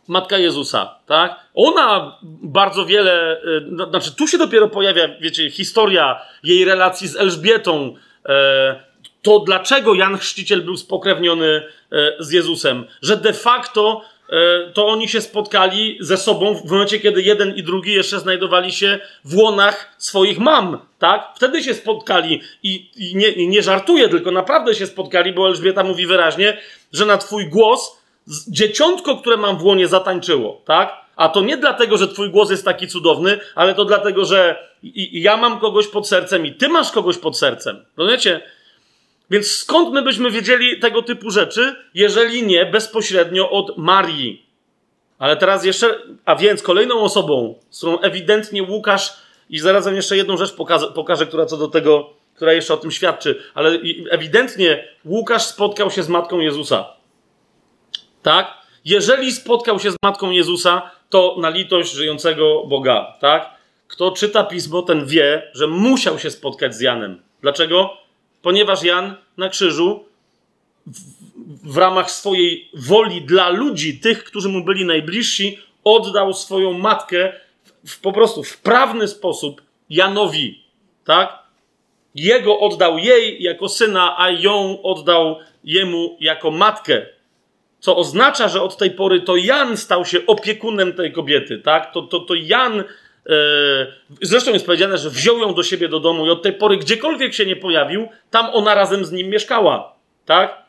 matka Jezusa, tak? Ona bardzo wiele, y, no, znaczy tu się dopiero pojawia, wiecie, historia jej relacji z Elżbietą, e, to dlaczego Jan Chrzciciel był spokrewniony e, z Jezusem, że de facto e, to oni się spotkali ze sobą w momencie, kiedy jeden i drugi jeszcze znajdowali się w łonach swoich mam, tak? Wtedy się spotkali i, i nie, i nie żartuję, tylko naprawdę się spotkali, bo Elżbieta mówi wyraźnie, że na twój głos dzieciątko, które mam w łonie zatańczyło, tak? A to nie dlatego, że twój głos jest taki cudowny, ale to dlatego, że ja mam kogoś pod sercem i ty masz kogoś pod sercem. Rozumiecie? Więc skąd my byśmy wiedzieli tego typu rzeczy, jeżeli nie bezpośrednio od Marii? Ale teraz jeszcze, a więc kolejną osobą, z którą ewidentnie Łukasz, i zarazem jeszcze jedną rzecz pokażę, pokażę, która co do tego, która jeszcze o tym świadczy, ale ewidentnie Łukasz spotkał się z matką Jezusa. Tak? Jeżeli spotkał się z matką Jezusa, to na litość żyjącego Boga, tak? Kto czyta pismo, ten wie, że musiał się spotkać z Janem. Dlaczego? Ponieważ Jan na krzyżu w, w, ramach swojej woli dla ludzi, tych, którzy mu byli najbliżsi, oddał swoją matkę w, w, po prostu w prawny sposób Janowi, tak? Jego oddał jej jako syna, a ją oddał jemu jako matkę. Co oznacza, że od tej pory to Jan stał się opiekunem tej kobiety, tak? To, to, to Jan zresztą jest powiedziane, że wziął ją do siebie do domu i od tej pory gdziekolwiek się nie pojawił, tam ona razem z nim mieszkała. Tak?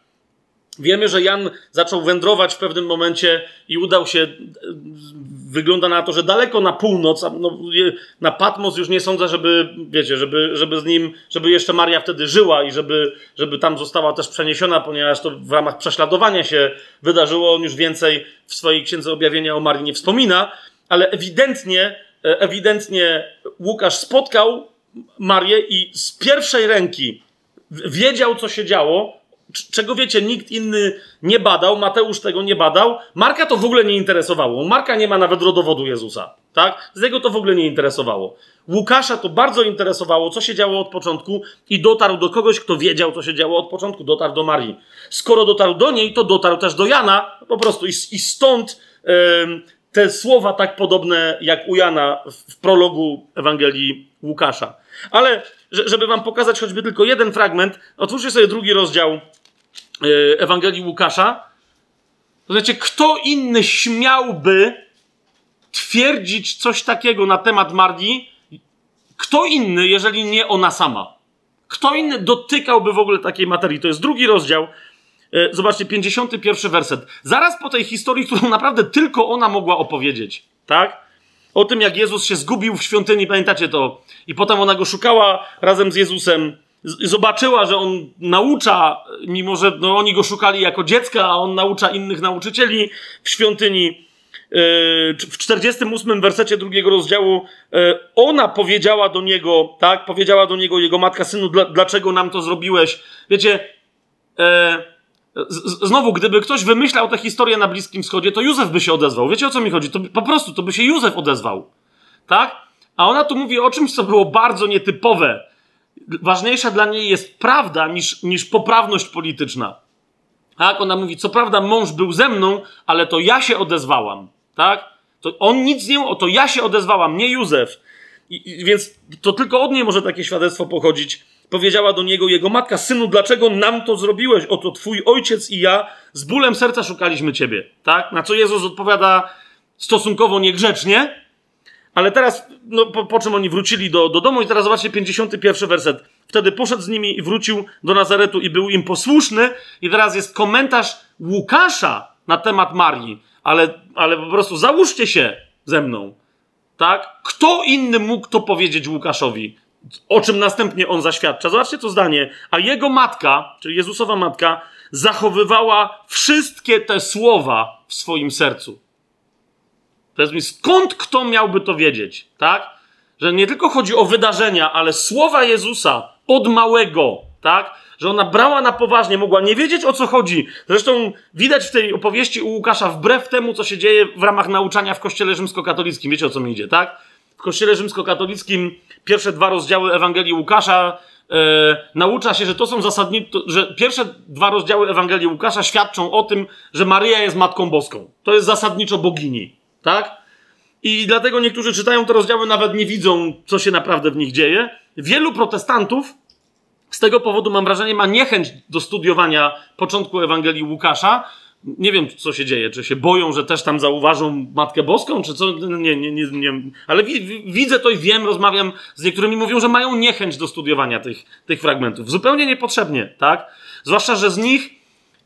Wiemy, że Jan zaczął wędrować w pewnym momencie i udał się, wygląda na to, że daleko na północ, no, na Patmos już nie sądzę, żeby, wiecie, żeby, żeby z nim, żeby jeszcze Maria wtedy żyła i żeby, żeby tam została też przeniesiona, ponieważ to w ramach prześladowania się wydarzyło. On już więcej w swojej księdze objawienia o Marii nie wspomina, ale ewidentnie E, ewidentnie Łukasz spotkał Marię i z pierwszej ręki wiedział, co się działo, czego wiecie, nikt inny nie badał, Mateusz tego nie badał, Marka to w ogóle nie interesowało. Marka nie ma nawet rodowodu Jezusa, tak? Z jego to w ogóle nie interesowało. Łukasza to bardzo interesowało, co się działo od początku i dotarł do kogoś, kto wiedział, co się działo od początku, dotarł do Marii. Skoro dotarł do niej, to dotarł też do Jana, po prostu i, i stąd te słowa tak podobne jak u Jana w prologu Ewangelii Łukasza. Ale, żeby wam pokazać choćby tylko jeden fragment, otwórzcie sobie drugi rozdział y, Ewangelii Łukasza. To znaczy, kto inny śmiałby twierdzić coś takiego na temat Marii? Kto inny, jeżeli nie ona sama? Kto inny dotykałby w ogóle takiej materii? To jest drugi rozdział E, zobaczcie, 51 werset. Zaraz po tej historii, którą naprawdę tylko ona mogła opowiedzieć, tak? O tym, jak Jezus się zgubił w świątyni, pamiętacie to? I potem ona go szukała razem z Jezusem. Zobaczyła, że on naucza, mimo że no, oni go szukali jako dziecka, a on naucza innych nauczycieli w świątyni. E, w 48 wersecie drugiego rozdziału e, ona powiedziała do niego, tak, powiedziała do niego jego matka, synu, dlaczego nam to zrobiłeś? Wiecie, Znowu, gdyby ktoś wymyślał tę historię na Bliskim Wschodzie, to Józef by się odezwał. Wiecie o co mi chodzi? To po prostu to by się Józef odezwał. Tak? A ona tu mówi o czymś, co było bardzo nietypowe. Ważniejsza dla niej jest prawda niż, niż poprawność polityczna. Tak? Ona mówi, co prawda mąż był ze mną, ale to ja się odezwałam. Tak? To on nic nie, to ja się odezwałam, nie Józef. I, i, więc to tylko od niej może takie świadectwo pochodzić. Powiedziała do niego jego matka: Synu, dlaczego nam to zrobiłeś? Oto twój ojciec i ja z bólem serca szukaliśmy ciebie. Tak? Na co Jezus odpowiada stosunkowo niegrzecznie, ale teraz, no, po, po, czym oni wrócili do, do domu, i teraz zobaczcie 51 werset. Wtedy poszedł z nimi i wrócił do Nazaretu i był im posłuszny. I teraz jest komentarz Łukasza na temat Marii. Ale, ale po prostu załóżcie się ze mną. Tak? Kto inny mógł to powiedzieć Łukaszowi? O czym następnie on zaświadcza. Zobaczcie to zdanie. A jego matka, czyli Jezusowa matka, zachowywała wszystkie te słowa w swoim sercu. Powiedz mi, skąd kto miałby to wiedzieć, tak? Że nie tylko chodzi o wydarzenia, ale słowa Jezusa od małego, tak? Że ona brała na poważnie, mogła nie wiedzieć o co chodzi. Zresztą widać w tej opowieści u Łukasza, wbrew temu, co się dzieje w ramach nauczania w kościele rzymskokatolickim. Wiecie o co mi idzie, tak? W kościele rzymskokatolickim pierwsze dwa rozdziały Ewangelii Łukasza e, naucza się, że to są zasadnicze, że pierwsze dwa rozdziały Ewangelii Łukasza świadczą o tym, że Maryja jest Matką Boską. To jest zasadniczo bogini. Tak? I dlatego niektórzy czytają te rozdziały, nawet nie widzą, co się naprawdę w nich dzieje. Wielu protestantów z tego powodu, mam wrażenie, ma niechęć do studiowania początku Ewangelii Łukasza. Nie wiem, co się dzieje. Czy się boją, że też tam zauważą Matkę Boską, czy co? Nie, nie, nie. nie. Ale wi widzę to i wiem, rozmawiam z niektórymi, mówią, że mają niechęć do studiowania tych, tych fragmentów. Zupełnie niepotrzebnie, tak? Zwłaszcza, że z nich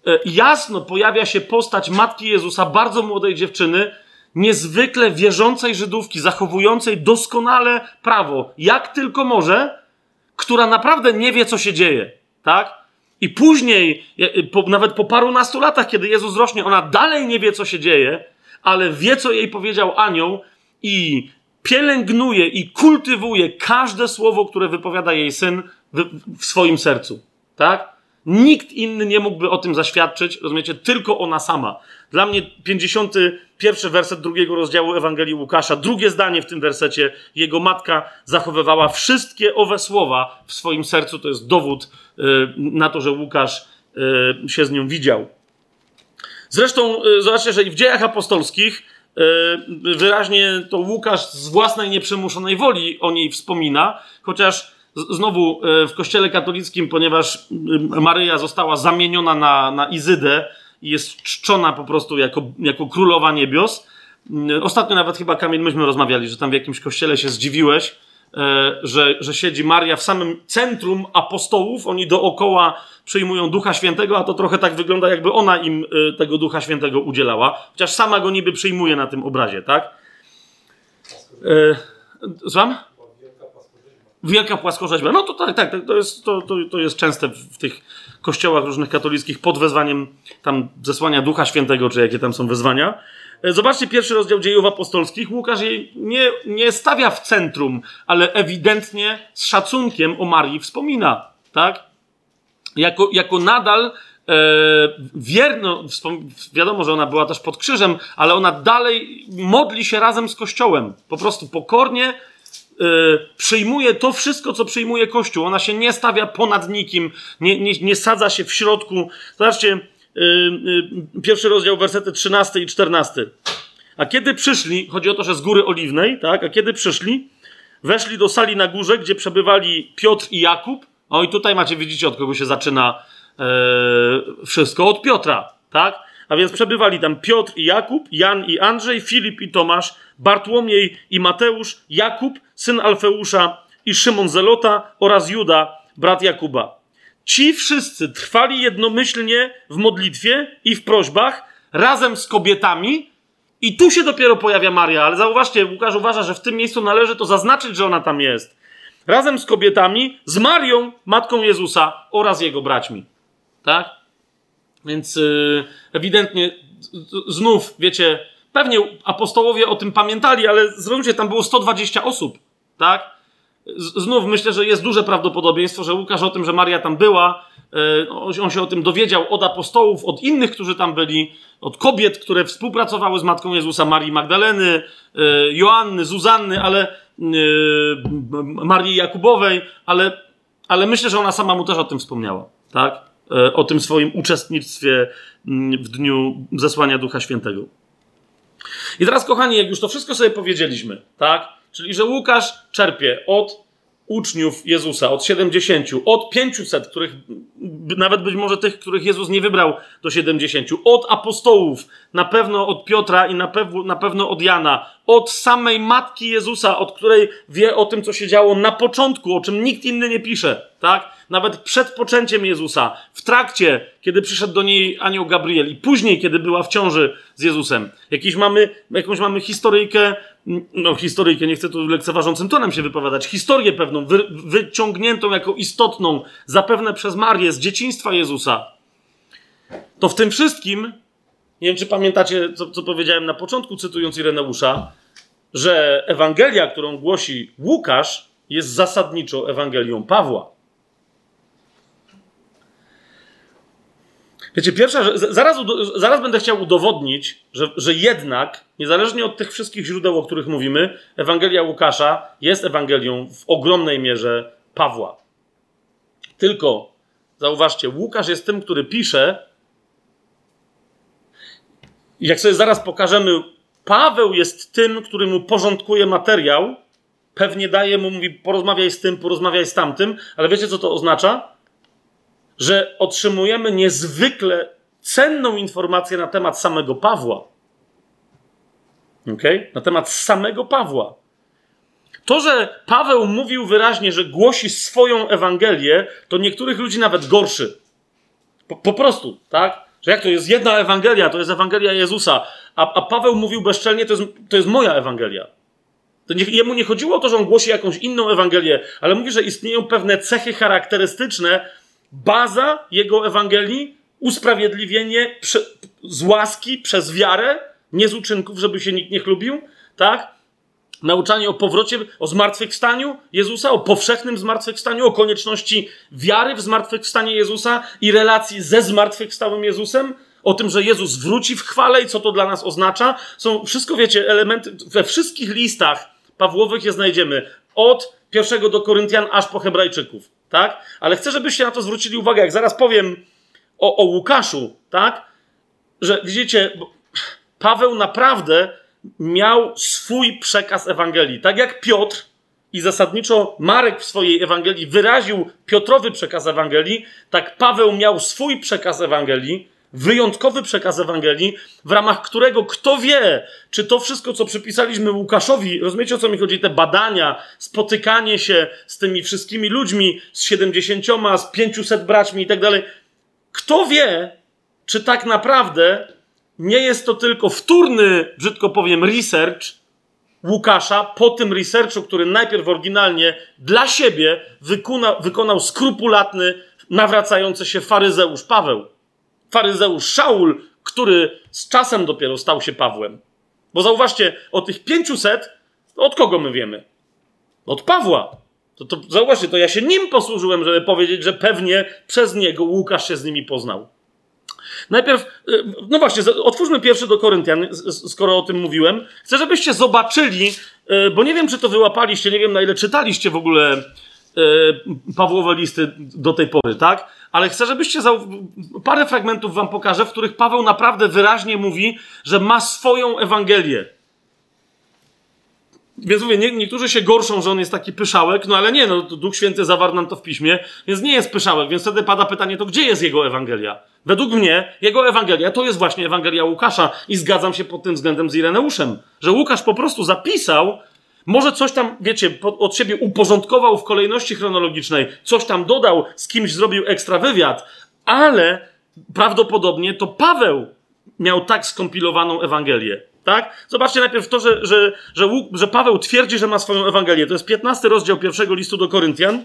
e, jasno pojawia się postać Matki Jezusa, bardzo młodej dziewczyny, niezwykle wierzącej Żydówki, zachowującej doskonale prawo, jak tylko może, która naprawdę nie wie, co się dzieje, tak? I później, po, nawet po parunastu latach, kiedy Jezus rośnie, ona dalej nie wie, co się dzieje, ale wie, co jej powiedział anioł i pielęgnuje i kultywuje każde słowo, które wypowiada jej syn w, w swoim sercu, tak? Nikt inny nie mógłby o tym zaświadczyć, rozumiecie? Tylko ona sama. Dla mnie 51 werset drugiego rozdziału Ewangelii Łukasza, drugie zdanie w tym wersecie, jego matka zachowywała wszystkie owe słowa w swoim sercu. To jest dowód na to, że Łukasz y, się z nią widział. Zresztą y, zobaczcie, że i w dziejach apostolskich wyraźnie to Łukasz z własnej nieprzymuszonej woli o niej wspomina, chociaż znowu w kościele katolickim, ponieważ Maryja została zamieniona na, na Izydę, i jest czczona po prostu jako, jako królowa niebios. Ostatnio nawet chyba, Kamil, myśmy rozmawiali, że tam w jakimś kościele się zdziwiłeś, że, że siedzi Maria w samym centrum apostołów, oni dookoła przyjmują Ducha Świętego, a to trochę tak wygląda, jakby ona im e, tego Ducha Świętego udzielała, chociaż sama go niby przyjmuje na tym obrazie, tak? E, słucham? Wielka płaskorzeźba. No to tak, tak, to jest, to, to, to jest częste w tych kościołach różnych katolickich pod wezwaniem tam zesłania Ducha Świętego, czy jakie tam są wezwania. E, zobaczcie pierwszy rozdział dziejów apostolskich. Łukasz jej nie, nie stawia w centrum, ale ewidentnie z szacunkiem o Marii wspomina, tak? Jako, jako nadal e, wierno, wiadomo, że ona była też pod krzyżem, ale ona dalej modli się razem z Kościołem. Po prostu pokornie Y, przyjmuje to wszystko, co przyjmuje Kościół. Ona się nie stawia ponad nikim, nie, nie, nie sadza się w środku. Zobaczcie, pierwszy rozdział, wersety 13 i 14. A kiedy przyszli, chodzi o to, że z góry oliwnej, tak? A kiedy przyszli, weszli do sali na górze, gdzie przebywali Piotr i Jakub. O i tutaj macie, widzicie, od kogo się zaczyna yy, wszystko. Od Piotra, tak? A więc przebywali tam Piotr i Jakub, Jan i Andrzej, Filip i Tomasz, Bartłomiej i Mateusz, Jakub, syn Alfeusza i Szymon Zelota oraz Juda, brat Jakuba. Ci wszyscy trwali jednomyślnie w modlitwie i w prośbach razem z kobietami. I tu się dopiero pojawia Maria, ale zauważcie, Łukasz uważa, że w tym miejscu należy to zaznaczyć, że ona tam jest. Razem z kobietami, z Marią, matką Jezusa oraz jego braćmi. Tak? Więc yy, ewidentnie znów, wiecie, pewnie apostołowie o tym pamiętali, ale zrozumcie, tam było 120 osób, tak? Znów myślę, że jest duże prawdopodobieństwo, że Łukasz o tym, że Maria tam była, yy, on się o tym dowiedział od apostołów, od innych, którzy tam byli, od kobiet, które współpracowały z Matką Jezusa, Marii Magdaleny, yy, Joanny, Zuzanny, ale yy, Marii Jakubowej, ale, ale myślę, że ona sama mu też o tym wspomniała, tak? o tym swoim uczestnictwie mm, w dniu zesłania Ducha Świętego. I teraz, kochani, jak już to wszystko sobie powiedzieliśmy, tak? Czyli, że Łukasz czerpie od uczniów Jezusa, od 70, od 500, których nawet być może tych, których Jezus nie wybrał do 70, od apostołów, na pewno od Piotra i na, pewno, na pewno od Jana, od samej matki Jezusa, od której wie o tym, co się działo na początku, o czym nikt inny nie pisze, tak? Nawet przed poczęciem Jezusa, w trakcie, kiedy przyszedł do niej anioł Gabriel i później, kiedy była w ciąży z Jezusem. Jakiś mamy, jakąś mamy historyjkę no historyjkę, nie chcę tu lekceważącym tonem się wypowiadać, historię pewną, wy, wyciągniętą jako istotną, zapewne przez Marię z dzieciństwa Jezusa, to w tym wszystkim, nie wiem czy pamiętacie, co, co powiedziałem na początku, cytując Ireneusza, że Ewangelia, którą głosi Łukasz, jest zasadniczo Ewangelią Pawła. Wiecie, pierwsza, zaraz, zaraz będę chciał udowodnić, że, że jednak, niezależnie od tych wszystkich źródeł, o których mówimy, Ewangelia Łukasza jest Ewangelią w ogromnej mierze Pawła. Tylko, zauważcie, Łukasz jest tym, który pisze. Jak sobie zaraz pokażemy, Paweł jest tym, który mu porządkuje materiał. Pewnie daje mu, mówi, porozmawiaj z tym, porozmawiaj z tamtym, ale wiecie, co to oznacza? Że otrzymujemy niezwykle cenną informację na temat samego Pawła. Okay? Na temat samego Pawła. To, że Paweł mówił wyraźnie, że głosi swoją Ewangelię, to niektórych ludzi nawet gorszy. Po, po prostu, tak? Że jak to jest jedna Ewangelia, to jest Ewangelia Jezusa, a, a Paweł mówił bezczelnie, to jest, to jest moja Ewangelia. To nie, jemu nie chodziło o to, że on głosi jakąś inną Ewangelię, ale mówi, że istnieją pewne cechy charakterystyczne, baza jego Ewangelii, usprawiedliwienie z łaski przez wiarę, nie z uczynków, żeby się nikt nie chlubił, tak? Nauczanie o powrocie, o zmartwychwstaniu Jezusa, o powszechnym zmartwychwstaniu, o konieczności wiary w zmartwychwstanie Jezusa i relacji ze zmartwychwstałym Jezusem, o tym, że Jezus wróci w chwale i co to dla nas oznacza. Są wszystko, wiecie, elementy, we wszystkich listach Pawłowych je znajdziemy. Od pierwszego do Koryntian aż po Hebrajczyków tak? Ale chcę, żebyście na to zwrócili uwagę, jak zaraz powiem o, o Łukaszu, tak? Że widzicie, Paweł naprawdę miał swój przekaz Ewangelii. Tak jak Piotr i zasadniczo Marek w swojej Ewangelii wyraził Piotrowy przekaz Ewangelii, tak Paweł miał swój przekaz Ewangelii, wyjątkowy przekaz Ewangelii, w ramach którego kto wie, czy to wszystko, co przypisaliśmy Łukaszowi, rozumiecie o co mi chodzi, te badania, spotykanie się z tymi wszystkimi ludźmi, z 70, z 500 braćmi i tak dalej, kto wie, czy tak naprawdę nie jest to tylko wtórny, brzydko powiem, research Łukasza po tym researchu, który najpierw oryginalnie dla siebie wykona, wykonał skrupulatny, nawracający się faryzeusz Paweł faryzeusz Szaul, który z czasem dopiero stał się Pawłem. Bo zauważcie, o tych 500, od kogo my wiemy? Od Pawła. To, to, zauważcie, to ja się nim posłużyłem, żeby powiedzieć, że pewnie przez niego Łukasz się z nimi poznał. Najpierw, y, no właśnie, otwórzmy pierwszy do Koryntian, skoro o tym mówiłem. Chcę, żebyście zobaczyli, y, bo nie wiem, czy to wyłapaliście, nie wiem, na ile czytaliście w ogóle Pawłowe listy do tej pory, tak? ale chcę, żebyście zau... parę fragmentów wam pokażę, w których Paweł naprawdę wyraźnie mówi, że ma swoją Ewangelię. Więc mówię, nie, niektórzy się gorszą, że on jest taki pyszałek, no ale nie, no Duch Święty zawarł nam to w piśmie, więc nie jest pyszałek, więc wtedy pada pytanie, to gdzie jest jego Ewangelia? Według mnie jego Ewangelia to jest właśnie Ewangelia Łukasza i zgadzam się pod tym względem z Ireneuszem, że Łukasz po prostu zapisał może coś tam, wiecie, od siebie uporządkował w kolejności chronologicznej, coś tam dodał, z kimś zrobił ekstra wywiad, ale prawdopodobnie to Paweł miał tak skompilowaną Ewangelię. Tak? Zobaczcie najpierw to, że, że, że, że Paweł twierdzi, że ma swoją Ewangelię. To jest 15 rozdział pierwszego listu do Koryntian.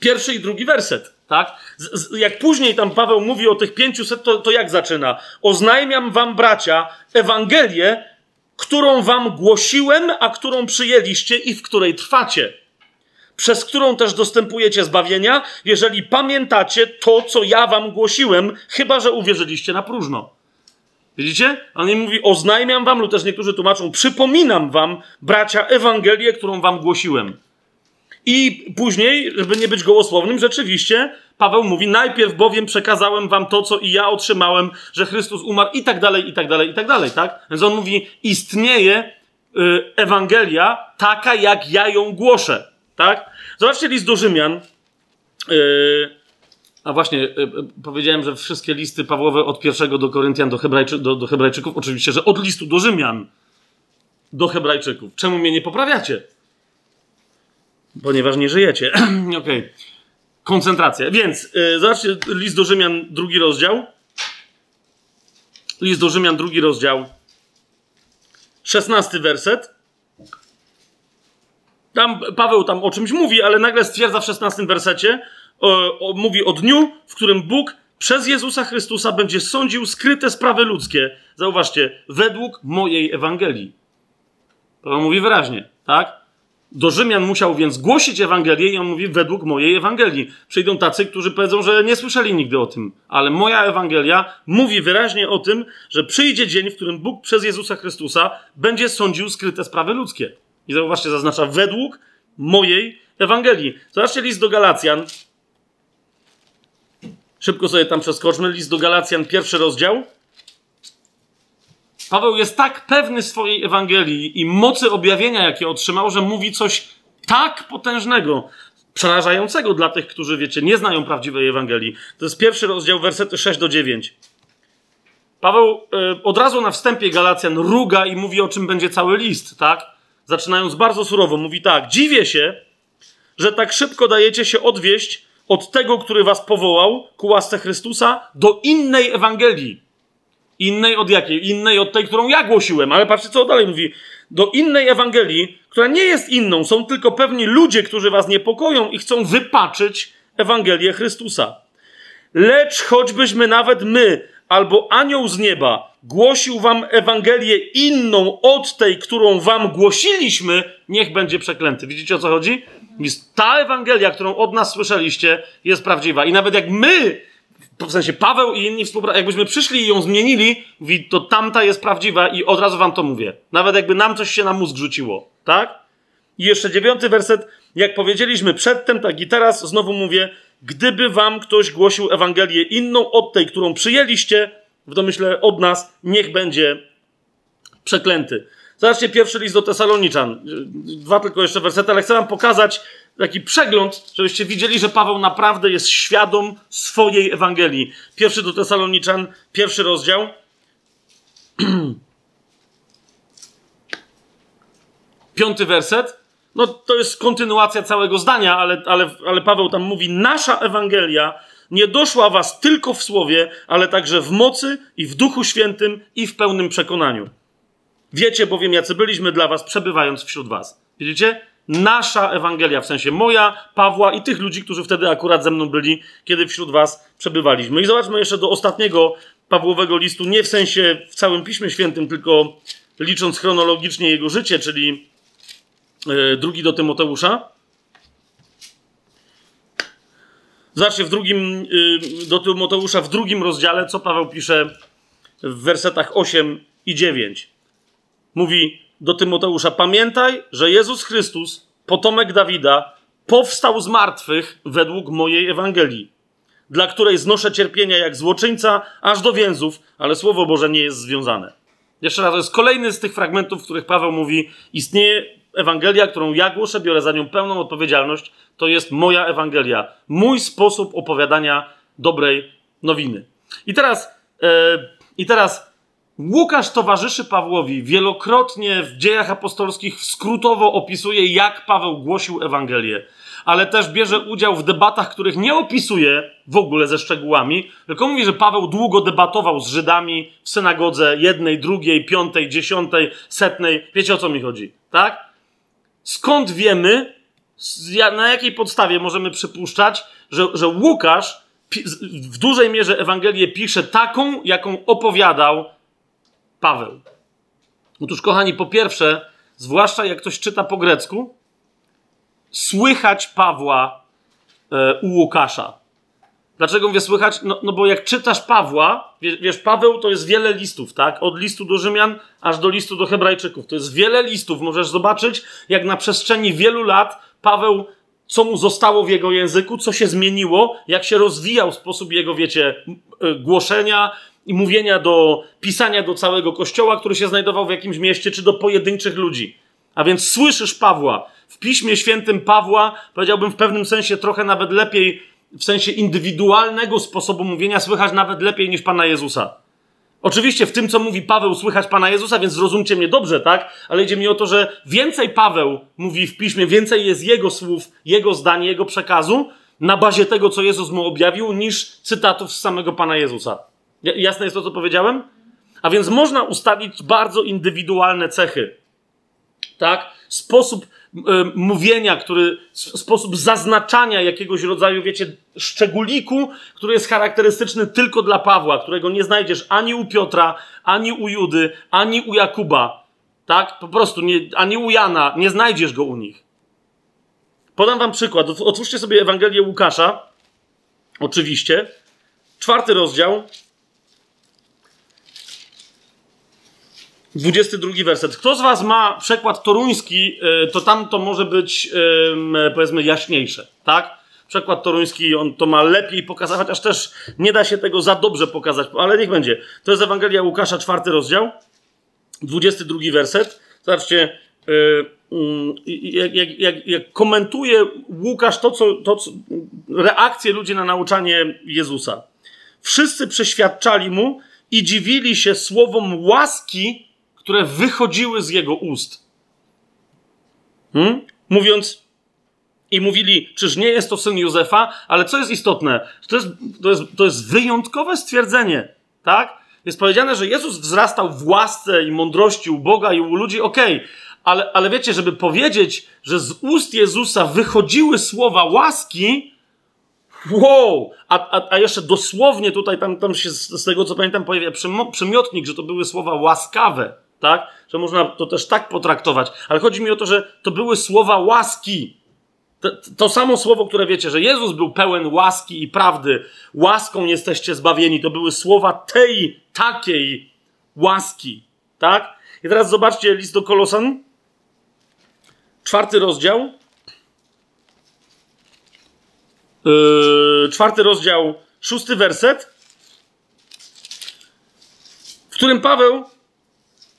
Pierwszy i drugi werset. Tak? Z, z, jak później tam Paweł mówi o tych 500, to, to jak zaczyna? Oznajmiam wam, bracia, Ewangelię, którą wam głosiłem, a którą przyjęliście i w której trwacie, przez którą też dostępujecie zbawienia, jeżeli pamiętacie to, co ja wam głosiłem, chyba że uwierzyliście na próżno. Widzicie? On nie mówi, oznajmiam wam, lub też niektórzy tłumaczą, przypominam wam, bracia, Ewangelię, którą wam głosiłem. I później, żeby nie być gołosłownym, rzeczywiście Paweł mówi: Najpierw bowiem przekazałem wam to, co i ja otrzymałem, że Chrystus umarł, i tak dalej, i tak dalej, i tak dalej, tak? Więc on mówi: Istnieje y, Ewangelia taka, jak ja ją głoszę, tak? Zobaczcie list do Rzymian. Y, a właśnie, y, powiedziałem, że wszystkie listy Pawłowe od pierwszego do Koryntian do, Hebrajczy, do, do Hebrajczyków, oczywiście, że od listu do Rzymian do Hebrajczyków. Czemu mnie nie poprawiacie? Ponieważ nie żyjecie. Okej. Okay. Koncentracja. Więc yy, zobaczcie, list do Rzymian, drugi rozdział. List do Rzymian, drugi rozdział. Szesnasty werset. Tam Paweł tam o czymś mówi, ale nagle stwierdza w szesnastym wersecie, o, o, mówi o dniu, w którym Bóg przez Jezusa Chrystusa będzie sądził skryte sprawy ludzkie. Zauważcie, według mojej Ewangelii. To mówi wyraźnie, tak? Do Rzymian musiał więc głosić Ewangelię i on mówi według mojej Ewangelii. Przyjdą tacy, którzy powiedzą, że nie słyszeli nigdy o tym, ale moja Ewangelia mówi wyraźnie o tym, że przyjdzie dzień, w którym Bóg przez Jezusa Chrystusa będzie sądził skryte sprawy ludzkie. I zauważcie, zaznacza według mojej Ewangelii. Zobaczcie list do Galacjan. Szybko sobie tam przeskoczmy. List do Galacjan, pierwszy rozdział. Paweł jest tak pewny swojej Ewangelii i mocy objawienia, jakie otrzymał, że mówi coś tak potężnego, przerażającego dla tych, którzy, wiecie, nie znają prawdziwej Ewangelii. To jest pierwszy rozdział, wersety 6 do 9. Paweł y, od razu na wstępie Galacjan ruga i mówi, o czym będzie cały list, tak? Zaczynając bardzo surowo, mówi tak: Dziwię się, że tak szybko dajecie się odwieść od tego, który was powołał ku łasce Chrystusa, do innej Ewangelii Innej od jakiej? Innej od tej, którą ja głosiłem. Ale patrzcie, co dalej mówi. Do innej Ewangelii, która nie jest inną. Są tylko pewni ludzie, którzy was niepokoją i chcą wypaczyć Ewangelię Chrystusa. Lecz choćbyśmy nawet my, albo anioł z nieba, głosił wam Ewangelię inną od tej, którą wam głosiliśmy, niech będzie przeklęty. Widzicie o co chodzi? Ta Ewangelia, którą od nas słyszeliście, jest prawdziwa. I nawet jak my w sensie Paweł i inni współpracownicy, jakbyśmy przyszli i ją zmienili, mówi, to tamta jest prawdziwa i od razu wam to mówię. Nawet jakby nam coś się na mózg rzuciło, tak? I jeszcze dziewiąty werset, jak powiedzieliśmy przedtem, tak i teraz znowu mówię, gdyby wam ktoś głosił Ewangelię inną od tej, którą przyjęliście, w domyśle od nas, niech będzie przeklęty. Zobaczcie pierwszy list do Tesaloniczan. Dwa tylko jeszcze wersety, ale chcę wam pokazać, taki przegląd, żebyście widzieli, że Paweł naprawdę jest świadom swojej Ewangelii. Pierwszy do Tesaloniczan, pierwszy rozdział. Piąty werset. No to jest kontynuacja całego zdania, ale, ale, ale Paweł tam mówi: Nasza Ewangelia nie doszła was tylko w słowie, ale także w mocy i w duchu świętym i w pełnym przekonaniu. Wiecie bowiem, jacy byliśmy dla was, przebywając wśród was. Widzicie? Nasza Ewangelia, w sensie moja, Pawła i tych ludzi, którzy wtedy akurat ze mną byli, kiedy wśród was przebywaliśmy. I zobaczmy jeszcze do ostatniego Pawłowego listu, nie w sensie w całym Piśmie Świętym, tylko licząc chronologicznie jego życie, czyli yy, drugi do Tymoteusza. Zobaczcie w drugim, yy, do Tymoteusza w drugim rozdziale, co Paweł pisze w wersetach 8 i 9. Mówi, do Tymoteusza: Pamiętaj, że Jezus Chrystus, potomek Dawida, powstał z martwych według mojej Ewangelii, dla której znoszę cierpienia jak złoczyńca aż do więzów, ale Słowo Boże nie jest związane. Jeszcze raz, to jest kolejny z tych fragmentów, w których Paweł mówi: Istnieje Ewangelia, którą ja głoszę, biorę za nią pełną odpowiedzialność. To jest moja Ewangelia, mój sposób opowiadania dobrej nowiny. I teraz, yy, i teraz Łukasz towarzyszy Pawłowi wielokrotnie w dziejach apostolskich skrótowo opisuje, jak Paweł głosił Ewangelię, ale też bierze udział w debatach, których nie opisuje w ogóle ze szczegółami, tylko mówi, że Paweł długo debatował z Żydami w synagodze jednej, drugiej, piątej, dziesiątej, setnej. Wiecie o co mi chodzi, tak? Skąd wiemy, na jakiej podstawie możemy przypuszczać, że, że Łukasz w dużej mierze Ewangelię pisze taką, jaką opowiadał Paweł. Otóż, kochani, po pierwsze, zwłaszcza jak ktoś czyta po grecku, słychać Pawła e, u Łukasza. Dlaczego mówię słychać? No, no bo jak czytasz Pawła, wiesz, wiesz, Paweł to jest wiele listów, tak? Od listu do Rzymian aż do listu do Hebrajczyków. To jest wiele listów. Możesz zobaczyć, jak na przestrzeni wielu lat Paweł co mu zostało w jego języku, co się zmieniło, jak się rozwijał sposób jego, wiecie, y, głoszenia i mówienia do, pisania do całego kościoła, który się znajdował w jakimś mieście, czy do pojedynczych ludzi. A więc słyszysz Pawła. W Piśmie Świętym Pawła, powiedziałbym w pewnym sensie trochę nawet lepiej, w sensie indywidualnego sposobu mówienia, słychać nawet lepiej niż Pana Jezusa. Oczywiście w tym, co mówi Paweł, słychać Pana Jezusa, więc zrozumcie mnie dobrze, tak? Ale idzie mi o to, że więcej Paweł mówi w piśmie, więcej jest jego słów, jego zdań, jego przekazu na bazie tego, co Jezus mu objawił, niż cytatów z samego Pana Jezusa. Jasne jest to, co powiedziałem? A więc można ustalić bardzo indywidualne cechy. Tak? Sposób y, mówienia, który, sposób zaznaczania jakiegoś rodzaju, wiecie, szczególiku, który jest charakterystyczny tylko dla Pawła, którego nie znajdziesz ani u Piotra, ani u Judy, ani u Jakuba. Tak? Po prostu, nie, ani u Jana, nie znajdziesz go u nich. Podam wam przykład. Otwórzcie sobie Ewangelię Łukasza. Oczywiście. Czwarty rozdział. 22 werset. Kto z Was ma przekład toruński, e, to tam to może być, powiedzmy, jaśniejsze, tak? Przekład toruński, on to ma lepiej pokazać, chociaż też nie da się tego za dobrze pokazać, ale niech będzie. To jest Ewangelia Łukasza, czwarty rozdział, 22 werset. Zobaczcie, e, mm, jak, jak, jak, jak komentuje Łukasz to, co, to co, reakcję ludzi na nauczanie Jezusa. Wszyscy przeświadczali mu i dziwili się słowom łaski, które wychodziły z jego ust. Hmm? Mówiąc, i mówili, czyż nie jest to syn Józefa, ale co jest istotne, to jest, to jest, to jest wyjątkowe stwierdzenie, tak? Jest powiedziane, że Jezus wzrastał w łasce i mądrości u Boga i u ludzi, okej, okay. ale, ale wiecie, żeby powiedzieć, że z ust Jezusa wychodziły słowa łaski, wow! A, a, a jeszcze dosłownie tutaj, tam, tam się z, z tego co pamiętam pojawia przymiotnik, że to były słowa łaskawe tak? Że można to też tak potraktować. Ale chodzi mi o to, że to były słowa łaski. To, to, samo słowo, które wiecie, że Jezus był pełen łaski i prawdy, łaską jesteście zbawieni, to były słowa tej, takiej łaski, tak? I teraz zobaczcie list do Kolosan, czwarty rozdział, yy, czwarty rozdział, szósty werset, w którym Paweł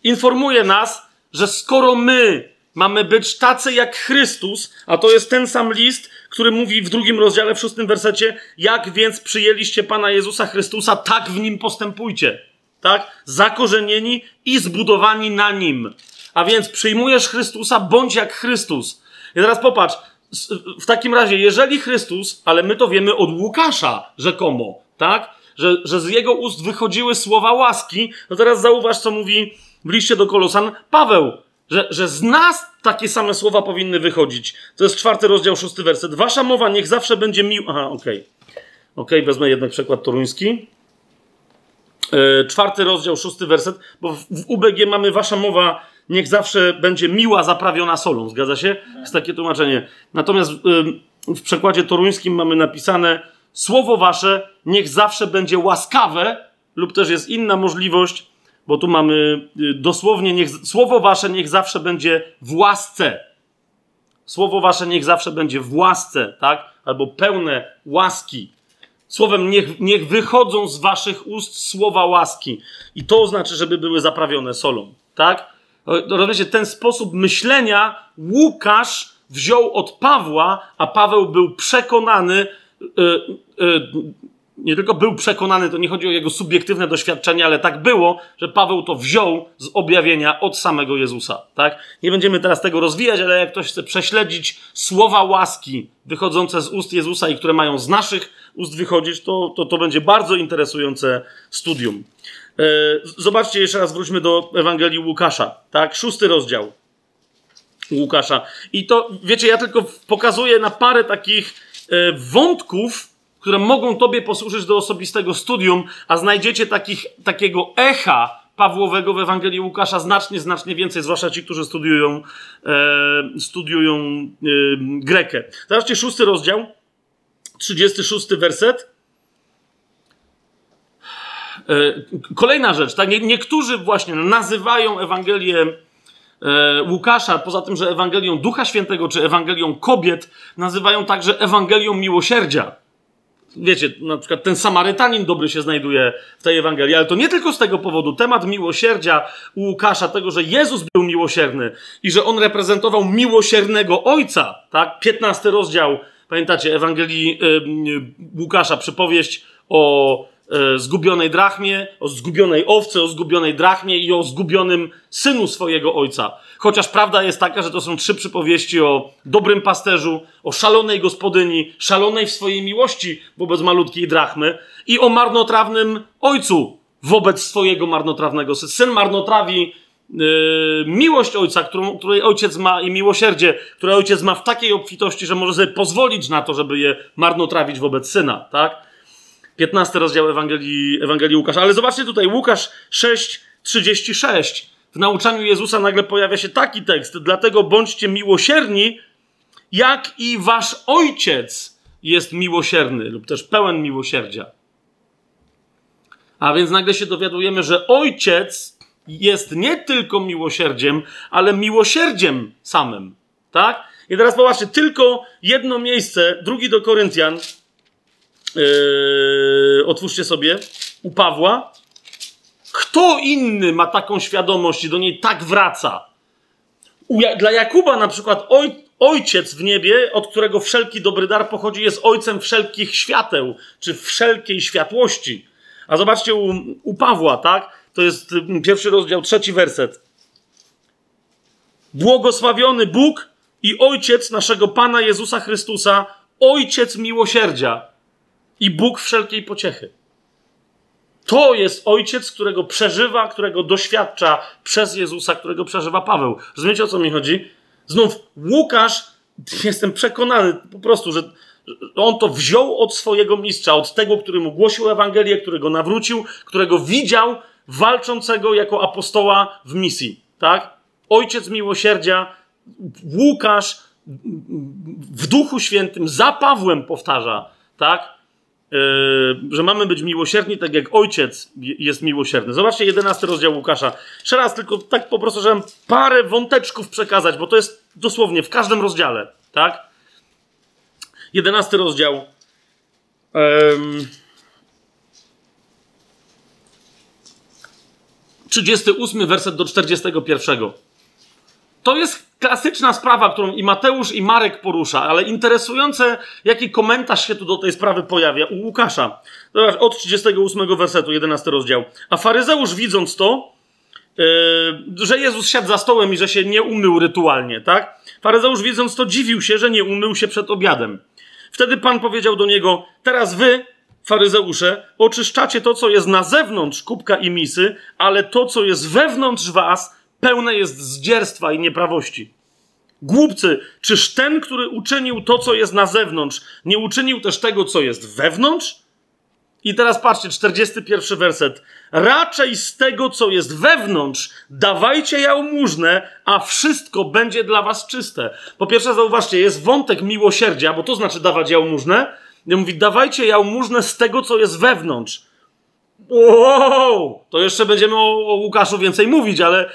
informuje nas, że skoro my mamy być tacy jak Chrystus, a to jest ten sam list, który mówi w drugim rozdziale, w szóstym wersecie, jak więc przyjęliście Pana Jezusa Chrystusa, tak w nim postępujcie. Tak? Zakorzenieni i zbudowani na nim. A więc przyjmujesz Chrystusa, bądź jak Chrystus. I teraz popatrz, w takim razie, jeżeli Chrystus, ale my to wiemy od Łukasza rzekomo, tak? Że, że z jego ust wychodziły słowa łaski, no teraz zauważ, co mówi w liście do Kolosan Paweł, że, że z nas takie same słowa powinny wychodzić. To jest czwarty rozdział, szósty werset. Wasza mowa niech zawsze będzie miła. Aha, okej. Okay. Okej, okay, wezmę jednak przykład toruński. Yy, czwarty rozdział, szósty werset, bo w, w UBG mamy wasza mowa niech zawsze będzie miła, zaprawiona solą. Zgadza się? Jest takie tłumaczenie. Natomiast yy, w przekładzie toruńskim mamy napisane słowo wasze niech zawsze będzie łaskawe, lub też jest inna możliwość, bo tu mamy y, dosłownie, niech, słowo wasze niech zawsze będzie w łasce. Słowo wasze niech zawsze będzie w łasce, tak? Albo pełne łaski. Słowem, niech, niech wychodzą z waszych ust słowa łaski. I to oznacza, żeby były zaprawione solą, tak? Rozumiecie, ten sposób myślenia Łukasz wziął od Pawła, a Paweł był przekonany, yy, yy, nie tylko był przekonany, to nie chodzi o jego subiektywne doświadczenie, ale tak było, że Paweł to wziął z objawienia od samego Jezusa. Tak? Nie będziemy teraz tego rozwijać, ale jak ktoś chce prześledzić słowa łaski wychodzące z ust Jezusa i które mają z naszych ust wychodzić, to, to, to będzie bardzo interesujące studium. E, zobaczcie jeszcze raz, wróćmy do Ewangelii Łukasza. Tak? Szósty rozdział Łukasza. I to, wiecie, ja tylko pokazuję na parę takich e, wątków, które mogą Tobie posłużyć do osobistego studium, a znajdziecie takich, takiego echa Pawłowego w Ewangelii Łukasza znacznie, znacznie więcej, zwłaszcza ci, którzy studiują, e, studiują e, Grekę. Zobaczcie, szósty rozdział, 36 werset. E, kolejna rzecz, tak? niektórzy właśnie nazywają Ewangelię e, Łukasza, poza tym, że Ewangelią Ducha Świętego czy Ewangelią kobiet, nazywają także Ewangelią miłosierdzia. Wiecie, na przykład ten Samarytanin dobry się znajduje w tej Ewangelii, ale to nie tylko z tego powodu. Temat miłosierdzia u Łukasza, tego, że Jezus był miłosierny i że on reprezentował miłosiernego Ojca, tak? 15 rozdział, pamiętacie, Ewangelii yy, Łukasza, przypowieść o E, zgubionej drachmie, o zgubionej owce, o zgubionej drachmie i o zgubionym synu swojego ojca. Chociaż prawda jest taka, że to są trzy przypowieści o dobrym pasterzu, o szalonej gospodyni, szalonej w swojej miłości wobec malutkiej drachmy i o marnotrawnym ojcu wobec swojego marnotrawnego syna. Syn marnotrawi yy, miłość ojca, którą, której ojciec ma i miłosierdzie, które ojciec ma w takiej obfitości, że może sobie pozwolić na to, żeby je marnotrawić wobec syna, tak? 15 rozdział Ewangelii, Ewangelii Łukasza. Ale zobaczcie tutaj, Łukasz 6:36. W nauczaniu Jezusa nagle pojawia się taki tekst. Dlatego bądźcie miłosierni, jak i wasz ojciec jest miłosierny, lub też pełen miłosierdzia. A więc nagle się dowiadujemy, że ojciec jest nie tylko miłosierdziem, ale miłosierdziem samym. Tak? I teraz popatrzcie, tylko jedno miejsce, drugi do Koryntian, Yy, otwórzcie sobie, u Pawła. Kto inny ma taką świadomość i do niej tak wraca? Dla Jakuba na przykład oj, ojciec w niebie, od którego wszelki dobry dar pochodzi, jest ojcem wszelkich świateł, czy wszelkiej światłości. A zobaczcie u, u Pawła, tak? To jest mm, pierwszy rozdział, trzeci werset. Błogosławiony Bóg i Ojciec naszego Pana Jezusa Chrystusa, Ojciec miłosierdzia i Bóg wszelkiej pociechy. To jest ojciec, którego przeżywa, którego doświadcza przez Jezusa, którego przeżywa Paweł. Rozumiecie o co mi chodzi? Znów Łukasz, jestem przekonany po prostu, że on to wziął od swojego mistrza, od tego, który mu głosił Ewangelię, którego nawrócił, którego widział walczącego jako apostoła w misji. Tak? Ojciec miłosierdzia, Łukasz w Duchu Świętym za Pawłem powtarza, tak? Yy, że mamy być miłosierni, tak jak ojciec jest miłosierny. Zobaczcie, 11 rozdział Łukasza. Jeszcze raz, tylko tak po prostu, żeby parę wąteczków przekazać, bo to jest dosłownie w każdym rozdziale, tak? 11 rozdział. Um, 38 werset do 41. To jest klasyczna sprawa, którą i Mateusz, i Marek porusza, ale interesujące, jaki komentarz się tu do tej sprawy pojawia u Łukasza. Zobacz, od 38 wersetu, 11 rozdział. A faryzeusz widząc to, yy, że Jezus siadł za stołem i że się nie umył rytualnie, tak? Faryzeusz widząc to dziwił się, że nie umył się przed obiadem. Wtedy Pan powiedział do niego, teraz wy, faryzeusze, oczyszczacie to, co jest na zewnątrz kubka i misy, ale to, co jest wewnątrz was, pełne jest zdzierstwa i nieprawości. Głupcy, czyż ten, który uczynił to, co jest na zewnątrz, nie uczynił też tego, co jest wewnątrz? I teraz patrzcie, 41 werset. Raczej z tego, co jest wewnątrz, dawajcie jałmużnę, a wszystko będzie dla was czyste. Po pierwsze, zauważcie, jest wątek miłosierdzia, bo to znaczy dawać jałmużnę. I mówi, dawajcie jałmużnę z tego, co jest wewnątrz. Wow! To jeszcze będziemy o, o Łukaszu więcej mówić, ale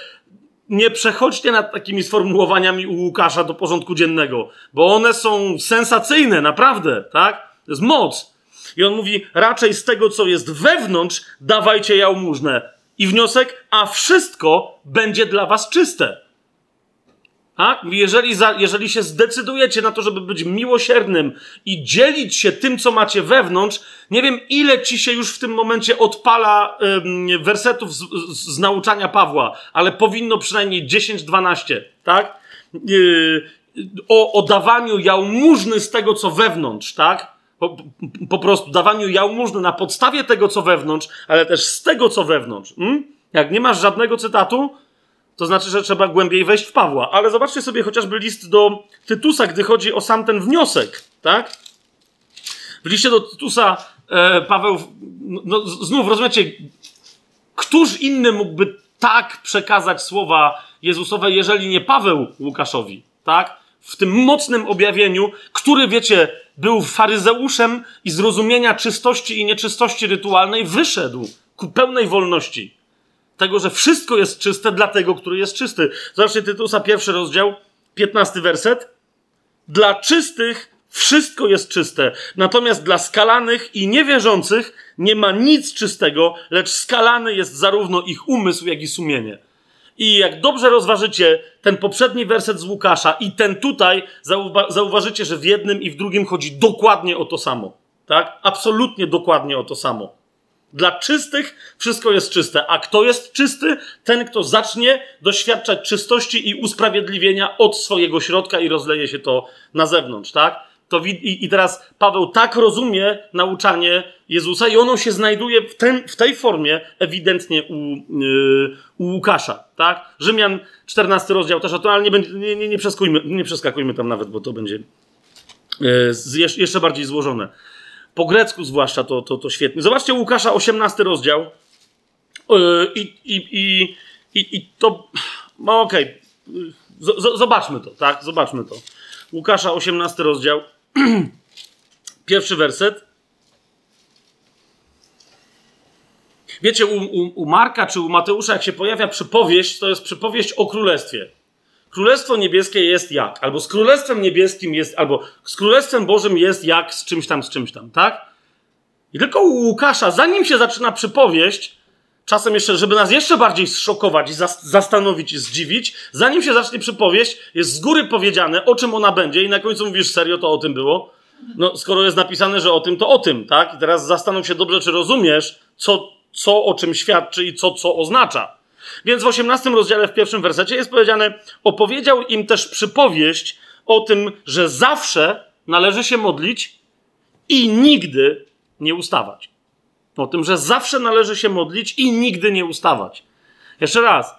nie przechodźcie nad takimi sformułowaniami u Łukasza do porządku dziennego, bo one są sensacyjne, naprawdę, tak? To jest moc. I on mówi, raczej z tego, co jest wewnątrz, dawajcie jałmużnę. I wniosek, a wszystko będzie dla was czyste. Tak? Jeżeli, za, jeżeli się zdecydujecie na to, żeby być miłosiernym i dzielić się tym, co macie wewnątrz, nie wiem, ile ci się już w tym momencie odpala ym, wersetów z, z, z, nauczania Pawła, ale powinno przynajmniej 10-12, tak? Yy, o, o dawaniu jałmużny z tego, co wewnątrz, tak? Po, po, prostu dawaniu jałmużny na podstawie tego, co wewnątrz, ale też z tego, co wewnątrz. Hmm? Jak nie masz żadnego cytatu, to znaczy, że trzeba głębiej wejść w Pawła. Ale zobaczcie sobie chociażby list do Tytusa, gdy chodzi o sam ten wniosek, tak? W liście do Tytusa e, Paweł, no, no, znów rozumiecie, któż inny mógłby tak przekazać słowa Jezusowe, jeżeli nie Paweł Łukaszowi, tak? W tym mocnym objawieniu, który, wiecie, był faryzeuszem i z rozumienia czystości i nieczystości rytualnej wyszedł ku pełnej wolności. Tego, że wszystko jest czyste dla tego, który jest czysty. Zobaczcie Tytusa, pierwszy rozdział, piętnasty werset. Dla czystych wszystko jest czyste, natomiast dla skalanych i niewierzących nie ma nic czystego, lecz skalany jest zarówno ich umysł, jak i sumienie. I jak dobrze rozważycie ten poprzedni werset z Łukasza i ten tutaj, zauwa zauważycie, że w jednym i w drugim chodzi dokładnie o to samo. Tak? Absolutnie dokładnie o to samo. Dla czystych wszystko jest czyste. A kto jest czysty? Ten, kto zacznie doświadczać czystości i usprawiedliwienia od swojego środka i rozleje się to na zewnątrz, tak? To i, I teraz Paweł tak rozumie nauczanie Jezusa i ono się znajduje w, ten, w tej formie ewidentnie u, yy, u Łukasza, tak? Rzymian 14 rozdział też, to, ale nie, nie, nie, nie, nie przeskakujmy tam nawet, bo to będzie yy, jeszcze bardziej złożone. Po grecku zwłaszcza to, to, to świetnie. Zobaczcie Łukasza 18 rozdział yy, i, i, i, i, i to... No okej, okay. zobaczmy to, tak? Zobaczmy to. Łukasza 18 rozdział Pierwszy werset. Wiecie, u, u, u, Marka czy u Mateusza, jak się pojawia przypowieść, to jest przypowieść o królestwie. Królestwo niebieskie jest jak? Albo z królestwem niebieskim jest, albo z królestwem Bożym jest jak z czymś tam, z czymś tam, tak? I tylko u Łukasza, zanim się zaczyna przypowieść, czasem jeszcze, żeby nas jeszcze bardziej zszokować, zastanowić zdziwić, zanim się zacznie przypowieść, jest z góry powiedziane, o czym ona będzie i na końcu mówisz, serio to o tym było? No, skoro jest napisane, że o tym, to o tym, tak? I teraz zastanów się dobrze, czy rozumiesz, co, co o czym świadczy i co, co oznacza. Więc w 18 rozdziale, w pierwszym wersecie jest powiedziane, opowiedział im też przypowieść o tym, że zawsze należy się modlić i nigdy nie ustawać. O tym, że zawsze należy się modlić i nigdy nie ustawać. Jeszcze raz.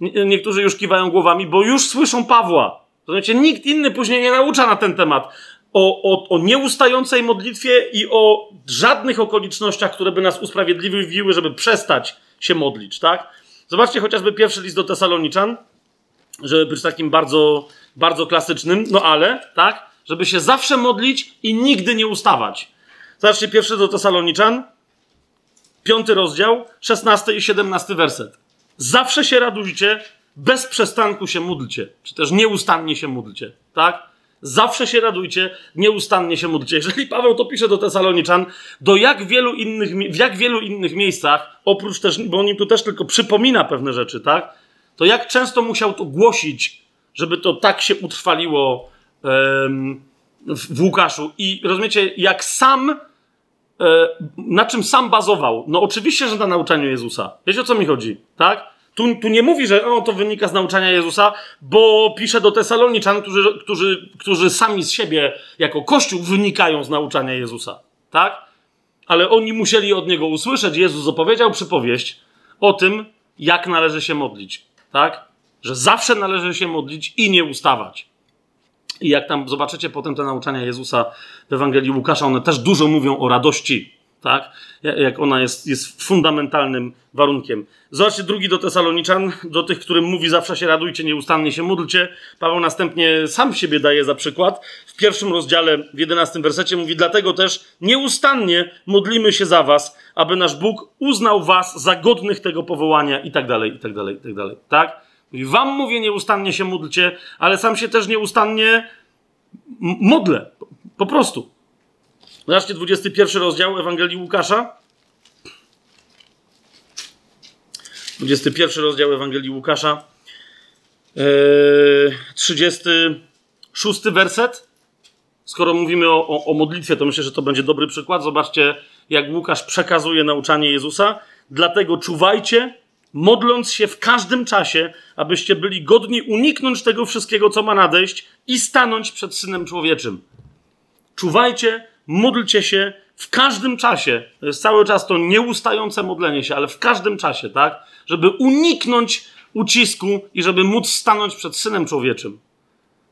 Niektórzy już kiwają głowami, bo już słyszą Pawła. Rozumiecie, nikt inny później nie naucza na ten temat. O, o, o nieustającej modlitwie i o żadnych okolicznościach, które by nas usprawiedliwiły, żeby przestać się modlić, tak? Zobaczcie chociażby pierwszy list do Tesaloniczan, żeby być takim bardzo, bardzo klasycznym, no ale, tak? Żeby się zawsze modlić i nigdy nie ustawać. Zobaczcie pierwszy do Tesaloniczan, piąty rozdział, szesnasty i siedemnasty werset. Zawsze się radujcie, bez przestanku się módlcie, czy też nieustannie się módlcie, tak? Zawsze się radujcie, nieustannie się módlcie. Jeżeli Paweł to pisze do Tesaloniczan, do jak wielu innych, w jak wielu innych miejscach, oprócz też, bo on im tu też tylko przypomina pewne rzeczy, tak? To jak często musiał to głosić, żeby to tak się utrwaliło um, w Łukaszu. I rozumiecie, jak sam E, na czym sam bazował? No oczywiście, że na nauczaniu Jezusa. Wiecie o co mi chodzi, tak? Tu, tu nie mówi, że o, to wynika z nauczania Jezusa, bo pisze do Tesaloniczan, którzy, którzy, którzy sami z siebie jako Kościół wynikają z nauczania Jezusa, tak? Ale oni musieli od niego usłyszeć. Jezus opowiedział przypowieść o tym, jak należy się modlić, tak? Że zawsze należy się modlić i nie ustawać. I jak tam zobaczycie potem te nauczania Jezusa w Ewangelii Łukasza, one też dużo mówią o radości, tak? Jak ona jest, jest fundamentalnym warunkiem. Zobaczcie drugi do Tesaloniczan, do tych, którym mówi zawsze się radujcie, nieustannie się módlcie. Paweł następnie sam siebie daje za przykład. W pierwszym rozdziale, w jedenastym wersecie mówi, dlatego też nieustannie modlimy się za was, aby nasz Bóg uznał was za godnych tego powołania i tak dalej, i tak dalej, i tak dalej. Tak? I wam mówię, nieustannie się módlcie, ale sam się też nieustannie modlę. Po prostu. Zobaczcie 21 rozdział Ewangelii Łukasza. 21 rozdział Ewangelii Łukasza. Yy, 36 werset. Skoro mówimy o, o, o modlitwie, to myślę, że to będzie dobry przykład. Zobaczcie, jak Łukasz przekazuje nauczanie Jezusa. Dlatego czuwajcie, modląc się w każdym czasie, abyście byli godni uniknąć tego wszystkiego, co ma nadejść i stanąć przed Synem Człowieczym. Czuwajcie, módlcie się w każdym czasie. To jest cały czas to nieustające modlenie się, ale w każdym czasie, tak? Żeby uniknąć ucisku i żeby móc stanąć przed Synem Człowieczym.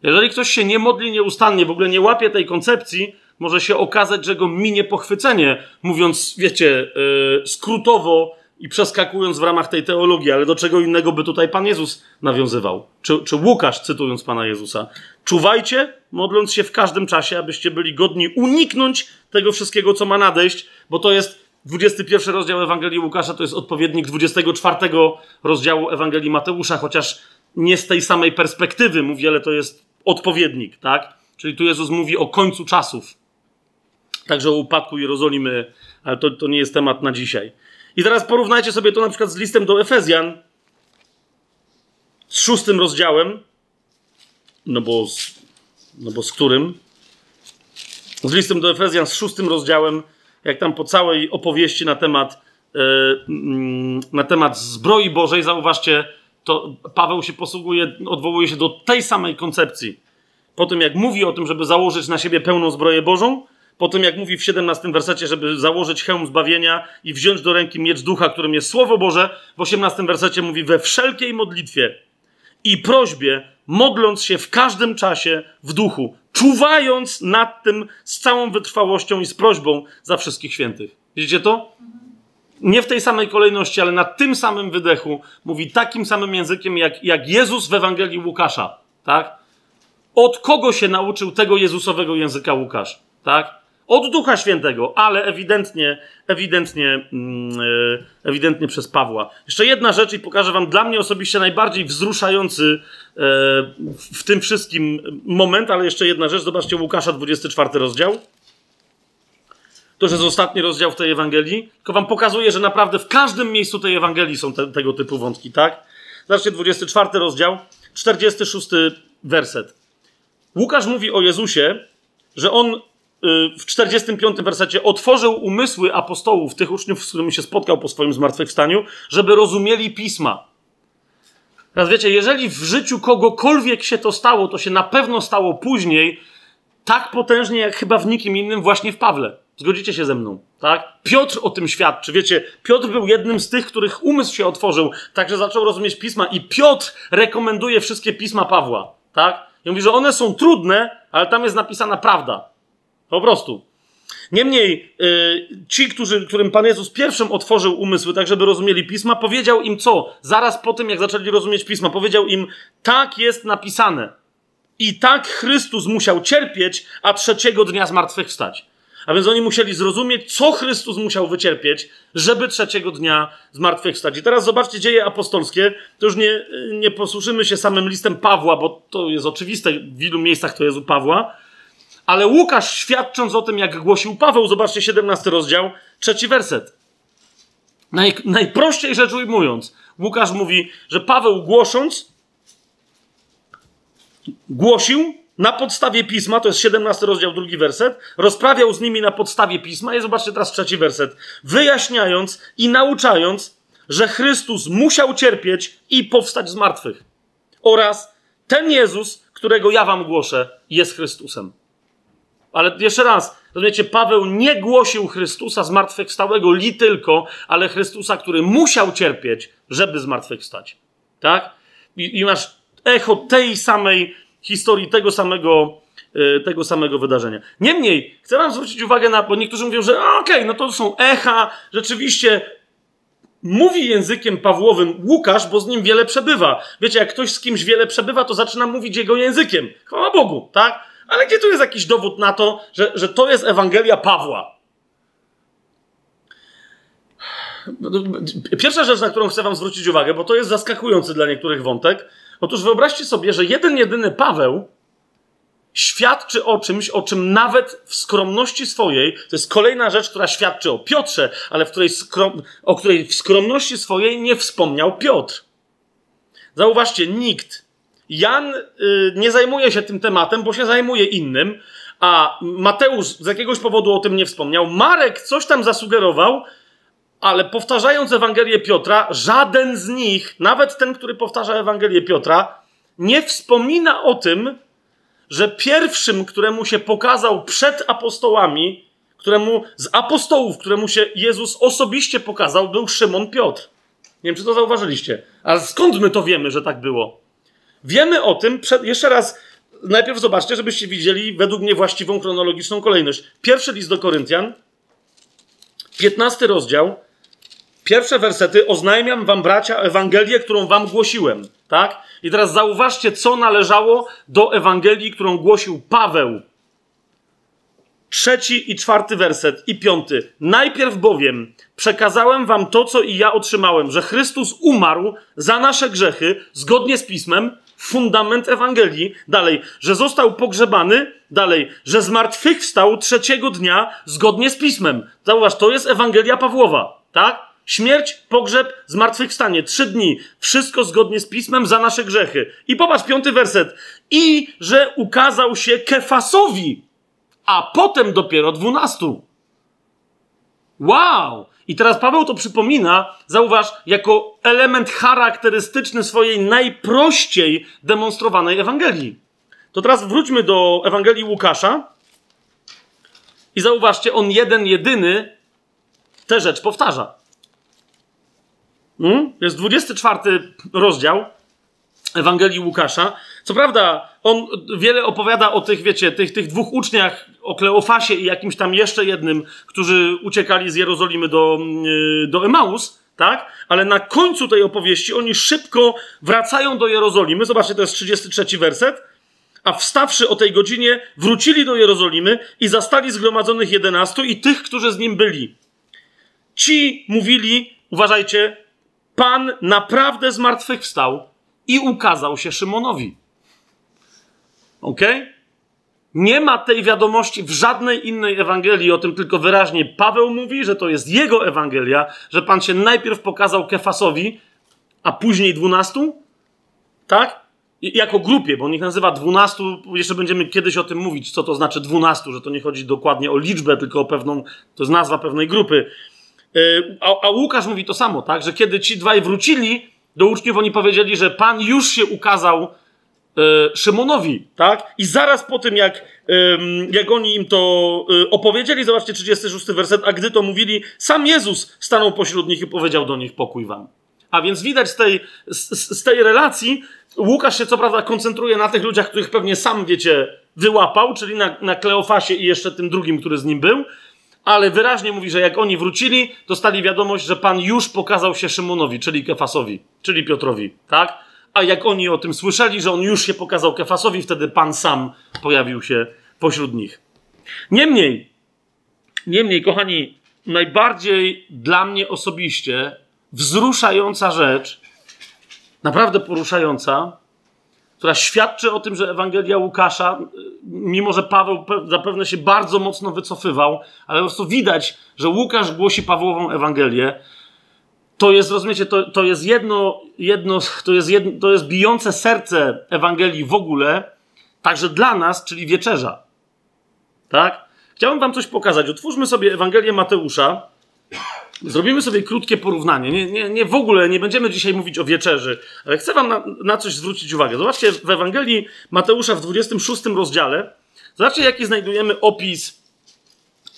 Jeżeli ktoś się nie modli nieustannie, w ogóle nie łapie tej koncepcji, może się okazać, że go minie pochwycenie, mówiąc, wiecie, yy, skrótowo, i przeskakując w ramach tej teologii, ale do czego innego by tutaj Pan Jezus nawiązywał? Czy, czy Łukasz, cytując Pana Jezusa? Czuwajcie, modląc się w każdym czasie, abyście byli godni uniknąć tego wszystkiego, co ma nadejść, bo to jest 21 rozdział Ewangelii Łukasza to jest odpowiednik 24 rozdziału Ewangelii Mateusza, chociaż nie z tej samej perspektywy mówi, ale to jest odpowiednik, tak? Czyli tu Jezus mówi o końcu czasów. Także o upadku Jerozolimy, ale to, to nie jest temat na dzisiaj. I teraz porównajcie sobie to na przykład z listem do Efezjan, z szóstym rozdziałem, no bo z, no bo z którym? Z listem do Efezjan, z szóstym rozdziałem, jak tam po całej opowieści na temat, yy, na temat zbroi Bożej, zauważcie, to Paweł się posługuje, odwołuje się do tej samej koncepcji. Po tym, jak mówi o tym, żeby założyć na siebie pełną zbroję Bożą, po tym, jak mówi w 17 wersecie, żeby założyć hełm zbawienia i wziąć do ręki miecz ducha, którym jest Słowo Boże, w 18 wersecie mówi we wszelkiej modlitwie i prośbie, modląc się w każdym czasie w duchu, czuwając nad tym z całą wytrwałością i z prośbą za wszystkich świętych. Widzicie to? Nie w tej samej kolejności, ale na tym samym wydechu mówi takim samym językiem jak, jak Jezus w Ewangelii Łukasza. Tak? Od kogo się nauczył tego Jezusowego języka Łukasz? Tak? Od Ducha Świętego, ale ewidentnie, ewidentnie, mm, e, ewidentnie przez Pawła. Jeszcze jedna rzecz i pokażę wam dla mnie osobiście najbardziej wzruszający e, w tym wszystkim moment, ale jeszcze jedna rzecz. Zobaczcie Łukasza 24 rozdział. To jest ostatni rozdział w tej Ewangelii. Tylko wam pokazuje, że naprawdę w każdym miejscu tej Ewangelii są te, tego typu wątki, tak? Zobaczcie 24 rozdział, 46 werset. Łukasz mówi o Jezusie, że on w 45 wersecie otworzył umysły apostołów, tych uczniów, z którymi się spotkał po swoim zmartwychwstaniu, żeby rozumieli pisma. Teraz wiecie, jeżeli w życiu kogokolwiek się to stało, to się na pewno stało później tak potężnie, jak chyba w nikim innym, właśnie w Pawle. Zgodzicie się ze mną, tak? Piotr o tym świadczy. Wiecie, Piotr był jednym z tych, których umysł się otworzył, także zaczął rozumieć pisma i Piotr rekomenduje wszystkie pisma Pawła, tak? I mówi, że one są trudne, ale tam jest napisana prawda. Po prostu. Niemniej yy, ci, którzy, którym Pan Jezus pierwszym otworzył umysły, tak żeby rozumieli pisma, powiedział im co? Zaraz po tym, jak zaczęli rozumieć pisma, powiedział im: Tak jest napisane. I tak Chrystus musiał cierpieć, a trzeciego dnia zmartwychwstać. A więc oni musieli zrozumieć, co Chrystus musiał wycierpieć, żeby trzeciego dnia zmartwychwstać. I teraz zobaczcie dzieje apostolskie. To już nie, nie się samym listem Pawła, bo to jest oczywiste, w wielu miejscach to jest u Pawła ale Łukasz, świadcząc o tym, jak głosił Paweł, zobaczcie 17 rozdział, trzeci werset. Naj, najprościej rzecz ujmując, Łukasz mówi, że Paweł głosząc, głosił na podstawie pisma, to jest 17 rozdział, drugi werset, rozprawiał z nimi na podstawie pisma, i zobaczcie teraz trzeci werset, wyjaśniając i nauczając, że Chrystus musiał cierpieć i powstać z martwych. Oraz ten Jezus, którego ja wam głoszę, jest Chrystusem. Ale jeszcze raz, rozumiecie, Paweł nie głosił Chrystusa zmartwychwstałego li tylko, ale Chrystusa, który musiał cierpieć, żeby zmartwychwstać. Tak? I, i masz echo tej samej historii, tego samego, yy, tego samego wydarzenia. Niemniej, chcę wam zwrócić uwagę na, bo niektórzy mówią, że okej, okay, no to są echa, rzeczywiście mówi językiem Pawłowym Łukasz, bo z nim wiele przebywa. Wiecie, jak ktoś z kimś wiele przebywa, to zaczyna mówić jego językiem. Chwała Bogu, tak? Ale gdzie tu jest jakiś dowód na to, że, że to jest Ewangelia Pawła? Pierwsza rzecz, na którą chcę Wam zwrócić uwagę, bo to jest zaskakujący dla niektórych wątek. Otóż wyobraźcie sobie, że jeden, jedyny Paweł świadczy o czymś, o czym nawet w skromności swojej, to jest kolejna rzecz, która świadczy o Piotrze, ale w której skrom, o której w skromności swojej nie wspomniał Piotr. Zauważcie, nikt Jan y, nie zajmuje się tym tematem, bo się zajmuje innym, a Mateusz z jakiegoś powodu o tym nie wspomniał. Marek coś tam zasugerował, ale powtarzając Ewangelię Piotra, żaden z nich, nawet ten, który powtarza Ewangelię Piotra, nie wspomina o tym, że pierwszym, któremu się pokazał przed apostołami, któremu z apostołów, któremu się Jezus osobiście pokazał, był Szymon Piotr. Nie wiem, czy to zauważyliście. Ale skąd my to wiemy, że tak było? Wiemy o tym, przed, jeszcze raz, najpierw zobaczcie, żebyście widzieli według mnie właściwą chronologiczną kolejność. Pierwszy list do Koryntian, 15 rozdział, pierwsze wersety, oznajmiam wam, bracia, Ewangelię, którą wam głosiłem. Tak? I teraz zauważcie, co należało do Ewangelii, którą głosił Paweł. trzeci i czwarty werset i piąty. Najpierw bowiem przekazałem wam to, co i ja otrzymałem, że Chrystus umarł za nasze grzechy, zgodnie z Pismem, fundament Ewangelii. Dalej, że został pogrzebany. Dalej, że zmartwychwstał trzeciego dnia, zgodnie z Pismem. Zauważ, to jest Ewangelia Pawłowa, tak? Śmierć, pogrzeb, zmartwychwstanie. Trzy dni. Wszystko zgodnie z Pismem za nasze grzechy. I popatrz, piąty werset. I że ukazał się Kefasowi, a potem dopiero dwunastu. Wow! I teraz Paweł to przypomina, zauważ, jako element charakterystyczny swojej najprościej demonstrowanej Ewangelii. To teraz wróćmy do Ewangelii Łukasza i zauważcie, on jeden, jedyny tę rzecz powtarza. Hmm? Jest 24 rozdział Ewangelii Łukasza. Co prawda, on wiele opowiada o tych, wiecie, tych, tych dwóch uczniach, o Kleofasie i jakimś tam jeszcze jednym, którzy uciekali z Jerozolimy do, yy, do Emaus, tak? Ale na końcu tej opowieści oni szybko wracają do Jerozolimy. Zobaczcie, to jest 33 werset. A wstawszy o tej godzinie, wrócili do Jerozolimy i zastali zgromadzonych jedenastu i tych, którzy z nim byli. Ci mówili, uważajcie, Pan naprawdę zmartwychwstał i ukazał się Szymonowi. Ok? Nie ma tej wiadomości w żadnej innej Ewangelii o tym, tylko wyraźnie Paweł mówi, że to jest jego Ewangelia, że Pan się najpierw pokazał Kefasowi, a później dwunastu, tak? I, jako grupie, bo on ich nazywa dwunastu, jeszcze będziemy kiedyś o tym mówić, co to znaczy dwunastu, że to nie chodzi dokładnie o liczbę, tylko o pewną, to jest nazwa pewnej grupy. Yy, a, a Łukasz mówi to samo, tak? Że kiedy ci dwaj wrócili do uczniów, oni powiedzieli, że Pan już się ukazał Szymonowi, tak? I zaraz po tym, jak, jak oni im to e, opowiedzieli, zobaczcie 36 werset, a gdy to mówili, sam Jezus stanął pośród nich i powiedział do nich pokój wam. A więc widać z tej, z, z tej relacji, Łukasz się co prawda koncentruje na tych ludziach, których pewnie sam, wiecie, wyłapał, czyli na, na Kleofasie i jeszcze tym drugim, który z nim był, ale wyraźnie mówi, że jak oni wrócili, dostali wiadomość, że Pan już pokazał się Szymonowi, czyli Kefasowi, czyli Piotrowi, tak? A jak oni o tym słyszeli, że on już się pokazał Kefasowi, wtedy Pan sam pojawił się pośród nich. Niemniej, niemniej, kochani, najbardziej dla mnie osobiście wzruszająca rzecz, naprawdę poruszająca, która świadczy o tym, że Ewangelia Łukasza, mimo że Paweł zapewne się bardzo mocno wycofywał, ale po prostu widać, że Łukasz głosi Pawłową Ewangelię, to jest, rozumiecie, to, to jest jedno, jedno to, jest jedno, to jest bijące serce Ewangelii w ogóle, także dla nas, czyli wieczerza. Tak? Chciałbym wam coś pokazać. Otwórzmy sobie Ewangelię Mateusza. Zrobimy sobie krótkie porównanie. Nie, nie, nie w ogóle, nie będziemy dzisiaj mówić o wieczerzy, ale chcę wam na, na coś zwrócić uwagę. Zobaczcie, w Ewangelii Mateusza w 26 rozdziale, zobaczcie, jaki znajdujemy opis,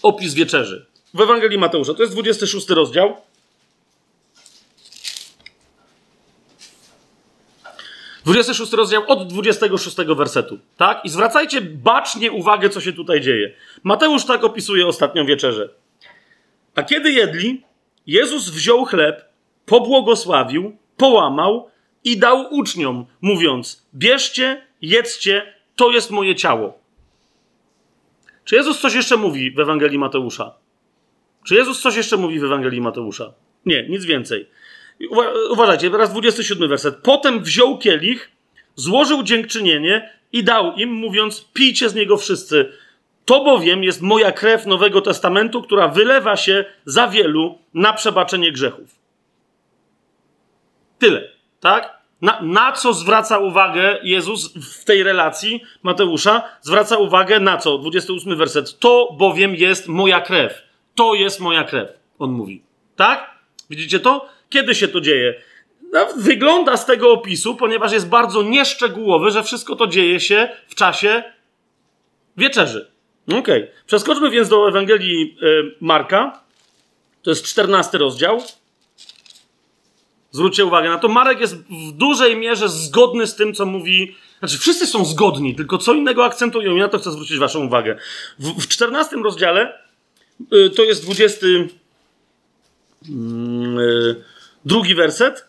opis wieczerzy. W Ewangelii Mateusza, to jest 26 rozdział. 26 rozdział od 26 wersetu, tak? I zwracajcie bacznie uwagę, co się tutaj dzieje. Mateusz tak opisuje ostatnią wieczerzę. A kiedy jedli, Jezus wziął chleb, pobłogosławił, połamał i dał uczniom, mówiąc: Bierzcie, jedzcie, to jest moje ciało. Czy Jezus coś jeszcze mówi w Ewangelii Mateusza? Czy Jezus coś jeszcze mówi w Ewangelii Mateusza? Nie, nic więcej. Uważajcie, teraz 27 werset. Potem wziął kielich, złożył dziękczynienie i dał im, mówiąc: Pijcie z niego wszyscy. To bowiem jest moja krew Nowego Testamentu, która wylewa się za wielu na przebaczenie grzechów. Tyle, tak? Na, na, co zwraca uwagę Jezus w tej relacji Mateusza? Zwraca uwagę na co? 28 werset. To bowiem jest moja krew. To jest moja krew, on mówi. Tak? Widzicie to? Kiedy się to dzieje? No, wygląda z tego opisu, ponieważ jest bardzo nieszczegółowy, że wszystko to dzieje się w czasie wieczerzy. Okej. Okay. Przeskoczmy więc do Ewangelii y, Marka. To jest 14 rozdział. Zwróćcie uwagę na to. Marek jest w dużej mierze zgodny z tym, co mówi. Znaczy, wszyscy są zgodni, tylko co innego akcentują. I na to chcę zwrócić Waszą uwagę. W, w 14 rozdziale y, to jest 20. Mm, y, drugi werset.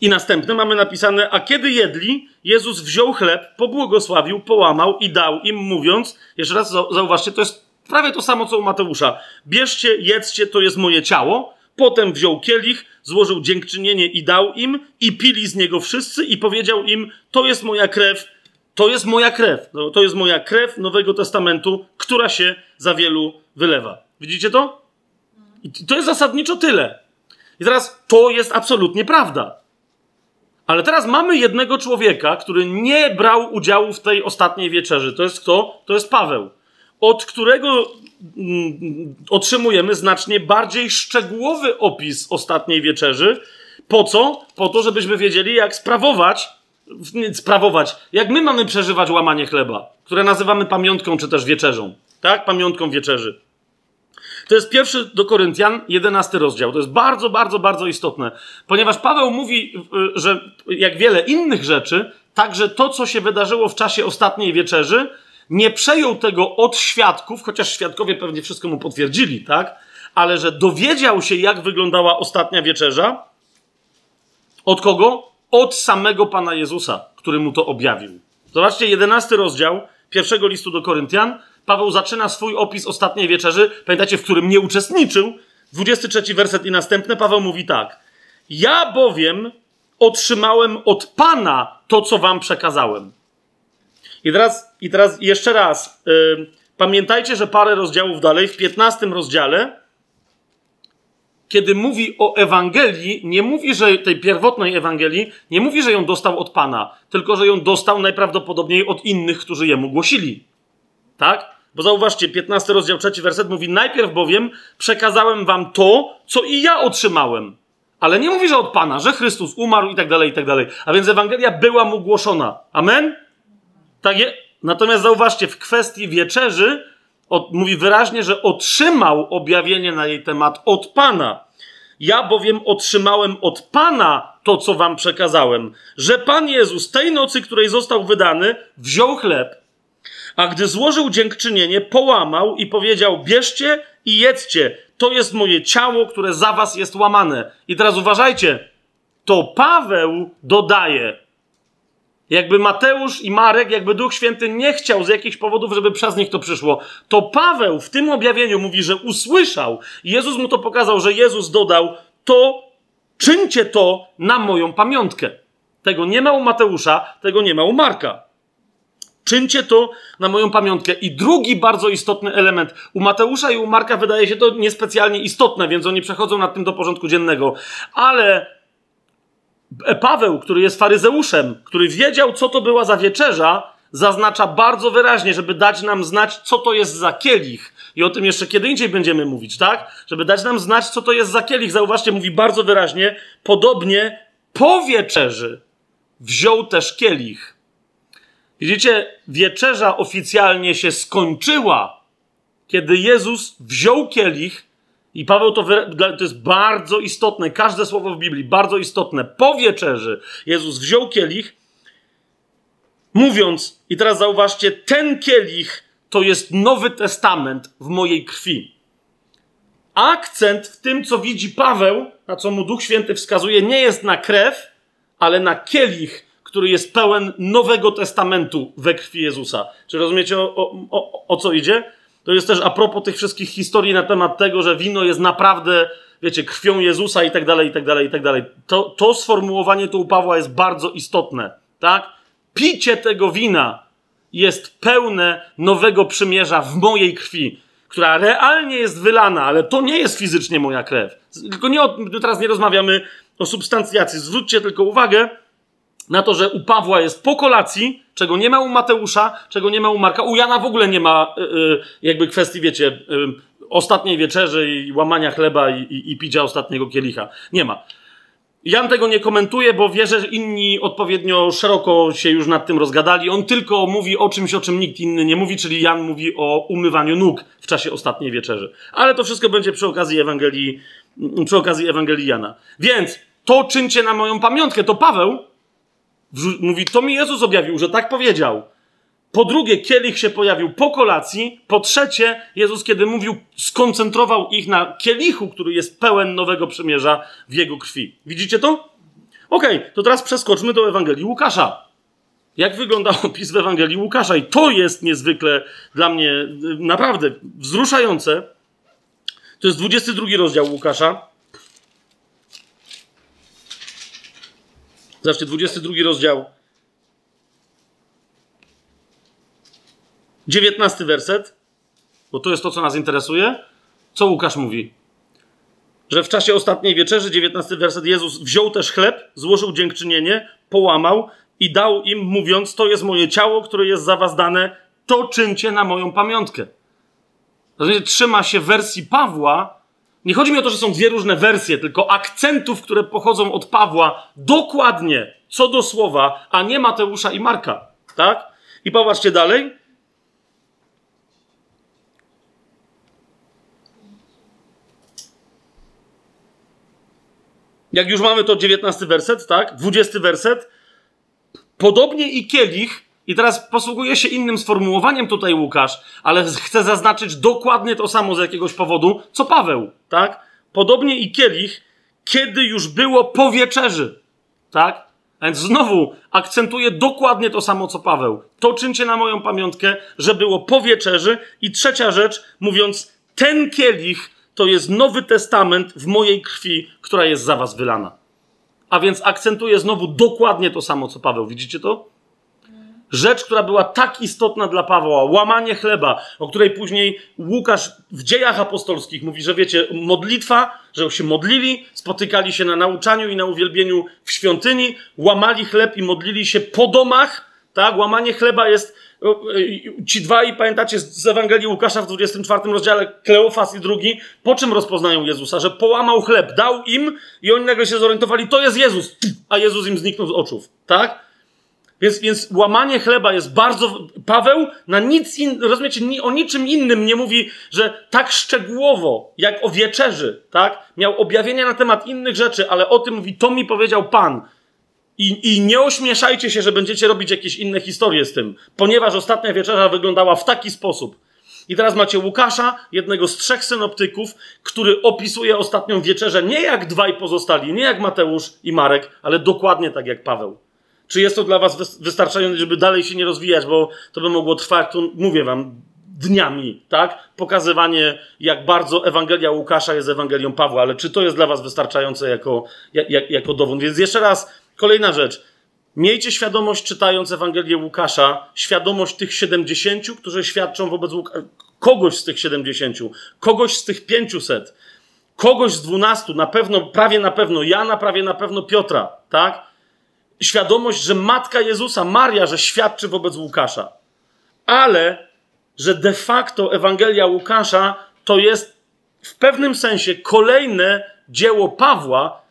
I następne mamy napisane, a kiedy jedli, Jezus wziął chleb, pobłogosławił, połamał i dał im, mówiąc, jeszcze raz zauważcie, to jest prawie to samo co u Mateusza. Bierzcie, jedzcie, to jest moje ciało. Potem wziął kielich, złożył dziękczynienie i dał im, i pili z niego wszyscy, i powiedział im: To jest moja krew, to jest moja krew, no, to jest moja krew Nowego Testamentu, która się za wielu wylewa. Widzicie to? I to jest zasadniczo tyle. I teraz to jest absolutnie prawda. Ale teraz mamy jednego człowieka, który nie brał udziału w tej ostatniej wieczerzy. To jest kto? To jest Paweł, od którego mm, otrzymujemy znacznie bardziej szczegółowy opis ostatniej wieczerzy. Po co? Po to, żebyśmy wiedzieli, jak sprawować, sprawować, jak my mamy przeżywać łamanie chleba, które nazywamy pamiątką czy też wieczerzą. Tak? Pamiątką wieczerzy. To jest pierwszy do Koryntian, jedenasty rozdział. To jest bardzo, bardzo, bardzo istotne, ponieważ Paweł mówi, y, że jak wiele innych rzeczy, także to, co się wydarzyło w czasie ostatniej wieczerzy, nie przejął tego od świadków, chociaż świadkowie pewnie wszystko mu potwierdzili, tak? Ale że dowiedział się, jak wyglądała ostatnia wieczerza. Od kogo? Od samego Pana Jezusa, który mu to objawił. Zobaczcie, jedenasty rozdział pierwszego listu do Koryntian, Paweł zaczyna swój opis ostatniej wieczerzy, pamiętacie, w którym nie uczestniczył. 23 werset i następny, Paweł mówi tak. Ja bowiem otrzymałem od Pana to, co wam przekazałem. I teraz, i teraz jeszcze raz. Yy, pamiętajcie, że parę rozdziałów dalej, w 15 rozdziale, kiedy mówi o Ewangelii, nie mówi, że tej pierwotnej Ewangelii, nie mówi, że ją dostał od Pana, tylko że ją dostał najprawdopodobniej od innych, którzy jemu głosili. Tak? Bo zauważcie, 15 rozdział, trzeci werset mówi: Najpierw bowiem przekazałem wam to, co i ja otrzymałem. Ale nie mówi, że od Pana, że Chrystus umarł i tak dalej, i tak dalej. A więc Ewangelia była mu głoszona. Amen? Tak je... Natomiast zauważcie, w kwestii wieczerzy od, mówi wyraźnie, że otrzymał objawienie na jej temat od Pana. Ja bowiem otrzymałem od Pana to, co wam przekazałem, że Pan Jezus tej nocy, której został wydany, wziął chleb, a gdy złożył dziękczynienie, połamał i powiedział: Bierzcie i jedzcie, to jest moje ciało, które za was jest łamane. I teraz uważajcie, to Paweł dodaje. Jakby Mateusz i Marek, jakby Duch Święty nie chciał z jakichś powodów, żeby przez nich to przyszło, to Paweł w tym objawieniu mówi, że usłyszał. Jezus mu to pokazał, że Jezus dodał: To czyńcie to na moją pamiątkę. Tego nie ma u Mateusza, tego nie ma u Marka. Czyńcie to na moją pamiątkę. I drugi bardzo istotny element. U Mateusza i u Marka wydaje się to niespecjalnie istotne, więc oni przechodzą nad tym do porządku dziennego. Ale Paweł, który jest faryzeuszem, który wiedział, co to była za wieczerza, zaznacza bardzo wyraźnie, żeby dać nam znać, co to jest za kielich. I o tym jeszcze kiedy indziej będziemy mówić, tak? Żeby dać nam znać, co to jest za kielich. Zauważcie, mówi bardzo wyraźnie, podobnie po wieczerzy wziął też kielich Widzicie, wieczerza oficjalnie się skończyła, kiedy Jezus wziął kielich i Paweł to, to jest bardzo istotne, każde słowo w Biblii, bardzo istotne. Po wieczerzy Jezus wziął kielich, mówiąc, i teraz zauważcie, ten kielich to jest Nowy Testament w mojej krwi. Akcent w tym, co widzi Paweł, na co mu Duch Święty wskazuje, nie jest na krew, ale na kielich, który jest pełen Nowego Testamentu we krwi Jezusa. Czy rozumiecie o, o, o, co idzie? To jest też a propos tych wszystkich historii na temat tego, że wino jest naprawdę, wiecie, krwią Jezusa i tak dalej, i tak dalej, i tak dalej. To, to sformułowanie tu u Pawła jest bardzo istotne, tak? Picie tego wina jest pełne nowego przymierza w mojej krwi, która realnie jest wylana, ale to nie jest fizycznie moja krew. Tylko nie o, teraz nie rozmawiamy o substancjacji. Zwróćcie tylko uwagę, na to, że u Pawła jest po kolacji, czego nie ma u Mateusza, czego nie ma u Marka. U Jana w ogóle nie ma yy, jakby kwestii, wiecie, yy, ostatniej wieczerzy i łamania chleba i, i, i picia ostatniego kielicha. Nie ma. Jan tego nie komentuje, bo wie, że inni odpowiednio szeroko się już nad tym rozgadali. On tylko mówi o czymś, o czym nikt inny nie mówi, czyli Jan mówi o umywaniu nóg w czasie ostatniej wieczerzy. Ale to wszystko będzie przy okazji Ewangelii, przy okazji Ewangelii Jana. Więc to czyńcie na moją pamiątkę. To Paweł Mówi, to mi Jezus objawił, że tak powiedział. Po drugie, kielich się pojawił po kolacji. Po trzecie, Jezus, kiedy mówił, skoncentrował ich na kielichu, który jest pełen nowego przymierza w jego krwi. Widzicie to? Okej, okay, to teraz przeskoczmy do Ewangelii Łukasza. Jak wygląda opis w Ewangelii Łukasza? I to jest niezwykle dla mnie naprawdę wzruszające. To jest 22 rozdział Łukasza. Zobaczcie, 22 rozdział. 19 werset, bo to jest to, co nas interesuje. Co Łukasz mówi? Że w czasie ostatniej wieczerzy, 19 werset, Jezus wziął też chleb, złożył dziękczynienie, połamał i dał im, mówiąc: To jest moje ciało, które jest za was dane, to czyńcie na moją pamiątkę. Trzyma się wersji Pawła. Nie chodzi mi o to, że są dwie różne wersje, tylko akcentów, które pochodzą od Pawła dokładnie, co do słowa, a nie Mateusza i Marka. Tak? I popatrzcie dalej. Jak już mamy to 19 werset, tak? 20 werset. Podobnie i kielich, i teraz posługuje się innym sformułowaniem tutaj Łukasz, ale chcę zaznaczyć dokładnie to samo z jakiegoś powodu, co Paweł, tak? Podobnie i kielich, kiedy już było po wieczerzy, tak? A więc znowu akcentuję dokładnie to samo, co Paweł. To czyńcie na moją pamiątkę, że było po wieczerzy. I trzecia rzecz, mówiąc, ten kielich to jest Nowy Testament w mojej krwi, która jest za was wylana. A więc akcentuję znowu dokładnie to samo, co Paweł. Widzicie to? Rzecz, która była tak istotna dla Pawła, łamanie chleba, o której później Łukasz w dziejach apostolskich mówi, że wiecie, modlitwa, że się modlili, spotykali się na nauczaniu i na uwielbieniu w świątyni, łamali chleb i modlili się po domach, tak? Łamanie chleba jest ci dwaj, pamiętacie z Ewangelii Łukasza w 24 rozdziale, Kleofas i drugi, po czym rozpoznają Jezusa? Że połamał chleb, dał im i oni nagle się zorientowali, to jest Jezus, a Jezus im zniknął z oczów, tak? Więc, więc łamanie chleba jest bardzo. Paweł na nic innym, rozumiecie, o niczym innym nie mówi, że tak szczegółowo, jak o wieczerzy, tak? Miał objawienia na temat innych rzeczy, ale o tym mówi, to mi powiedział Pan. I, I nie ośmieszajcie się, że będziecie robić jakieś inne historie z tym, ponieważ ostatnia wieczerza wyglądała w taki sposób. I teraz macie Łukasza, jednego z trzech synoptyków, który opisuje ostatnią wieczerzę nie jak dwaj pozostali, nie jak Mateusz i Marek, ale dokładnie tak jak Paweł. Czy jest to dla was wystarczające, żeby dalej się nie rozwijać, bo to by mogło trwać, tu mówię wam, dniami, tak? Pokazywanie, jak bardzo Ewangelia Łukasza jest Ewangelią Pawła, ale czy to jest dla was wystarczające jako, jak, jako dowód? Więc jeszcze raz, Kolejna rzecz. Miejcie świadomość, czytając Ewangelię Łukasza, świadomość tych 70, którzy świadczą wobec kogoś z tych 70, kogoś z tych 500, kogoś z 12, na pewno, prawie na pewno Jana, prawie na pewno Piotra, tak? Świadomość, że matka Jezusa, Maria, że świadczy wobec Łukasza. Ale, że de facto Ewangelia Łukasza to jest w pewnym sensie kolejne dzieło Pawła,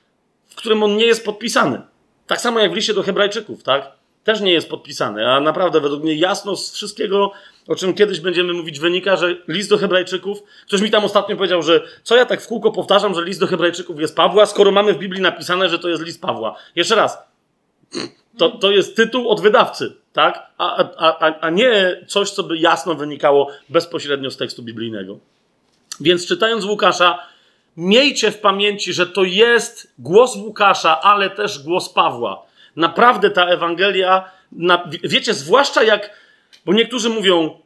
w którym on nie jest podpisany. Tak samo jak w liście do Hebrajczyków, tak? Też nie jest podpisany, a naprawdę według mnie jasno z wszystkiego, o czym kiedyś będziemy mówić, wynika, że list do Hebrajczyków. Ktoś mi tam ostatnio powiedział, że co ja tak w kółko powtarzam, że list do Hebrajczyków jest Pawła, skoro mamy w Biblii napisane, że to jest list Pawła. Jeszcze raz. To, to jest tytuł od wydawcy, tak? A, a, a, a nie coś, co by jasno wynikało bezpośrednio z tekstu biblijnego. Więc czytając Łukasza, Miejcie w pamięci, że to jest głos Łukasza, ale też głos Pawła. Naprawdę ta Ewangelia, na, wiecie, zwłaszcza jak, bo niektórzy mówią,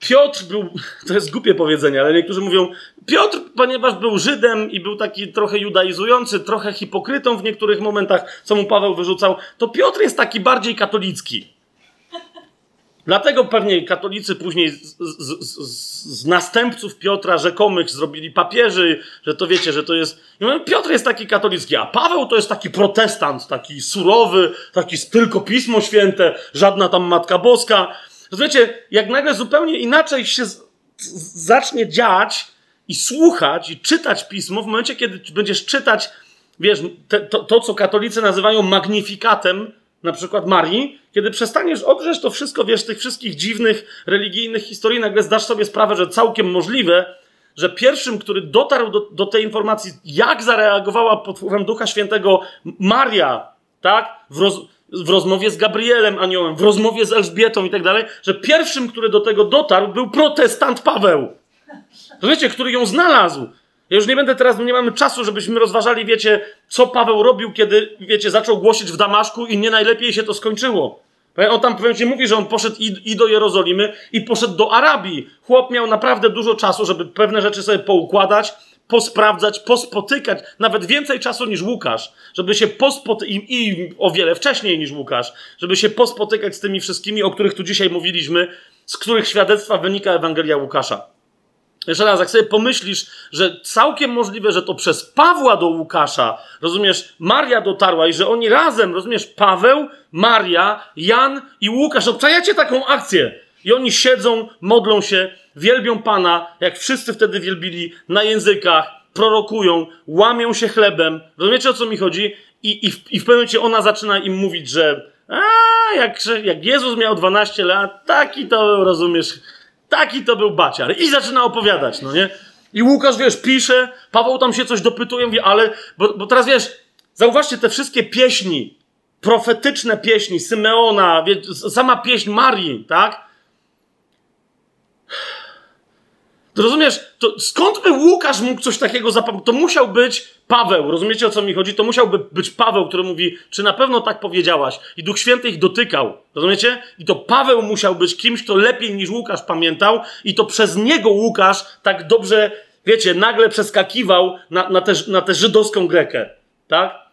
Piotr był, to jest głupie powiedzenie, ale niektórzy mówią, Piotr, ponieważ był Żydem i był taki trochę judaizujący, trochę hipokrytą w niektórych momentach, co mu Paweł wyrzucał, to Piotr jest taki bardziej katolicki. Dlatego pewnie katolicy później z, z, z, z, następców Piotra rzekomych zrobili papieży, że to wiecie, że to jest. Piotr jest taki katolicki, a Paweł to jest taki protestant, taki surowy, taki tylko pismo święte, żadna tam matka boska. Wiecie, jak nagle zupełnie inaczej się zacznie dziać i słuchać i czytać pismo, w momencie, kiedy będziesz czytać, wiesz, te, to, to, co katolicy nazywają magnifikatem, na przykład Marii, kiedy przestaniesz odrzeć to wszystko, wiesz, tych wszystkich dziwnych, religijnych historii, nagle zdasz sobie sprawę, że całkiem możliwe, że pierwszym, który dotarł do, do tej informacji, jak zareagowała pod wpływem Ducha Świętego Maria, tak, w, w rozmowie z Gabrielem Aniołem, w rozmowie z Elżbietą i tak dalej, że pierwszym, który do tego dotarł, był protestant Paweł. Rozumiecie, który ją znalazł. Ja już nie będę teraz, nie mamy czasu, żebyśmy rozważali, wiecie, co Paweł robił, kiedy, wiecie, zaczął głosić w Damaszku i nie najlepiej się to skończyło. On tam pewnie mówi, że on poszedł i, i, do Jerozolimy, i poszedd do Arabii. Chłop miał naprawdę dużo czasu, żeby pewne rzeczy sobie poukładać, posprawdzać, pospotykać, nawet więcej czasu niż Łukasz, żeby się pospotykać, i, o wiele wcześniej niż Łukasz, żeby się pospotykać z tymi wszystkimi, o których tu dzisiaj mówiliśmy, z których świadectwa wynika Ewangelia Łukasza. Jeszcze raz, jak sobie pomyślisz, że całkiem możliwe, że to przez Pawła do Łukasza, rozumiesz, Maria dotarła i że oni razem, rozumiesz, Paweł, Maria, Jan i Łukasz, obczajacie taką akcję. I oni siedzą, modlą się, wielbią Pana, jak wszyscy wtedy wielbili, na językach, prorokują, łamią się chlebem. Rozumiecie, o co mi chodzi? I, i, w, i w pewnym momencie ona zaczyna im mówić, że a, jak, jak Jezus miał 12 lat, taki to, rozumiesz, Taki to był baciar. I zaczyna opowiadać, no nie? I Łukasz, wiesz, pisze, Paweł tam się coś dopytuje, mówi, ale, bo, bo teraz wiesz, zauważcie te wszystkie pieśni, profetyczne pieśni Symeona, wie, sama pieśń Marii, tak? To rozumiesz, to skąd by Łukasz mógł coś takiego zapamiętać? To musiał być Paweł, rozumiecie o co mi chodzi? To musiałby być Paweł, który mówi, czy na pewno tak powiedziałaś? I Duch Święty ich dotykał, rozumiecie? I to Paweł musiał być kimś, kto lepiej niż Łukasz pamiętał, i to przez niego Łukasz tak dobrze, wiecie, nagle przeskakiwał na, na, tę, na tę żydowską Grekę, tak?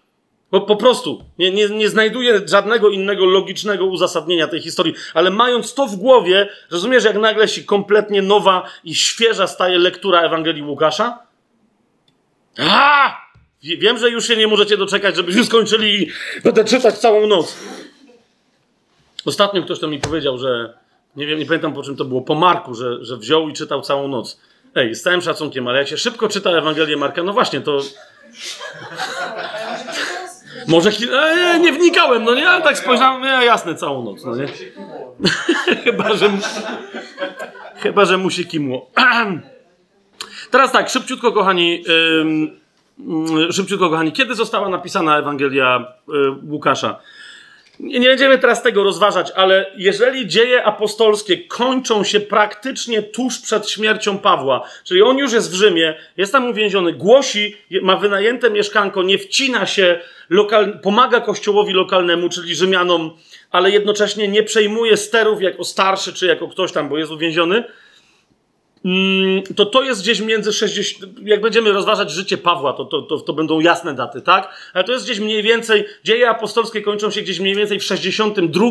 Po, po prostu nie, nie, nie znajduję żadnego innego logicznego uzasadnienia tej historii, ale mając to w głowie, rozumiesz, jak nagle się kompletnie nowa i świeża staje lektura Ewangelii Łukasza? A! Wiem, że już się nie możecie doczekać, żebyśmy skończyli i będę czytać całą noc. Ostatnio ktoś to mi powiedział, że nie wiem, nie pamiętam po czym to było, po Marku, że, że wziął i czytał całą noc. Ej, z całym szacunkiem, ale jak się szybko czyta Ewangelię Marka, no właśnie, to może e, nie wnikałem, no nie, ale tak spojrzałem, no jasne, całą noc, no nie? chyba, że chyba, że mu się kimło. Teraz tak, szybciutko, kochani, yy, szybciutko, kochani, kiedy została napisana Ewangelia yy, Łukasza? Nie, będziemy teraz tego rozważać, ale jeżeli dzieje apostolskie kończą się praktycznie tuż przed śmiercią Pawła, czyli on już jest w Rzymie, jest tam uwięziony, głosi, ma wynajęte mieszkanko, nie wcina się, lokal, pomaga kościołowi lokalnemu, czyli Rzymianom, ale jednocześnie nie przejmuje sterów jako starszy czy jako ktoś tam, bo jest uwięziony, to to jest gdzieś między 60, jak będziemy rozważać życie Pawła, to, to, to, to, będą jasne daty, tak? Ale to jest gdzieś mniej więcej, dzieje apostolskie kończą się gdzieś mniej więcej w 62,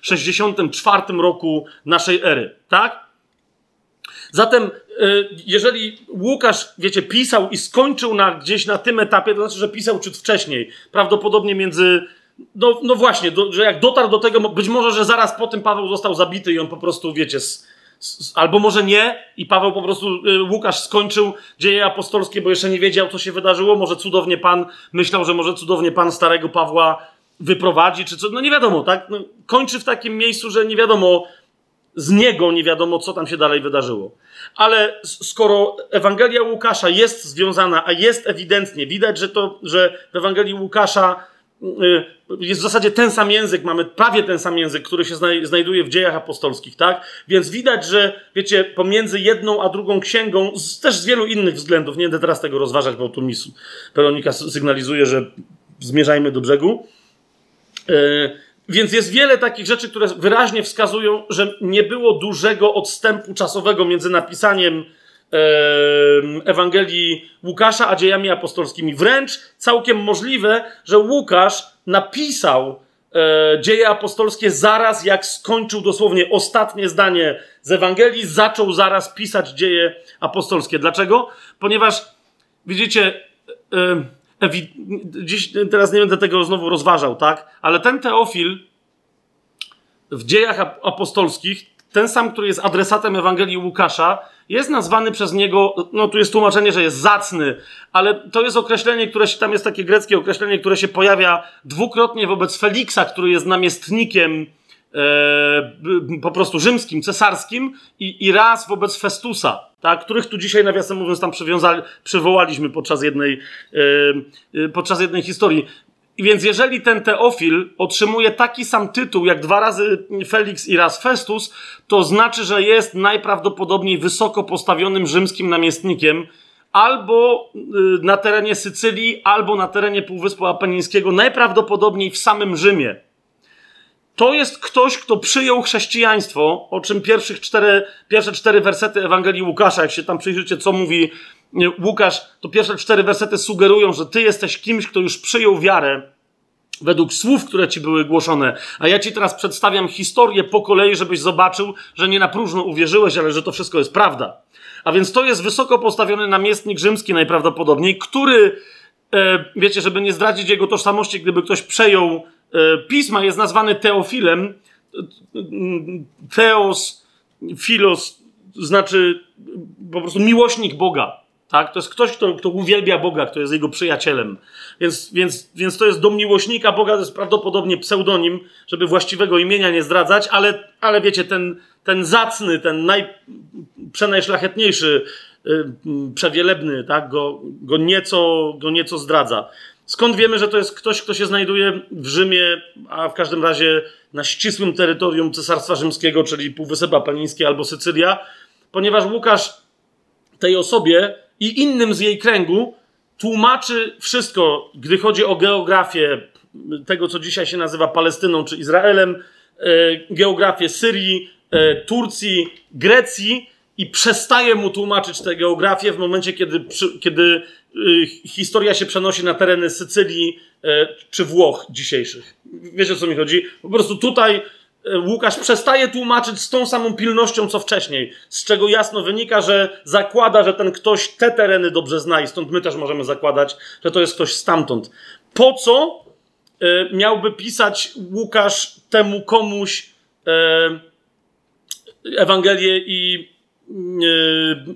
64 roku naszej ery, tak? Zatem, y, jeżeli Łukasz, wiecie, pisał i skończył na, gdzieś na tym etapie, to znaczy, że pisał ciut wcześniej, prawdopodobnie między no, no właśnie, do, że jak dotarł do tego, być może, że zaraz po tym Paweł został zabity i on po prostu, wiecie, albo może nie i Paweł po prostu, y, Łukasz skończył dzieje apostolskie, bo jeszcze nie wiedział, co się wydarzyło. Może cudownie Pan myślał, że może cudownie Pan starego Pawła wyprowadzi, czy co, no nie wiadomo, tak? No, kończy w takim miejscu, że nie wiadomo, z niego nie wiadomo, co tam się dalej wydarzyło. Ale skoro Ewangelia Łukasza jest związana, a jest ewidentnie, widać, że to, że w Ewangelii Łukasza jest w zasadzie ten sam język, mamy prawie ten sam język, który się znajduje w dziejach apostolskich, tak? Więc widać, że wiecie, pomiędzy jedną a drugą księgą, z, też z wielu innych względów, nie będę teraz tego rozważać, bo tu mi Weronika sygnalizuje, że zmierzajmy do brzegu. Yy, więc jest wiele takich rzeczy, które wyraźnie wskazują, że nie było dużego odstępu czasowego między napisaniem Ewangelii Łukasza, a dziejami apostolskimi. Wręcz całkiem możliwe, że Łukasz napisał e, dzieje apostolskie zaraz jak skończył dosłownie ostatnie zdanie z Ewangelii, zaczął zaraz pisać dzieje apostolskie. Dlaczego? Ponieważ widzicie, dziś teraz nie będę tego znowu rozważał, tak? Ale ten Teofil w dziejach apostolskich, ten sam, który jest adresatem Ewangelii Łukasza, jest nazwany przez niego, no tu jest tłumaczenie, że jest zacny, ale to jest określenie, które się, tam jest takie greckie określenie, które się pojawia dwukrotnie wobec Feliksa, który jest namiestnikiem e, po prostu rzymskim, cesarskim i, i raz wobec Festusa, tak, których tu dzisiaj nawiasem mówiąc tam przywołaliśmy podczas jednej, e, e podczas jednej historii. Więc jeżeli ten Teofil otrzymuje taki sam tytuł jak dwa razy Felix i raz Festus, to znaczy, że jest najprawdopodobniej wysoko postawionym rzymskim namiestnikiem, albo y, na terenie Sycylii, albo na terenie Półwyspu Apenińskiego, najprawdopodobniej w samym Rzymie. To jest ktoś, kto przyjął chrześcijaństwo, o czym pierwszych cztery, pierwsze cztery wersety Ewangelii Łukasza, jak się tam przyjrzycie, co mówi Łukasz, to pierwsze cztery wersety sugerują, że ty jesteś kimś, kto już przyjął wiarę według słów, które ci były głoszone. A ja ci teraz przedstawiam historię po kolei, żebyś zobaczył, że nie na próżno uwierzyłeś, ale że to wszystko jest prawda. A więc to jest wysoko postawiony namiestnik rzymski najprawdopodobniej, który, e, wiecie, żeby nie zdradzić jego tożsamości, gdyby ktoś przejął e, pisma, jest nazwany Teofilem. Theos, filos, znaczy po prostu miłośnik Boga. Tak? To jest ktoś, kto, kto uwielbia Boga, kto jest jego przyjacielem. Więc, więc, więc to jest do miłośnika Boga, to jest prawdopodobnie pseudonim, żeby właściwego imienia nie zdradzać, ale, ale wiecie, ten, ten zacny, ten naj, przenajszlachetniejszy, yy, przewielebny, tak? go, go, nieco, go nieco zdradza. Skąd wiemy, że to jest ktoś, kto się znajduje w Rzymie, a w każdym razie na ścisłym terytorium Cesarstwa Rzymskiego, czyli Półwysep Apeniński albo Sycylia? Ponieważ Łukasz tej osobie i innym z jej kręgu tłumaczy wszystko, gdy chodzi o geografię tego, co dzisiaj się nazywa Palestyną czy Izraelem, e, geografię Syrii, e, Turcji, Grecji i przestaje mu tłumaczyć tę geografię w momencie, kiedy, kiedy e, historia się przenosi na tereny Sycylii czy Włoch dzisiejszych. Wiecie o co mi chodzi? Po prostu tutaj Łukasz przestaje tłumaczyć z tą samą pilnością, co wcześniej, z czego jasno wynika, że zakłada, że ten ktoś te tereny dobrze zna i stąd my też możemy zakładać, że to jest ktoś stamtąd. Po co e, miałby pisać Łukasz temu komuś e, Ewangelię i,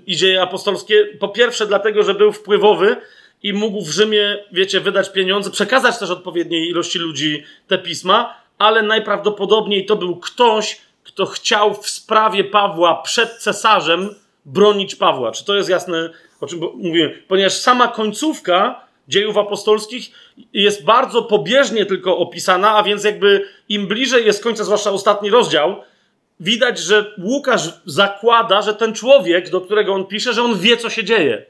i dzieje apostolskie? Po pierwsze, dlatego, że był wpływowy i mógł w Rzymie, wiecie, wydać pieniądze, przekazać też odpowiedniej ilości ludzi te pisma, ale najprawdopodobniej to był ktoś, kto chciał w sprawie Pawła przed cesarzem bronić Pawła. Czy to jest jasne, o czym mówimy? Ponieważ sama końcówka dziejów apostolskich jest bardzo pobieżnie tylko opisana, a więc jakby im bliżej jest końca, zwłaszcza ostatni rozdział, widać, że Łukasz zakłada, że ten człowiek, do którego on pisze, że on wie, co się dzieje.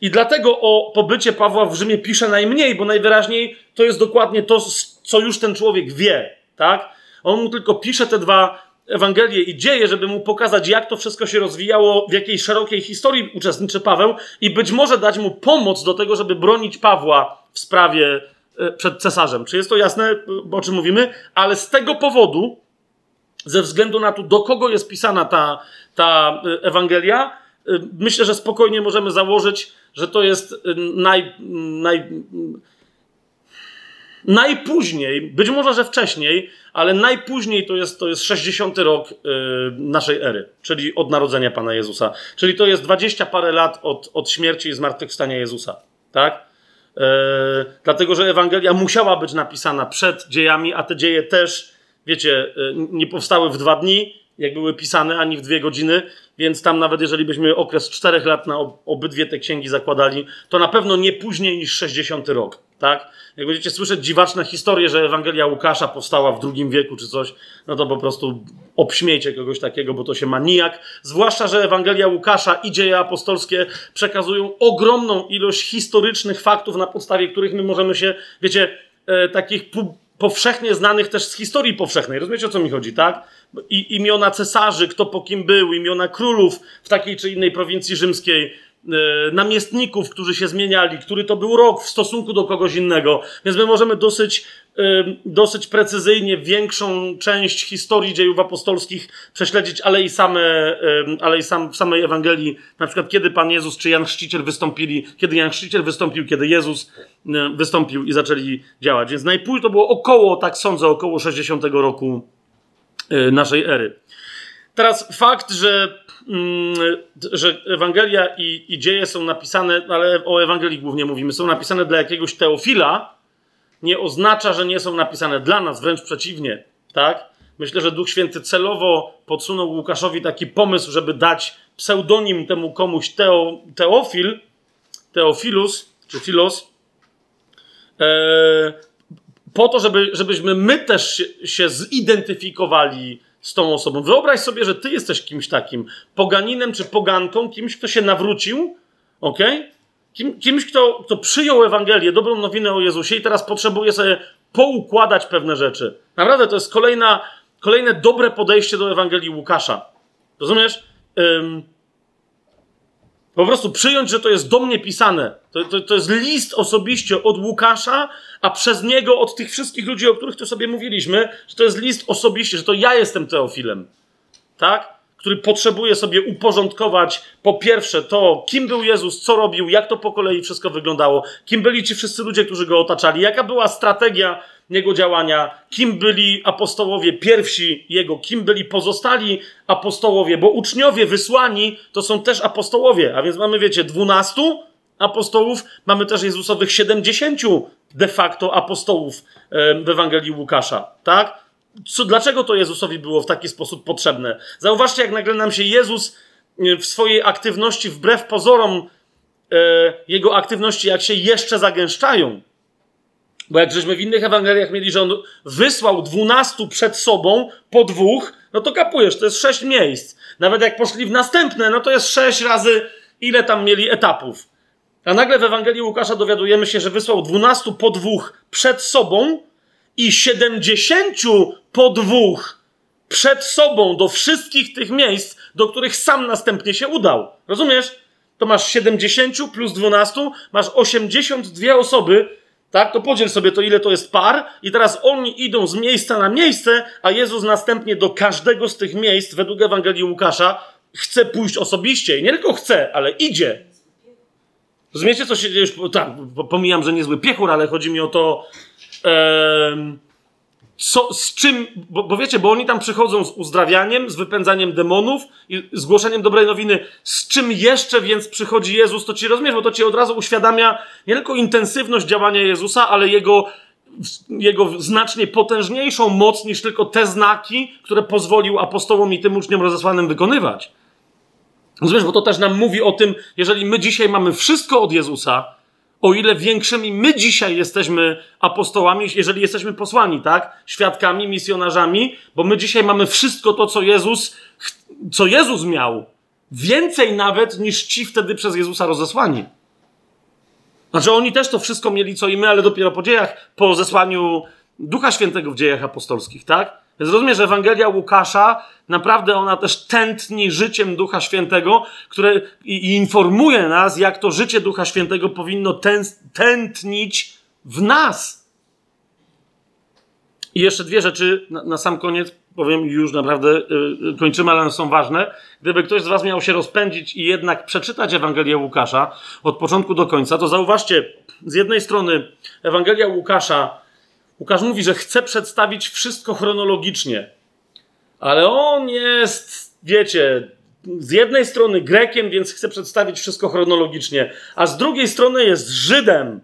I dlatego o pobycie Pawła w Rzymie pisze najmniej, bo najwyraźniej to jest dokładnie to, co już ten człowiek wie tak? On mu tylko pisze te dwa Ewangelie i dzieje, żeby mu pokazać, jak to wszystko się rozwijało, w jakiej szerokiej historii uczestniczy Paweł i być może dać mu pomoc do tego, żeby bronić Pawła w sprawie e, przed cesarzem. Czy jest to jasne, o czym mówimy? Ale z tego powodu, ze względu na to, do kogo jest pisana ta, ta e, Ewangelia, e, myślę, że spokojnie możemy założyć, że to jest naj, naj, Najpóźniej, być może, że wcześniej, ale najpóźniej to jest, to jest 60 rok yy, naszej ery, czyli od narodzenia Pana Jezusa. Czyli to jest 20 parę lat od, od śmierci i zmartwychwstania Jezusa. Tak? Yy, dlatego, że Ewangelia musiała być napisana przed dziejami, a te dzieje też, wiecie, yy, nie powstały w dwa dni, jak były pisane, ani w dwie godziny, więc tam nawet jeżeli byśmy okres czterech lat na obydwie te księgi zakładali, to na pewno nie później niż 60 rok, tak? Jak będziecie słyszeć dziwaczne historie, że Ewangelia Łukasza powstała w II wieku czy coś, no to po prostu obśmiejcie kogoś takiego, bo to się ma nijak. Zwłaszcza, że Ewangelia Łukasza i dzieje apostolskie przekazują ogromną ilość historycznych faktów, na podstawie których my możemy się, wiecie, e, takich powszechnie znanych też z historii powszechnej. Rozumiecie, o co mi chodzi, tak? I, imiona cesarzy, kto po kim był, imiona królów w takiej czy innej prowincji rzymskiej, namiestników, którzy się zmieniali, który to był rok w stosunku do kogoś innego. Więc my możemy dosyć, e, dosyć precyzyjnie większą część historii dziejów apostolskich prześledzić, ale i, same, e, ale i sam, w samej Ewangelii, na przykład kiedy Pan Jezus czy Jan Chrzciciel wystąpili, kiedy Jan Chrzciciel wystąpił, kiedy Jezus wystąpił i zaczęli działać. Więc najpóźniej to było około, tak sądzę, około 60 roku naszej ery. Teraz fakt, że że Ewangelia i, i dzieje są napisane, ale o Ewangelii głównie mówimy, są napisane dla jakiegoś teofila, nie oznacza, że nie są napisane dla nas, wręcz przeciwnie, tak? Myślę, że Duch Święty celowo podsunął Łukaszowi taki pomysł, żeby dać pseudonim temu komuś teo, Teofil, Teofilus, czy Filos, e, po to, żeby, żebyśmy my też się, się zidentyfikowali z tą osobą. Wyobraź sobie, że ty jesteś kimś takim, poganinem czy poganką, kimś, kto się nawrócił, ok? Kim, kimś, kto, kto przyjął Ewangelię, dobrą nowinę o Jezusie i teraz potrzebuje sobie poukładać pewne rzeczy. Naprawdę to jest kolejna, kolejne dobre podejście do Ewangelii Łukasza. Rozumiesz? Ym, po prostu przyjąć, że to jest do mnie pisane. To, to, to jest list osobiście od Łukasza, a przez niego od tych wszystkich ludzi, o których tu sobie mówiliśmy, że to jest list osobiście, że to ja jestem Teofilem. Tak? Który potrzebuje sobie uporządkować po pierwsze to, kim był Jezus, co robił, jak to po kolei wszystko wyglądało, kim byli ci wszyscy ludzie, którzy go otaczali, jaka była strategia jego działania, kim byli apostołowie pierwsi jego, kim byli pozostali apostołowie, bo uczniowie wysłani to są też apostołowie, a więc mamy, wiecie, dwunastu apostołów, mamy też Jezusowych siedemdziesięciu de facto apostołów w Ewangelii Łukasza, tak? Co, dlaczego to Jezusowi było w taki sposób potrzebne? Zauważcie, jak nagle nam się Jezus e, w swojej aktywności, wbrew pozorom, e, jego aktywności, jak się jeszcze zagęszczają. Bo jak żeśmy w innych Ewangeliach mieli, że on wysłał dwunastu przed sobą po dwóch, no to kapujesz, to jest sześć miejsc. Nawet jak poszli w następne, no to jest sześć razy, ile tam mieli etapów. A nagle w Ewangelii Łukasza dowiadujemy się, że wysłał dwunastu po dwóch przed sobą, i siedemdziesięciu po dwóch przed sobą do wszystkich tych miejsc, do których sam następnie się udał. Rozumiesz? To masz 70 plus 12, masz 82 osoby, tak? To podziel sobie to, ile to jest par, i teraz oni idą z miejsca na miejsce, a Jezus następnie do każdego z tych miejsc, według Ewangelii Łukasza, chce pójść osobiście. I nie tylko chce, ale idzie. Rozumiecie, co się dzieje? Tak, pomijam, że niezły piechur, ale chodzi mi o to, co, z czym, bo, bo, wiecie, bo oni tam przychodzą z uzdrawianiem, z wypędzaniem demonów i zgłoszeniem dobrej nowiny. Z czym jeszcze więc przychodzi Jezus, to ci rozumiesz, bo to ci od razu uświadamia nie tylko intensywność działania Jezusa, ale jego, jego znacznie potężniejszą moc niż tylko te znaki, które pozwolił apostołom i tym uczniom rozesłanym wykonywać. Rozumiesz, bo to też nam mówi o tym, jeżeli my dzisiaj mamy wszystko od Jezusa, o ile większymi my dzisiaj jesteśmy apostołami, jeżeli jesteśmy posłani, tak? Świadkami, misjonarzami, bo my dzisiaj mamy wszystko to, co Jezus, co Jezus miał. Więcej nawet niż ci wtedy przez Jezusa rozesłani. Znaczy, oni też to wszystko mieli, co i my, ale dopiero po dziejach, po zesłaniu Ducha Świętego w dziejach apostolskich, tak? Więc rozumiesz, że Ewangelia Łukasza naprawdę ona też tętni życiem Ducha Świętego, które i informuje nas, jak to życie Ducha Świętego powinno tętnić w nas. I jeszcze dwie rzeczy na, na sam koniec powiem już naprawdę yy, kończymy, ale one są ważne. Gdyby ktoś z Was miał się rozpędzić i jednak przeczytać Ewangelię Łukasza od początku do końca, to zauważcie, z jednej strony Ewangelia Łukasza Łukasz mówi, że chce przedstawić wszystko chronologicznie, ale on jest, wiecie, z jednej strony Grekiem, więc chce przedstawić wszystko chronologicznie, a z drugiej strony jest Żydem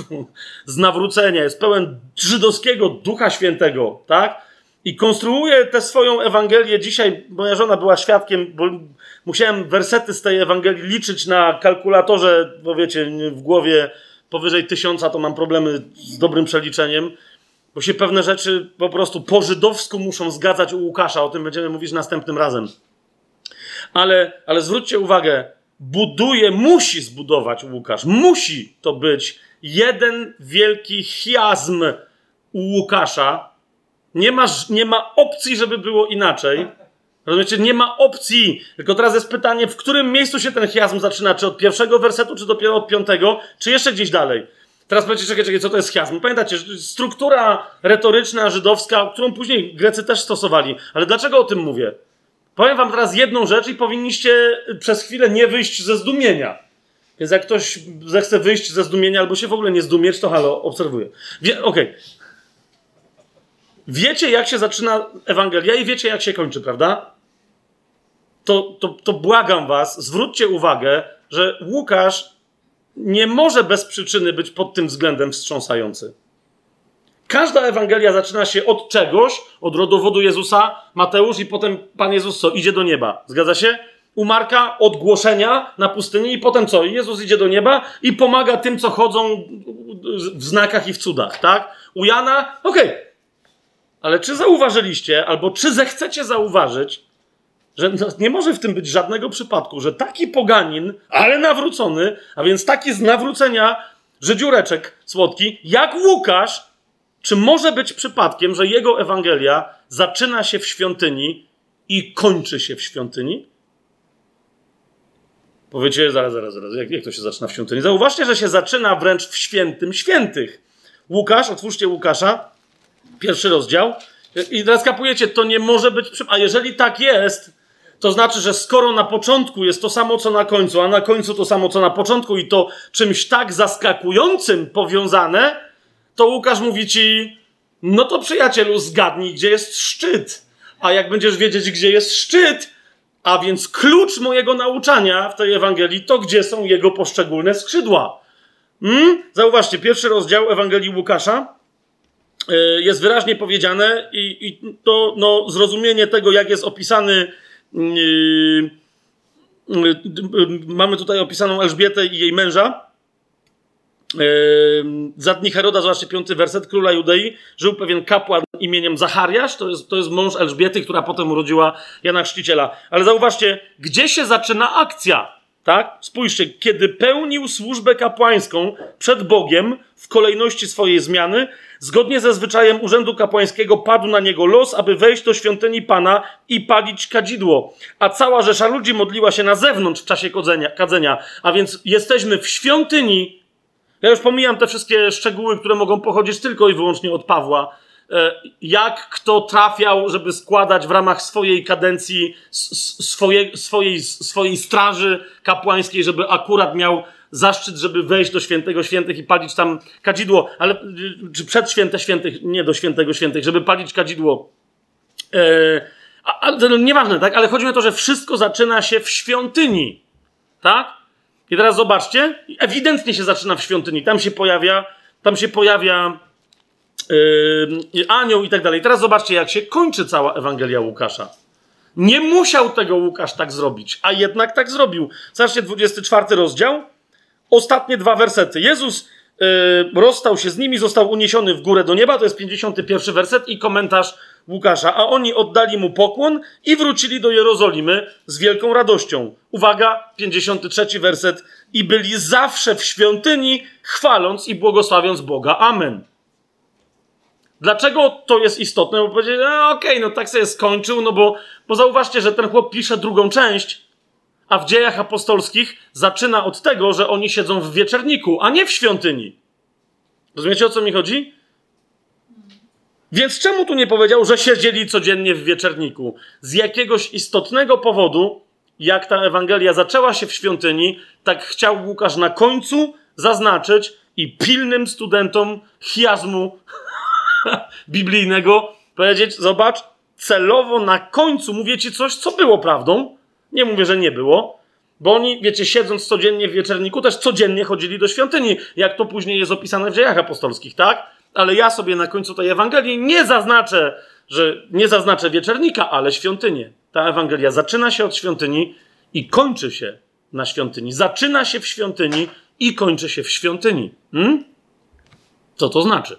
z nawrócenia, jest pełen żydowskiego ducha świętego, tak? I konstruuje tę swoją Ewangelię. Dzisiaj moja żona była świadkiem, bo musiałem wersety z tej Ewangelii liczyć na kalkulatorze, bo wiecie, w głowie powyżej tysiąca to mam problemy z dobrym przeliczeniem. Bo się pewne rzeczy po prostu po żydowsku muszą zgadzać u Łukasza. O tym będziemy mówić następnym razem. Ale, ale zwróćcie uwagę, buduje, musi zbudować Łukasz. Musi to być jeden wielki chiazm u Łukasza. Nie ma, nie ma opcji, żeby było inaczej. Rozumiecie? Nie ma opcji. Tylko teraz jest pytanie, w którym miejscu się ten chiazm zaczyna? Czy od pierwszego wersetu, czy dopiero od piątego, czy jeszcze gdzieś dalej? Teraz powiecie, czekaj, czekaj, co to jest chiasm? Pamiętacie, struktura retoryczna żydowska, którą później Grecy też stosowali. Ale dlaczego o tym mówię? Powiem wam teraz jedną rzecz i powinniście przez chwilę nie wyjść ze zdumienia. Więc jak ktoś zechce wyjść ze zdumienia albo się w ogóle nie zdumieć, to halo, obserwuję. Wie. Okay. Wiecie, jak się zaczyna Ewangelia i wiecie, jak się kończy, prawda? To, to, to błagam was, zwróćcie uwagę, że Łukasz nie może bez przyczyny być pod tym względem wstrząsający. Każda Ewangelia zaczyna się od czegoś, od rodowodu Jezusa, Mateusz, i potem Pan Jezus co? Idzie do nieba. Zgadza się? U Marka odgłoszenia na pustyni i potem co? Jezus idzie do nieba i pomaga tym, co chodzą w znakach i w cudach, tak? U Jana, okej. Okay. Ale czy zauważyliście, albo czy zechcecie zauważyć, Że no, nie może w tym być żadnego przypadku, że taki poganin, ale nawrócony, a więc taki z nawrócenia żydziureczek słodki, jak Łukasz, czy może być przypadkiem, że jego Ewangelia zaczyna się w świątyni i kończy się w świątyni? Powiecie, zaraz, zaraz, zaraz, jak, jak to się zaczyna w świątyni? Zauważcie, że się zaczyna wręcz w świętym świętych. Łukasz, otwórzcie Łukasza, pierwszy rozdział. I teraz kapujecie, to nie może być. A jeżeli tak jest, to znaczy, że skoro na początku jest to samo, co na końcu, a na końcu to samo, co na początku, i to czymś tak zaskakującym powiązane, to Łukasz mówi ci: No to przyjacielu, zgadnij, gdzie jest szczyt. A jak będziesz wiedzieć, gdzie jest szczyt, a więc klucz mojego nauczania w tej Ewangelii, to gdzie są jego poszczególne skrzydła. Hmm? Zauważcie, pierwszy rozdział Ewangelii Łukasza e, jest wyraźnie powiedziane i, i to no, zrozumienie tego, jak jest opisany mamy tutaj opisaną Elżbietę i jej męża, za dni Heroda, zobaczcie piąty werset, króla Judei, żył pewien kapłan imieniem Zachariasz, to jest, to jest mąż Elżbiety, która potem urodziła Jana Chrzciciela. Ale zauważcie, gdzie się zaczyna akcja, tak? Spójrzcie, kiedy pełnił służbę kapłańską przed Bogiem w kolejności swojej zmiany, zgodnie ze zwyczajem urzędu kapłańskiego padł na niego los, aby wejść do świątyni Pana i palić kadzidło. A cała rzesza ludzi modliła się na zewnątrz w czasie kadzenia, kadzenia. A więc jesteśmy w świątyni ja już pomijam te wszystkie szczegóły, które mogą pochodzić tylko i wyłącznie od Pawła. E, jak kto trafiał, żeby składać w ramach swojej kadencji, swojej, swojej, swojej straży kapłańskiej, żeby akurat miał zaszczyt, żeby wejść do świętego świętych i palić tam kadzidło, ale czy przed święte świętych, nie do świętego świętych, żeby palić kadzidło. E, a, a, no, nieważne, tak? Ale chodzi o to, że wszystko zaczyna się w świątyni. Tak? I teraz zobaczcie, ewidentnie się zaczyna w świątyni. Tam się pojawia, tam się pojawia yy, anioł i tak dalej. Teraz zobaczcie, jak się kończy cała Ewangelia Łukasza. Nie musiał tego Łukasz tak zrobić, a jednak tak zrobił. Zobaczcie, 24 rozdział, ostatnie dwa wersety. Jezus yy, rozstał się z nimi, został uniesiony w górę do nieba, to jest 51 werset i komentarz Łukasza, a oni oddali mu pokłon i wrócili do Jerozolimy z wielką radością. Uwaga, 53 werset. I byli zawsze w świątyni, chwaląc i błogosławiąc Boga. Amen. Dlaczego to jest istotne? Bo powiedzieć, no okej, okay, no tak sobie skończył, no bo, bo zauważcie, że ten chłop pisze drugą część, a w dziejach apostolskich zaczyna od tego, że oni siedzą w wieczerniku, a nie w świątyni. Rozumiecie o co mi chodzi? Więc czemu tu nie powiedział, że siedzieli codziennie w wieczerniku? Z jakiegoś istotnego powodu, jak ta Ewangelia zaczęła się w świątyni, tak chciał Łukasz na końcu zaznaczyć i pilnym studentom chiazmu biblijnego powiedzieć: Zobacz, celowo na końcu mówię ci coś, co było prawdą. Nie mówię, że nie było, bo oni, wiecie, siedząc codziennie w wieczerniku, też codziennie chodzili do świątyni, jak to później jest opisane w dziejach apostolskich, tak? ale ja sobie na końcu tej Ewangelii nie zaznaczę, że nie zaznaczę wieczernika, ale świątynię. Ta Ewangelia zaczyna się od świątyni i kończy się na świątyni. Zaczyna się w świątyni i kończy się w świątyni. Hmm? Co to znaczy?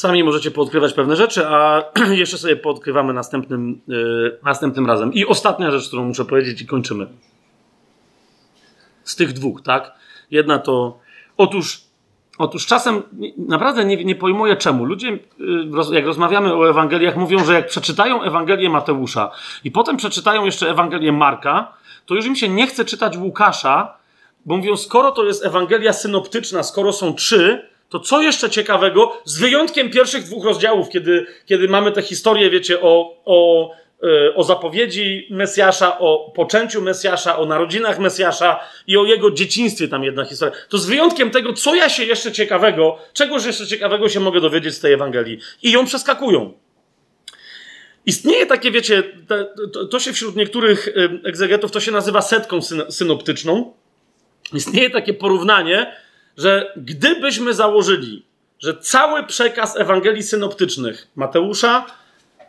Sami możecie poodkrywać pewne rzeczy, a jeszcze sobie poodkrywamy następnym, yy, następnym razem. I ostatnia rzecz, którą muszę powiedzieć i kończymy. Z tych dwóch, tak? Jedna to, otóż Otóż czasem naprawdę nie, nie pojmuję czemu. Ludzie, y, jak rozmawiamy o Ewangeliach, mówią, że jak przeczytają Ewangelię Mateusza i potem przeczytają jeszcze Ewangelię Marka, to już im się nie chce czytać Łukasza, bo mówią, skoro to jest Ewangelia synoptyczna, skoro są trzy, to co jeszcze ciekawego, z wyjątkiem pierwszych dwóch rozdziałów, kiedy, kiedy mamy tę historię, wiecie, o, o E, o zapowiedzi Mesjasza, o poczęciu Mesjasza, o narodzinach Mesjasza i o jego dzieciństwie tam jedna historia. To z wyjątkiem tego, co ja się jeszcze ciekawego, czegoś jeszcze ciekawego się mogę dowiedzieć z tej Ewangelii. I ją przeskakują. Istnieje takie, wiecie, to, to się wśród niektórych egzegetów, to się nazywa setką synoptyczną. Istnieje takie porównanie, że gdybyśmy założyli, że cały przekaz Ewangelii synoptycznych Mateusza,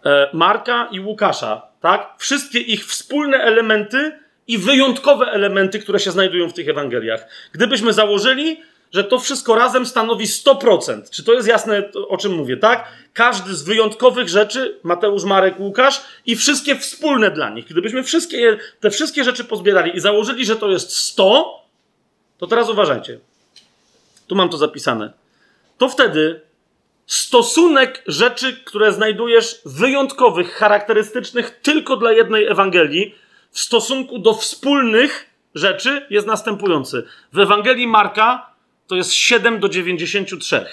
E, Marka i Łukasza, tak? Wszystkie ich wspólne elementy i wyjątkowe elementy, które się znajdują w tych Ewangeliach. Gdybyśmy założyli, że to wszystko razem stanowi 100%. Czy to jest jasne, o czym mówię, tak? Każdy z wyjątkowych rzeczy, Mateusz, Marek, Łukasz, i wszystkie wspólne dla nich. Gdybyśmy wszystkie, te wszystkie rzeczy pozbierali i założyli, że to jest 100, to teraz uważajcie. Tu mam to zapisane. To wtedy stosunek rzeczy, które znajdujesz wyjątkowych, charakterystycznych tylko dla jednej Ewangelii, w stosunku do wspólnych rzeczy jest następujący. W Ewangelii Marka to jest 7 do 93.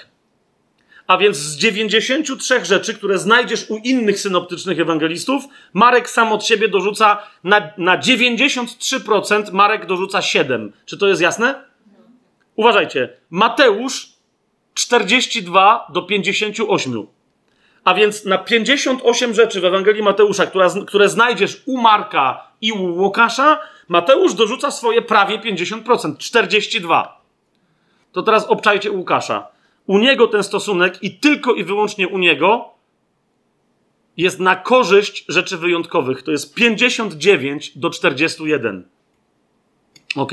A więc z 93 rzeczy, które znajdziesz u innych synoptycznych ewangelistów, Marek sam od siebie dorzuca na, na 93%, Marek dorzuca 7. Czy to jest jasne? Uważajcie. Mateusz 42 do 58. A więc na 58 rzeczy w Ewangelii Mateusza, która, które znajdziesz u Marka i u Łukasza, Mateusz dorzuca swoje prawie 50%, 42. To teraz obczajcie Łukasza. U niego ten stosunek i tylko i wyłącznie u niego jest na korzyść rzeczy wyjątkowych. To jest 59 do 41. Ok?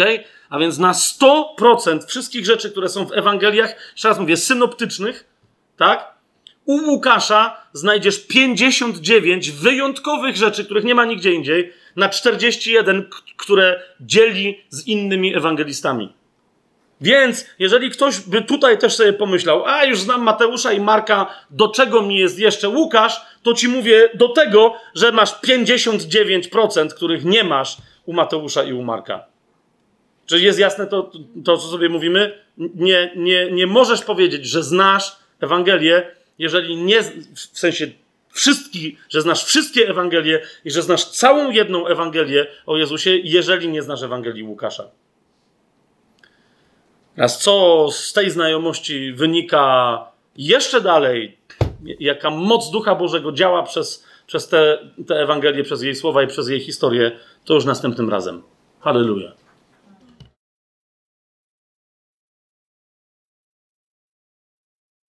A więc na 100% wszystkich rzeczy, które są w Ewangeliach, jeszcze raz mówię, synoptycznych, tak? U Łukasza znajdziesz 59 wyjątkowych rzeczy, których nie ma nigdzie indziej, na 41, które dzieli z innymi ewangelistami. Więc jeżeli ktoś by tutaj też sobie pomyślał, a już znam Mateusza i Marka, do czego mi jest jeszcze Łukasz, to ci mówię do tego, że masz 59%, których nie masz u Mateusza i u Marka. Czy jest jasne to, to co sobie mówimy? Nie, nie, nie możesz powiedzieć, że znasz Ewangelię, jeżeli nie, w sensie wszystkich, że znasz wszystkie Ewangelie i że znasz całą jedną Ewangelię o Jezusie, jeżeli nie znasz Ewangelii Łukasza. Teraz co z tej znajomości wynika jeszcze dalej, jaka moc Ducha Bożego działa przez, przez te, te Ewangelie, przez jej słowa i przez jej historię, to już następnym razem. Halleluja.